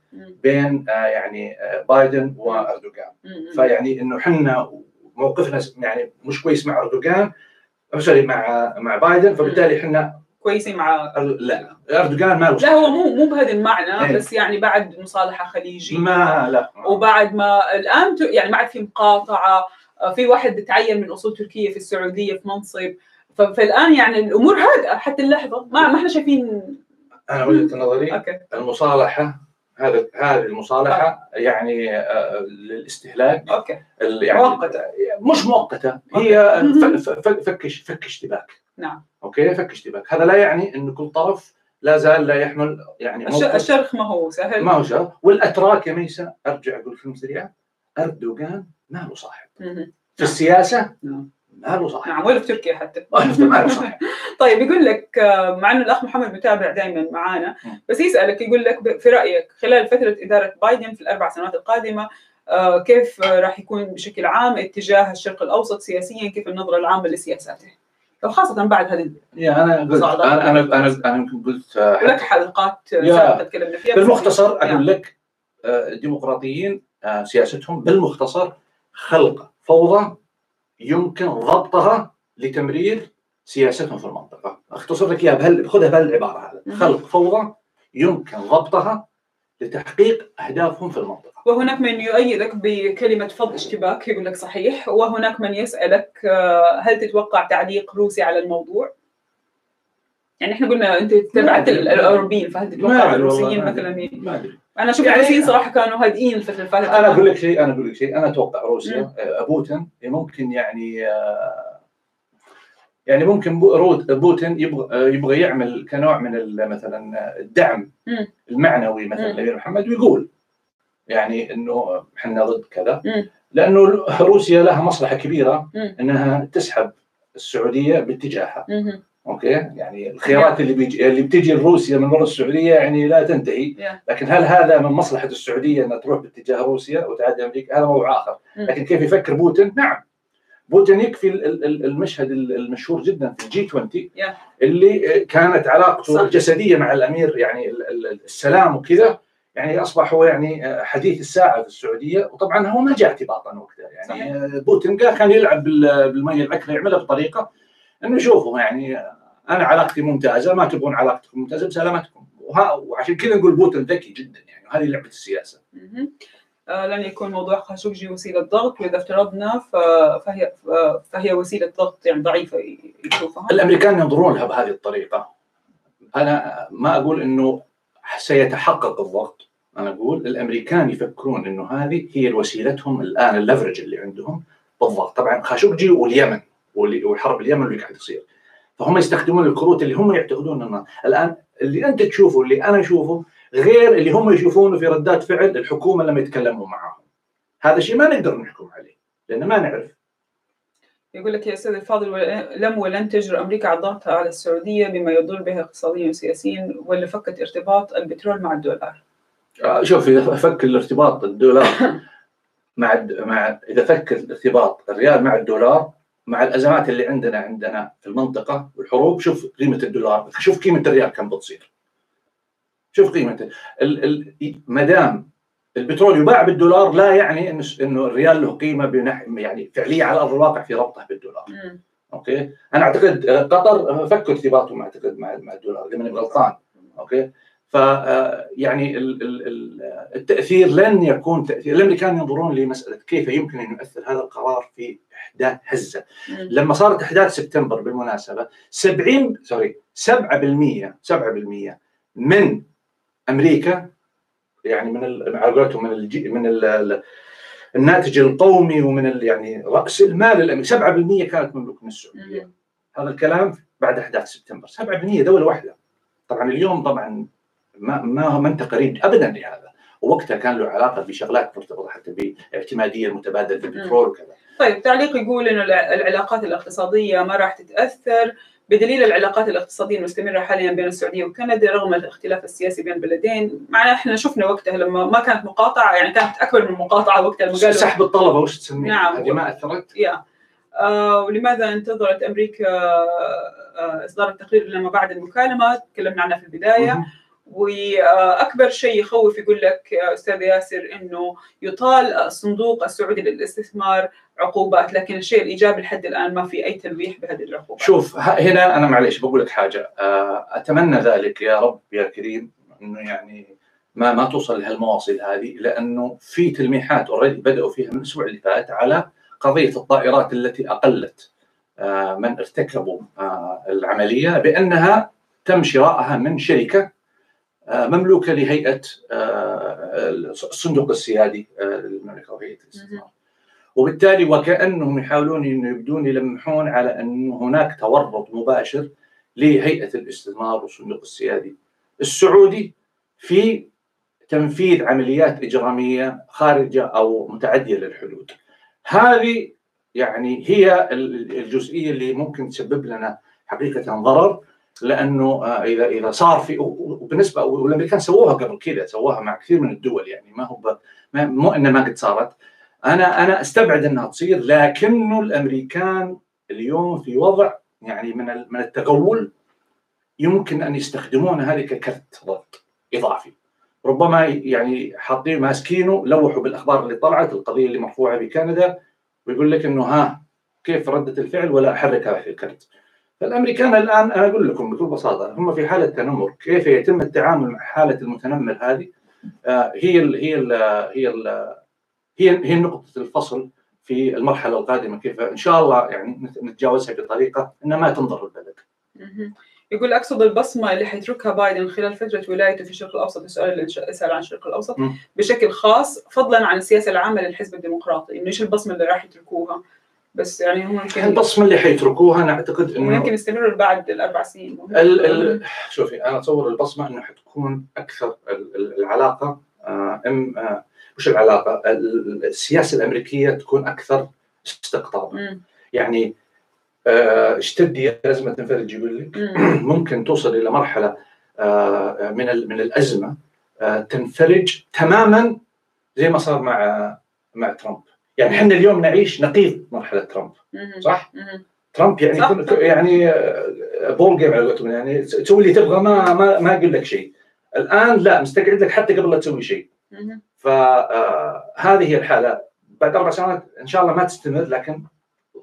بين آه، يعني آه، بايدن وأردوغان. فيعني إنه إحنا موقفنا يعني مش كويس مع أردوغان سوري مع مع بايدن فبالتالي إحنا كويسين مع لا أردوغان ما له لا هو مو مو بهذا المعنى إيه. بس يعني بعد مصالحة خليجية. ما لا. وبعد ما الآن ت- يعني ما عاد في مقاطعة في واحد تعين من أصول تركية في السعودية في منصب. فالآن يعني الأمور هادئه حتى اللحظة ما ما إحنا شايفين أنا وجهة نظري أوكي. المصالحة هذا هذه المصالحة يعني آه، للاستهلاك. أوكي. يعني مؤقتة. مش مؤقتة هي ف- ف- ف- فك فك اشتباك. نعم. أوكي فك اشتباك هذا لا يعني إن كل طرف لا زال لا يحمل يعني الشرخ ما هو؟ سهل. ما هو شر والأتراك يا ميسا أرجع أقول كلمه سريعه أردوغان ما له صاحب. مهم. في السياسة نعم. ما له صاحب. نعم ولا في تركيا حتى؟ ما له صاحب. [LAUGHS] طيب يقول لك آه، مع إنه الأخ محمد متابع دائما معانا. بس يسألك يقول لك في رأيك خلال فترة إدارة بايدن في الأربع سنوات القادمة آه، كيف راح يكون بشكل عام اتجاه الشرق الأوسط سياسيا؟ كيف النظرة العامة لسياساته؟ وخاصة بعد هذه يا أنا قلت. أنا أنا أنا أنا يمكن قلت آه، ولك حلقات آه، تكلمنا فيها بالمختصر نعم. أقول لك آه، الديمقراطيين آه، سياستهم بالمختصر خلق فوضى يمكن ضبطها لتمرير سياستهم في المنطقة أختصر لك إياها بهال- خذها بهالعبارة هذا. خلق فوضى يمكن ضبطها لتحقيق أهدافهم في المنطقة وهناك من يؤيدك بكلمة فض اشتباك يقول لك صحيح وهناك من يسألك آه، هل تتوقع تعليق روسي على الموضوع؟ يعني إحنا قلنا أنت تبعت الأوروبيين فهل تتوقع الروسيين مثلا ما أدري أنا أشوف يعني- الروسيين صراحة كانوا هادئين الفترة اللي فاتت أنا أقول لك شيء أنا أقول لك شيء أنا أتوقع. روسيا آه، بوتين ممكن يعني آه، يعني ممكن بوتين يبغى يبغى يعمل كنوع من مثلا الدعم. المعنوي مثلا. لأمير محمد ويقول يعني إنه إحنا ضد كذا. لأنه روسيا لها مصلحة كبيرة. إنها تسحب السعودية باتجاهها. أوكي يعني الخيارات اللي بيجي اللي بتجي لروسيا من ورا السعودية يعني لا تنتهي Yeah. لكن هل هذا من مصلحة السعودية إنها تروح باتجاه روسيا وتعدي أمريكا هذا موضوع آخر. لكن كيف يفكر بوتين نعم بوتين يكفي ال- ال- ال- المشهد ال- المشهور جدا في الجي 20 Yeah. اللي كانت علاقته صح. الجسدية مع الأمير يعني ال- ال- السلام وكذا يعني اصبح هو يعني حديث الساعة في السعودية وطبعا هو ما جاء اعتباطا وقتها. يعني صحيح. بوتين قال كان يلعب بال- بالميه العكره يعملها بطريقة إنه شوفوا يعني أنا علاقتي ممتازة ما تبغون علاقتكم ممتازة بسلامتكم. وعشان كذا نقول بوتين ذكي جدا يعني وهذه لعبة السياسة. آه، لن يكون موضوع خاشقجي وسيلة ضغط وإذا افترضنا فهي فهي وسيلة ضغط يعني ضعيفة يشوفها. الأمريكان ينظرون لها بهذه الطريقة. أنا ما أقول إنه سيتحقق الضغط. أنا أقول الأمريكان يفكرون إنه هذه هي وسيلتهم الآن الليفرج اللي عندهم بالضغط. طبعا خاشقجي واليمن والحرب اليمن اللي قاعد تصير. فهم يستخدمون الكروت اللي هم يعتقدون إنه الآن اللي أنت تشوفه اللي أنا أشوفه غير اللي هم يشوفونه في ردات فعل الحكومة لما يتكلموا معاهم. هذا شيء ما نقدر نحكم عليه لأن ما نعرف. يقول لك يا أستاذ الفاضل لم ولن تجرؤ أمريكا على الضغط على السعودية بما يضر بها اقتصاديا وسياسيا ولا فكت ارتباط البترول مع الدولار. آه، شوف إذا فك الارتباط الدولار مع مع إذا فك الارتباط الريال مع الدولار مع الأزمات اللي عندنا عندنا في المنطقة والحروب شوف قيمة الدولار شوف قيمة الريال كم بتصير شوف ال ما دام البترول يباع بالدولار لا يعني انه إنه الريال له قيمة بنح يعني فعليه على أرض الواقع في ربطه بالدولار. مم. okay؟ أنا أعتقد آه، قطر فكوا ارتباطهم أعتقد مع مع الدولار اذا ماني غلطان okay؟ ف آه، يعني ال- ال- ال- التأثير لن يكون تأثير الامريكان ينظرون لمسألة كيف يمكن أن يؤثر هذا القرار في احداث هزة. مم. لما صارت إحداث سبتمبر بالمناسبة 70 sorry 7% 7% من أمريكا يعني من على قولتهم من الجي من ال- ال- الناتج القومي ومن ال- يعني رأس المال الامريكي 7% كانت مملوك من السعودية. هذا الكلام بعد أحداث سبتمبر. 7% دولة واحدة. طبعا اليوم طبعا ما ما ما انت قريب ابدا لهذا. ووقتها كان له علاقة بشغلات مرتبطة حتى باعتمادية المتبادل بالبترول وكذا. طيب تعليق يقول إنه الع- العلاقات الاقتصادية ما راح تتأثر. بدليل العلاقات الاقتصادية المستمرة حاليا بين السعودية وكندا رغم الاختلاف السياسي بين البلدين معنا إحنا شفنا وقتها لما ما كانت مقاطعة يعني كانت أكبر من مقاطعة وقتها سحب الطلبة وش تسميه؟ نعم. هذه ما أثرت؟ يا آه ولماذا انتظرت أمريكا آه إصدار التقرير لما بعد المكالمة تكلمنا عنها في البداية مهم. وأكبر شيء يخوف يقول لك يا أستاذ ياسر إنه يطال الصندوق السعودي للاستثمار عقوبات لكن الشيء الإيجابي لحد الآن ما في أي تلويح بهذه العقوبات. شوف هنا أنا معليش بقول لك حاجة. آه، أتمنى ذلك يا رب يا كريم إنه يعني ما ما توصل لهالمواصل هذه لأنه في تلميحات اوريدي بدأوا فيها من الأسبوع اللي فات على قضية الطائرات التي أقلت آه، من ارتكبوا آه، العملية بأنها تم شرائها من شركة مملوكة لهيئة الصندوق السيادي للمملكة وهيئة الاستثمار. وبالتالي وكأنهم يحاولون انه يبدون يلمحون على انه هناك تورط مباشر لهيئة الاستثمار والصندوق السيادي السعودي في تنفيذ عمليات إجرامية خارجة أو متعدية للحدود. هذه يعني هي الجزئية اللي ممكن تسبب لنا حقيقة ضرر لأنه آه، اذا إذا صار في وبالنسبه والأمريكان سووها قبل كذا سووها مع كثير من الدول يعني ما هو مو إنها ما قد صارت أنا أنا أستبعد إنها تصير لكنه الأمريكان اليوم في وضع يعني من من التغول يمكن أن يستخدمون هذه ككرت ضغط إضافي. ربما يعني حاطين ماسكينه لوحوا بالأخبار اللي طلعت القضية اللي مرفوعة بكندا ويقول لك إنه ها كيف ردة الفعل ولا احرك هذا الكرت. فالأمريكان الآن أنا أقول لكم بكل بساطة هم في حالة تنمر. كيف يتم التعامل مع حالة المتنمر هذه؟ آه، هي ال هي ال هي ال هي هي نقطة الفصل في المرحلة القادمة كيف إن شاء الله يعني نتجاوزها بطريقة إنها ما تنضر البلد. يقول أقصد البصمة اللي حيتركها بايدن خلال فترة ولايته في الشرق الأوسط السؤال اللي سأل عن الشرق الأوسط. م. بشكل خاص فضلا عن السياسة العامة للحزب الديمقراطي إنه إيش البصمة اللي راح يتركوها؟ بس يعني هم يمكن البصمة اللي حيتركوها أنا أعتقد إنه يمكن يستمر بعد الأربع سنين. ال ال شوفي أنا أتصور البصمة إنه حتكون أكثر العلاقة آه ام آه مش العلاقه السياسة الأمريكية تكون أكثر استقطابا. يعني آه اشتد ازمه انفرج يقول لك؟ [CLEARS THROAT] ممكن توصل إلى مرحلة آه من من الأزمة آه تنفرج تماما زي ما صار مع مع ترامب. يعني إحنا اليوم نعيش نقيض مرحلة ترامب. صح؟ ترامب يعني صح. يعني آه، بول جيم على قولتهم. يعني تسوي اللي تبغى ما ما ما أقول لك شيء. الآن لا مستقعد لك حتى قبل لا تسوي شيء. فهذه هي الحالة. بعد أربع سنوات إن شاء الله ما تستمر لكن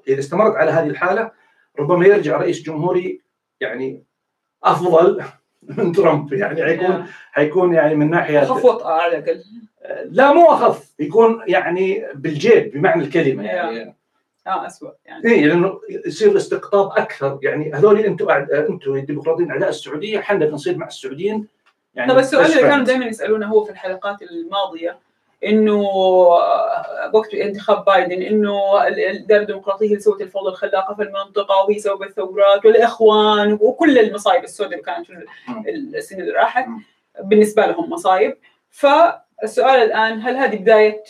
إذا استمرت على هذه الحالة ربما يرجع رئيس جمهوري يعني أفضل من ترامب. يعني حيكون حيكون يعني من ناحية أخف وطأة على الأقل. لا مو أخف يكون يعني بالجيب بمعنى الكلمة يعني. آه اسوء يعني. اي لأنه يصير الاستقطاب أكثر. يعني هذول أنتم أنتم الديمقراطيين أعداء السعودية إحنا بنصير مع السعوديين يعني طب السؤال اللي كانوا دائما يسألونه هو في الحلقات الماضية إنه وقت انتخاب بايدن إنه الاداره الديمقراطية اللي سوت الفوضى الخلاقة في المنطقة وهي سبب الثورات والإخوان وكل المصايب السوداء اللي كانت في السنة اللي راحت بالنسبة لهم مصايب. فالسؤال الآن هل هذه بداية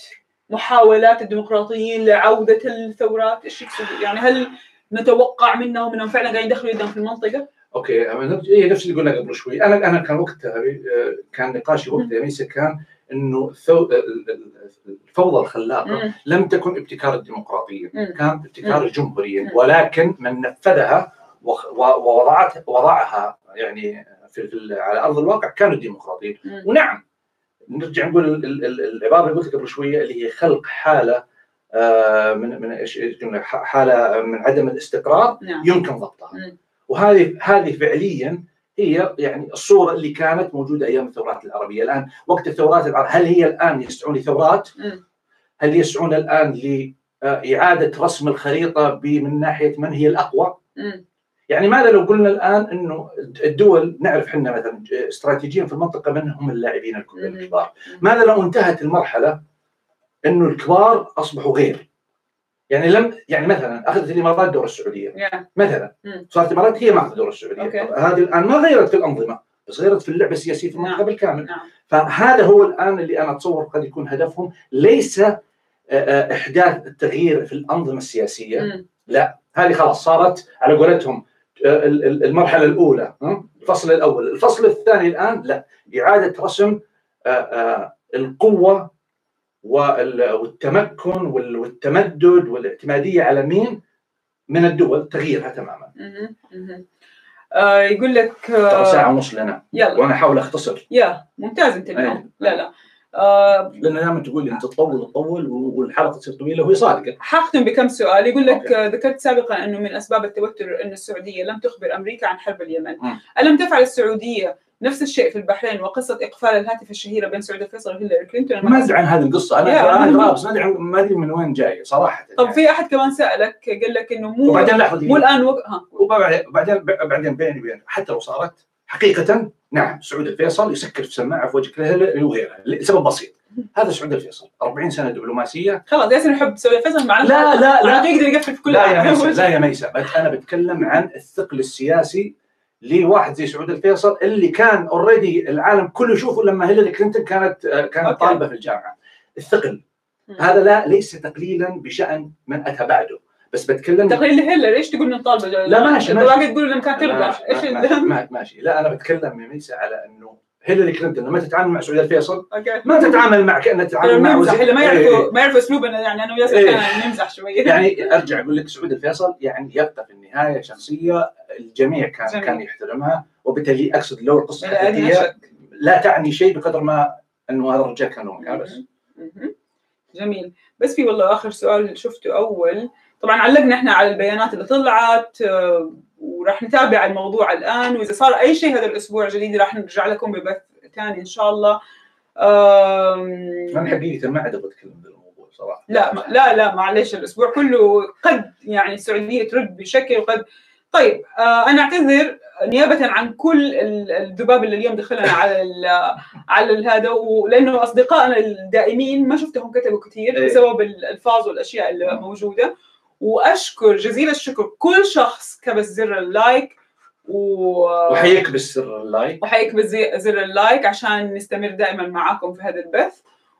محاولات الديمقراطيين لعودة الثورات؟ إيش يعني هل نتوقع منهم إنهم فعلا قاعدين يدخلوا يدهم في المنطقة؟ أوكي هي نفس اللي قلنا قبل شوي. أنا أنا كان وقتها كان نقاشي وقتها يا كان إنه الفوضى الخلاقة لم تكن ابتكار الديمقراطيين كان ابتكار الجمهوريين ولكن من نفذها ووضعت وضعها يعني في, على أرض الواقع كانوا الديمقراطيين ونعم نرجع نقول العبارة اللي قلت قبل شوية اللي هي خلق حالة آه، من من إيش حالة من عدم الاستقرار نعم. يمكن ضبطها. وهذه هذه فعليا هي يعني الصورة اللي كانت موجودة أيام الثورات العربية الآن وقت الثورات العربية هل هي الآن يسعون لثورات؟ هل يسعون الآن لاعاده رسم الخريطة من ناحية من هي الأقوى؟ يعني ماذا لو قلنا الآن إنه الدول نعرف إحنا مثلا استراتيجيا في المنطقة من هم اللاعبين الكبار؟ ماذا لو انتهت المرحلة إنه الكبار أصبحوا غير؟ يعني لم يعني مثلا أخذت الامارات دور السعودية. Yeah. مثلا صارت الامارات هي ماخذه دور السعودية. Okay. هذه الآن ما غيرت في الأنظمة بس غيرت في اللعبة السياسية في المنطقة نعم. بالكامل. نعم. فهذا هو الآن اللي أنا أتصور قد يكون هدفهم. ليس آه، آه، إحداث التغيير في الأنظمة السياسية. م. لا. هذه خلاص صارت على قولتهم آه، المرحلة الأولى. الفصل الأول. الفصل الثاني الآن لا. إعادة رسم القوة والتمكن والتمدد والاعتمادية على مين؟ من الدول تغييرها تماما. آه يقول لك آه ساعة ونص لنا. يلا. وأنا أحاول أختصر. يا ممتاز أنت اليوم. لا لا. آه لأن دائما تقول أنت تطول تطول والحلقة تصير طويلة وهي صادقة. حختم بكم سؤال. يقول لك آه ذكرت سابقا أنه من أسباب التوتر أن السعودية لم تخبر أمريكا عن حرب اليمن. م. ألم تفعل السعودية نفس الشيء في البحرين وقصة إقفال الهاتف الشهيرة بين سعود الفيصل وهيلاري كلينتون. ما أدري عن هذه القصة أنا أنا بس ما أدري ما أدري من وين جاي صراحة طب يعني. في أحد كمان سألك قال لك إنه مو وبعدين لحظه مو الآن وق... ها. وبعدين بعدين بيني وبين حتى لو صارت حقيقة نعم سعود الفيصل يسكر في سماعه في وجه هيلاري وغيرها لسبب بسيط. هذا سعود الفيصل 40 سنة دبلوماسية. خلاص ياسر يحب سعود الفيصل مع لا لا لا. يقدر يقفل في كل لا يا ميسا لا يا [LAUGHS] ميسا أنا بتكلم عن الثقل السياسي لواحد زي سعود الفيصل اللي كان already العالم كله يشوفه لما هيلاري كلينتون كانت آه، كانت. طالبة في الجامعة. الثقل. هذا لا ليس تقليلا بشأن من أتى بعده. بس بتكلم تقليل هيلر إيش تقول من طالبة؟ لا، ماشي، ماشي. تقول لما كانت إيش ماشي لا أنا بتكلم يا ميسا على إنه هيلاري كلينتون لما تتعامل مع سعود الفيصل okay ما تتعامل مع كانها تتعامل مع نمزح وزير- ما إيه، يعرفوا ما يعرفوا اسلوبنا يعني أنا وياسر إيه. نمزح شوية [LAUGHS] يعني [LAUGHS] أرجع أقول لك سعود الفيصل يعني يبقى في النهاية شخصية الجميع كان جميل. كان يحترمها وبالتالي أقصد لو القصة الحقيقية. لا تعني شيء بقدر ما أنه هذا الرجال كان هو بس. جميل بس في والله آخر سؤال شفته أول طبعا علقنا إحنا على البيانات اللي طلعت آه، وراح نتابع الموضوع الآن. وإذا صار أي شيء هذا الأسبوع جديد راح نرجع لكم ببث ثاني إن شاء الله. آم، أنا حقيقه ما عاد أبغى أتكلم بالموضوع صراحة. لا ما- لا لا معلش الأسبوع كله قد يعني السعودية ترد بشكل وقد طيب آه أنا أعتذر نيابة عن كل ال- الذباب اللي اليوم دخلنا على ال- على هذا. ولأنه أصدقائنا الدائمين ما شفتهم كتبوا كثير إيه. بسبب الالفاظ والأشياء اللي موجودة. وأشكر جزيل الشكر كل شخص كبس زر ال like و... وحيكبس زر ال like. وحيكبس زر ال like عشان نستمر دائما معاكم في هذا البث.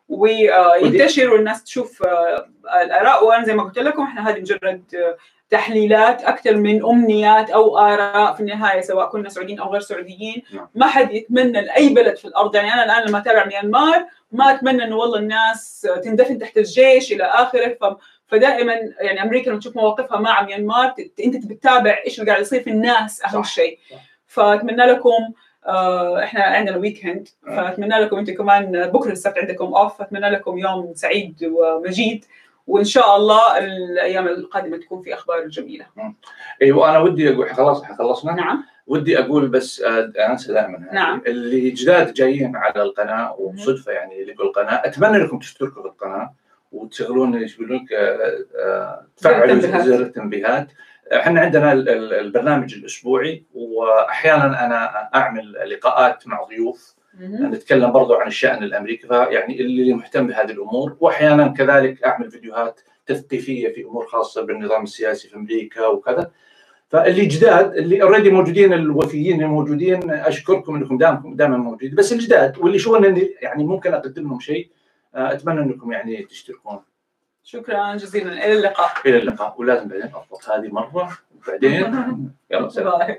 وينتشر والناس تشوف آه، الآراء. وأنا زي ما قلت لكم إحنا هذه مجرد آه، تحليلات أكثر من أمنيات أو آراء في النهاية سواء كنا سعوديين أو غير سعوديين. نعم. ما حد يتمنى لأي بلد في الأرض. يعني أنا الآن لما أتابع ميانمار ما أتمنى إنه والله الناس تندفن تحت الجيش إلى آخره. ف فدائما يعني أمريكا لما تشوف مواقفها مع ميانمار أنت بتتابع إيش اللي قاعد يصير في الناس أهم. شيء. فأتمنى لكم آه، إحنا عندنا weekend فأتمنى لكم أنتم كمان بكرة السبت عندكم off فأتمنى لكم يوم سعيد ومجيد وإن شاء الله الأيام القادمة تكون في أخبار جميلة أيوه أنا ودي أقول خلاص خلصنا نعم ودي أقول بس آه، أنسى دائما. نعم. اللي جداد جايين على القناة وصدفة يعني لقوا القناه أتمنى انكم تشتركوا في القناة وتشغلون إيش يقولون تفعلوا. زر التنبيهات. إحنا عندنا ال- ال- البرنامج الأسبوعي وأحيانا أنا أعمل لقاءات مع ضيوف. نتكلم برضو عن الشأن الأمريكي فيعني اللي مهتم بهذه الأمور. وأحيانا كذلك أعمل فيديوهات تثقيفية في أمور خاصة بالنظام السياسي في أمريكا وكذا. فاللي جداد اللي اوريدي موجودين الوفيين الموجودين أشكركم إنكم دائما دائما موجودين بس الجداد واللي اني يعني ممكن أقدم لهم شيء أتمنى أنكم يعني تشتركون. شكرا جزيلا. إلى اللقاء. إلى اللقاء. ولازم بعدين اضبط هذه مرة. وبعدين [LAUGHS] يلا سلام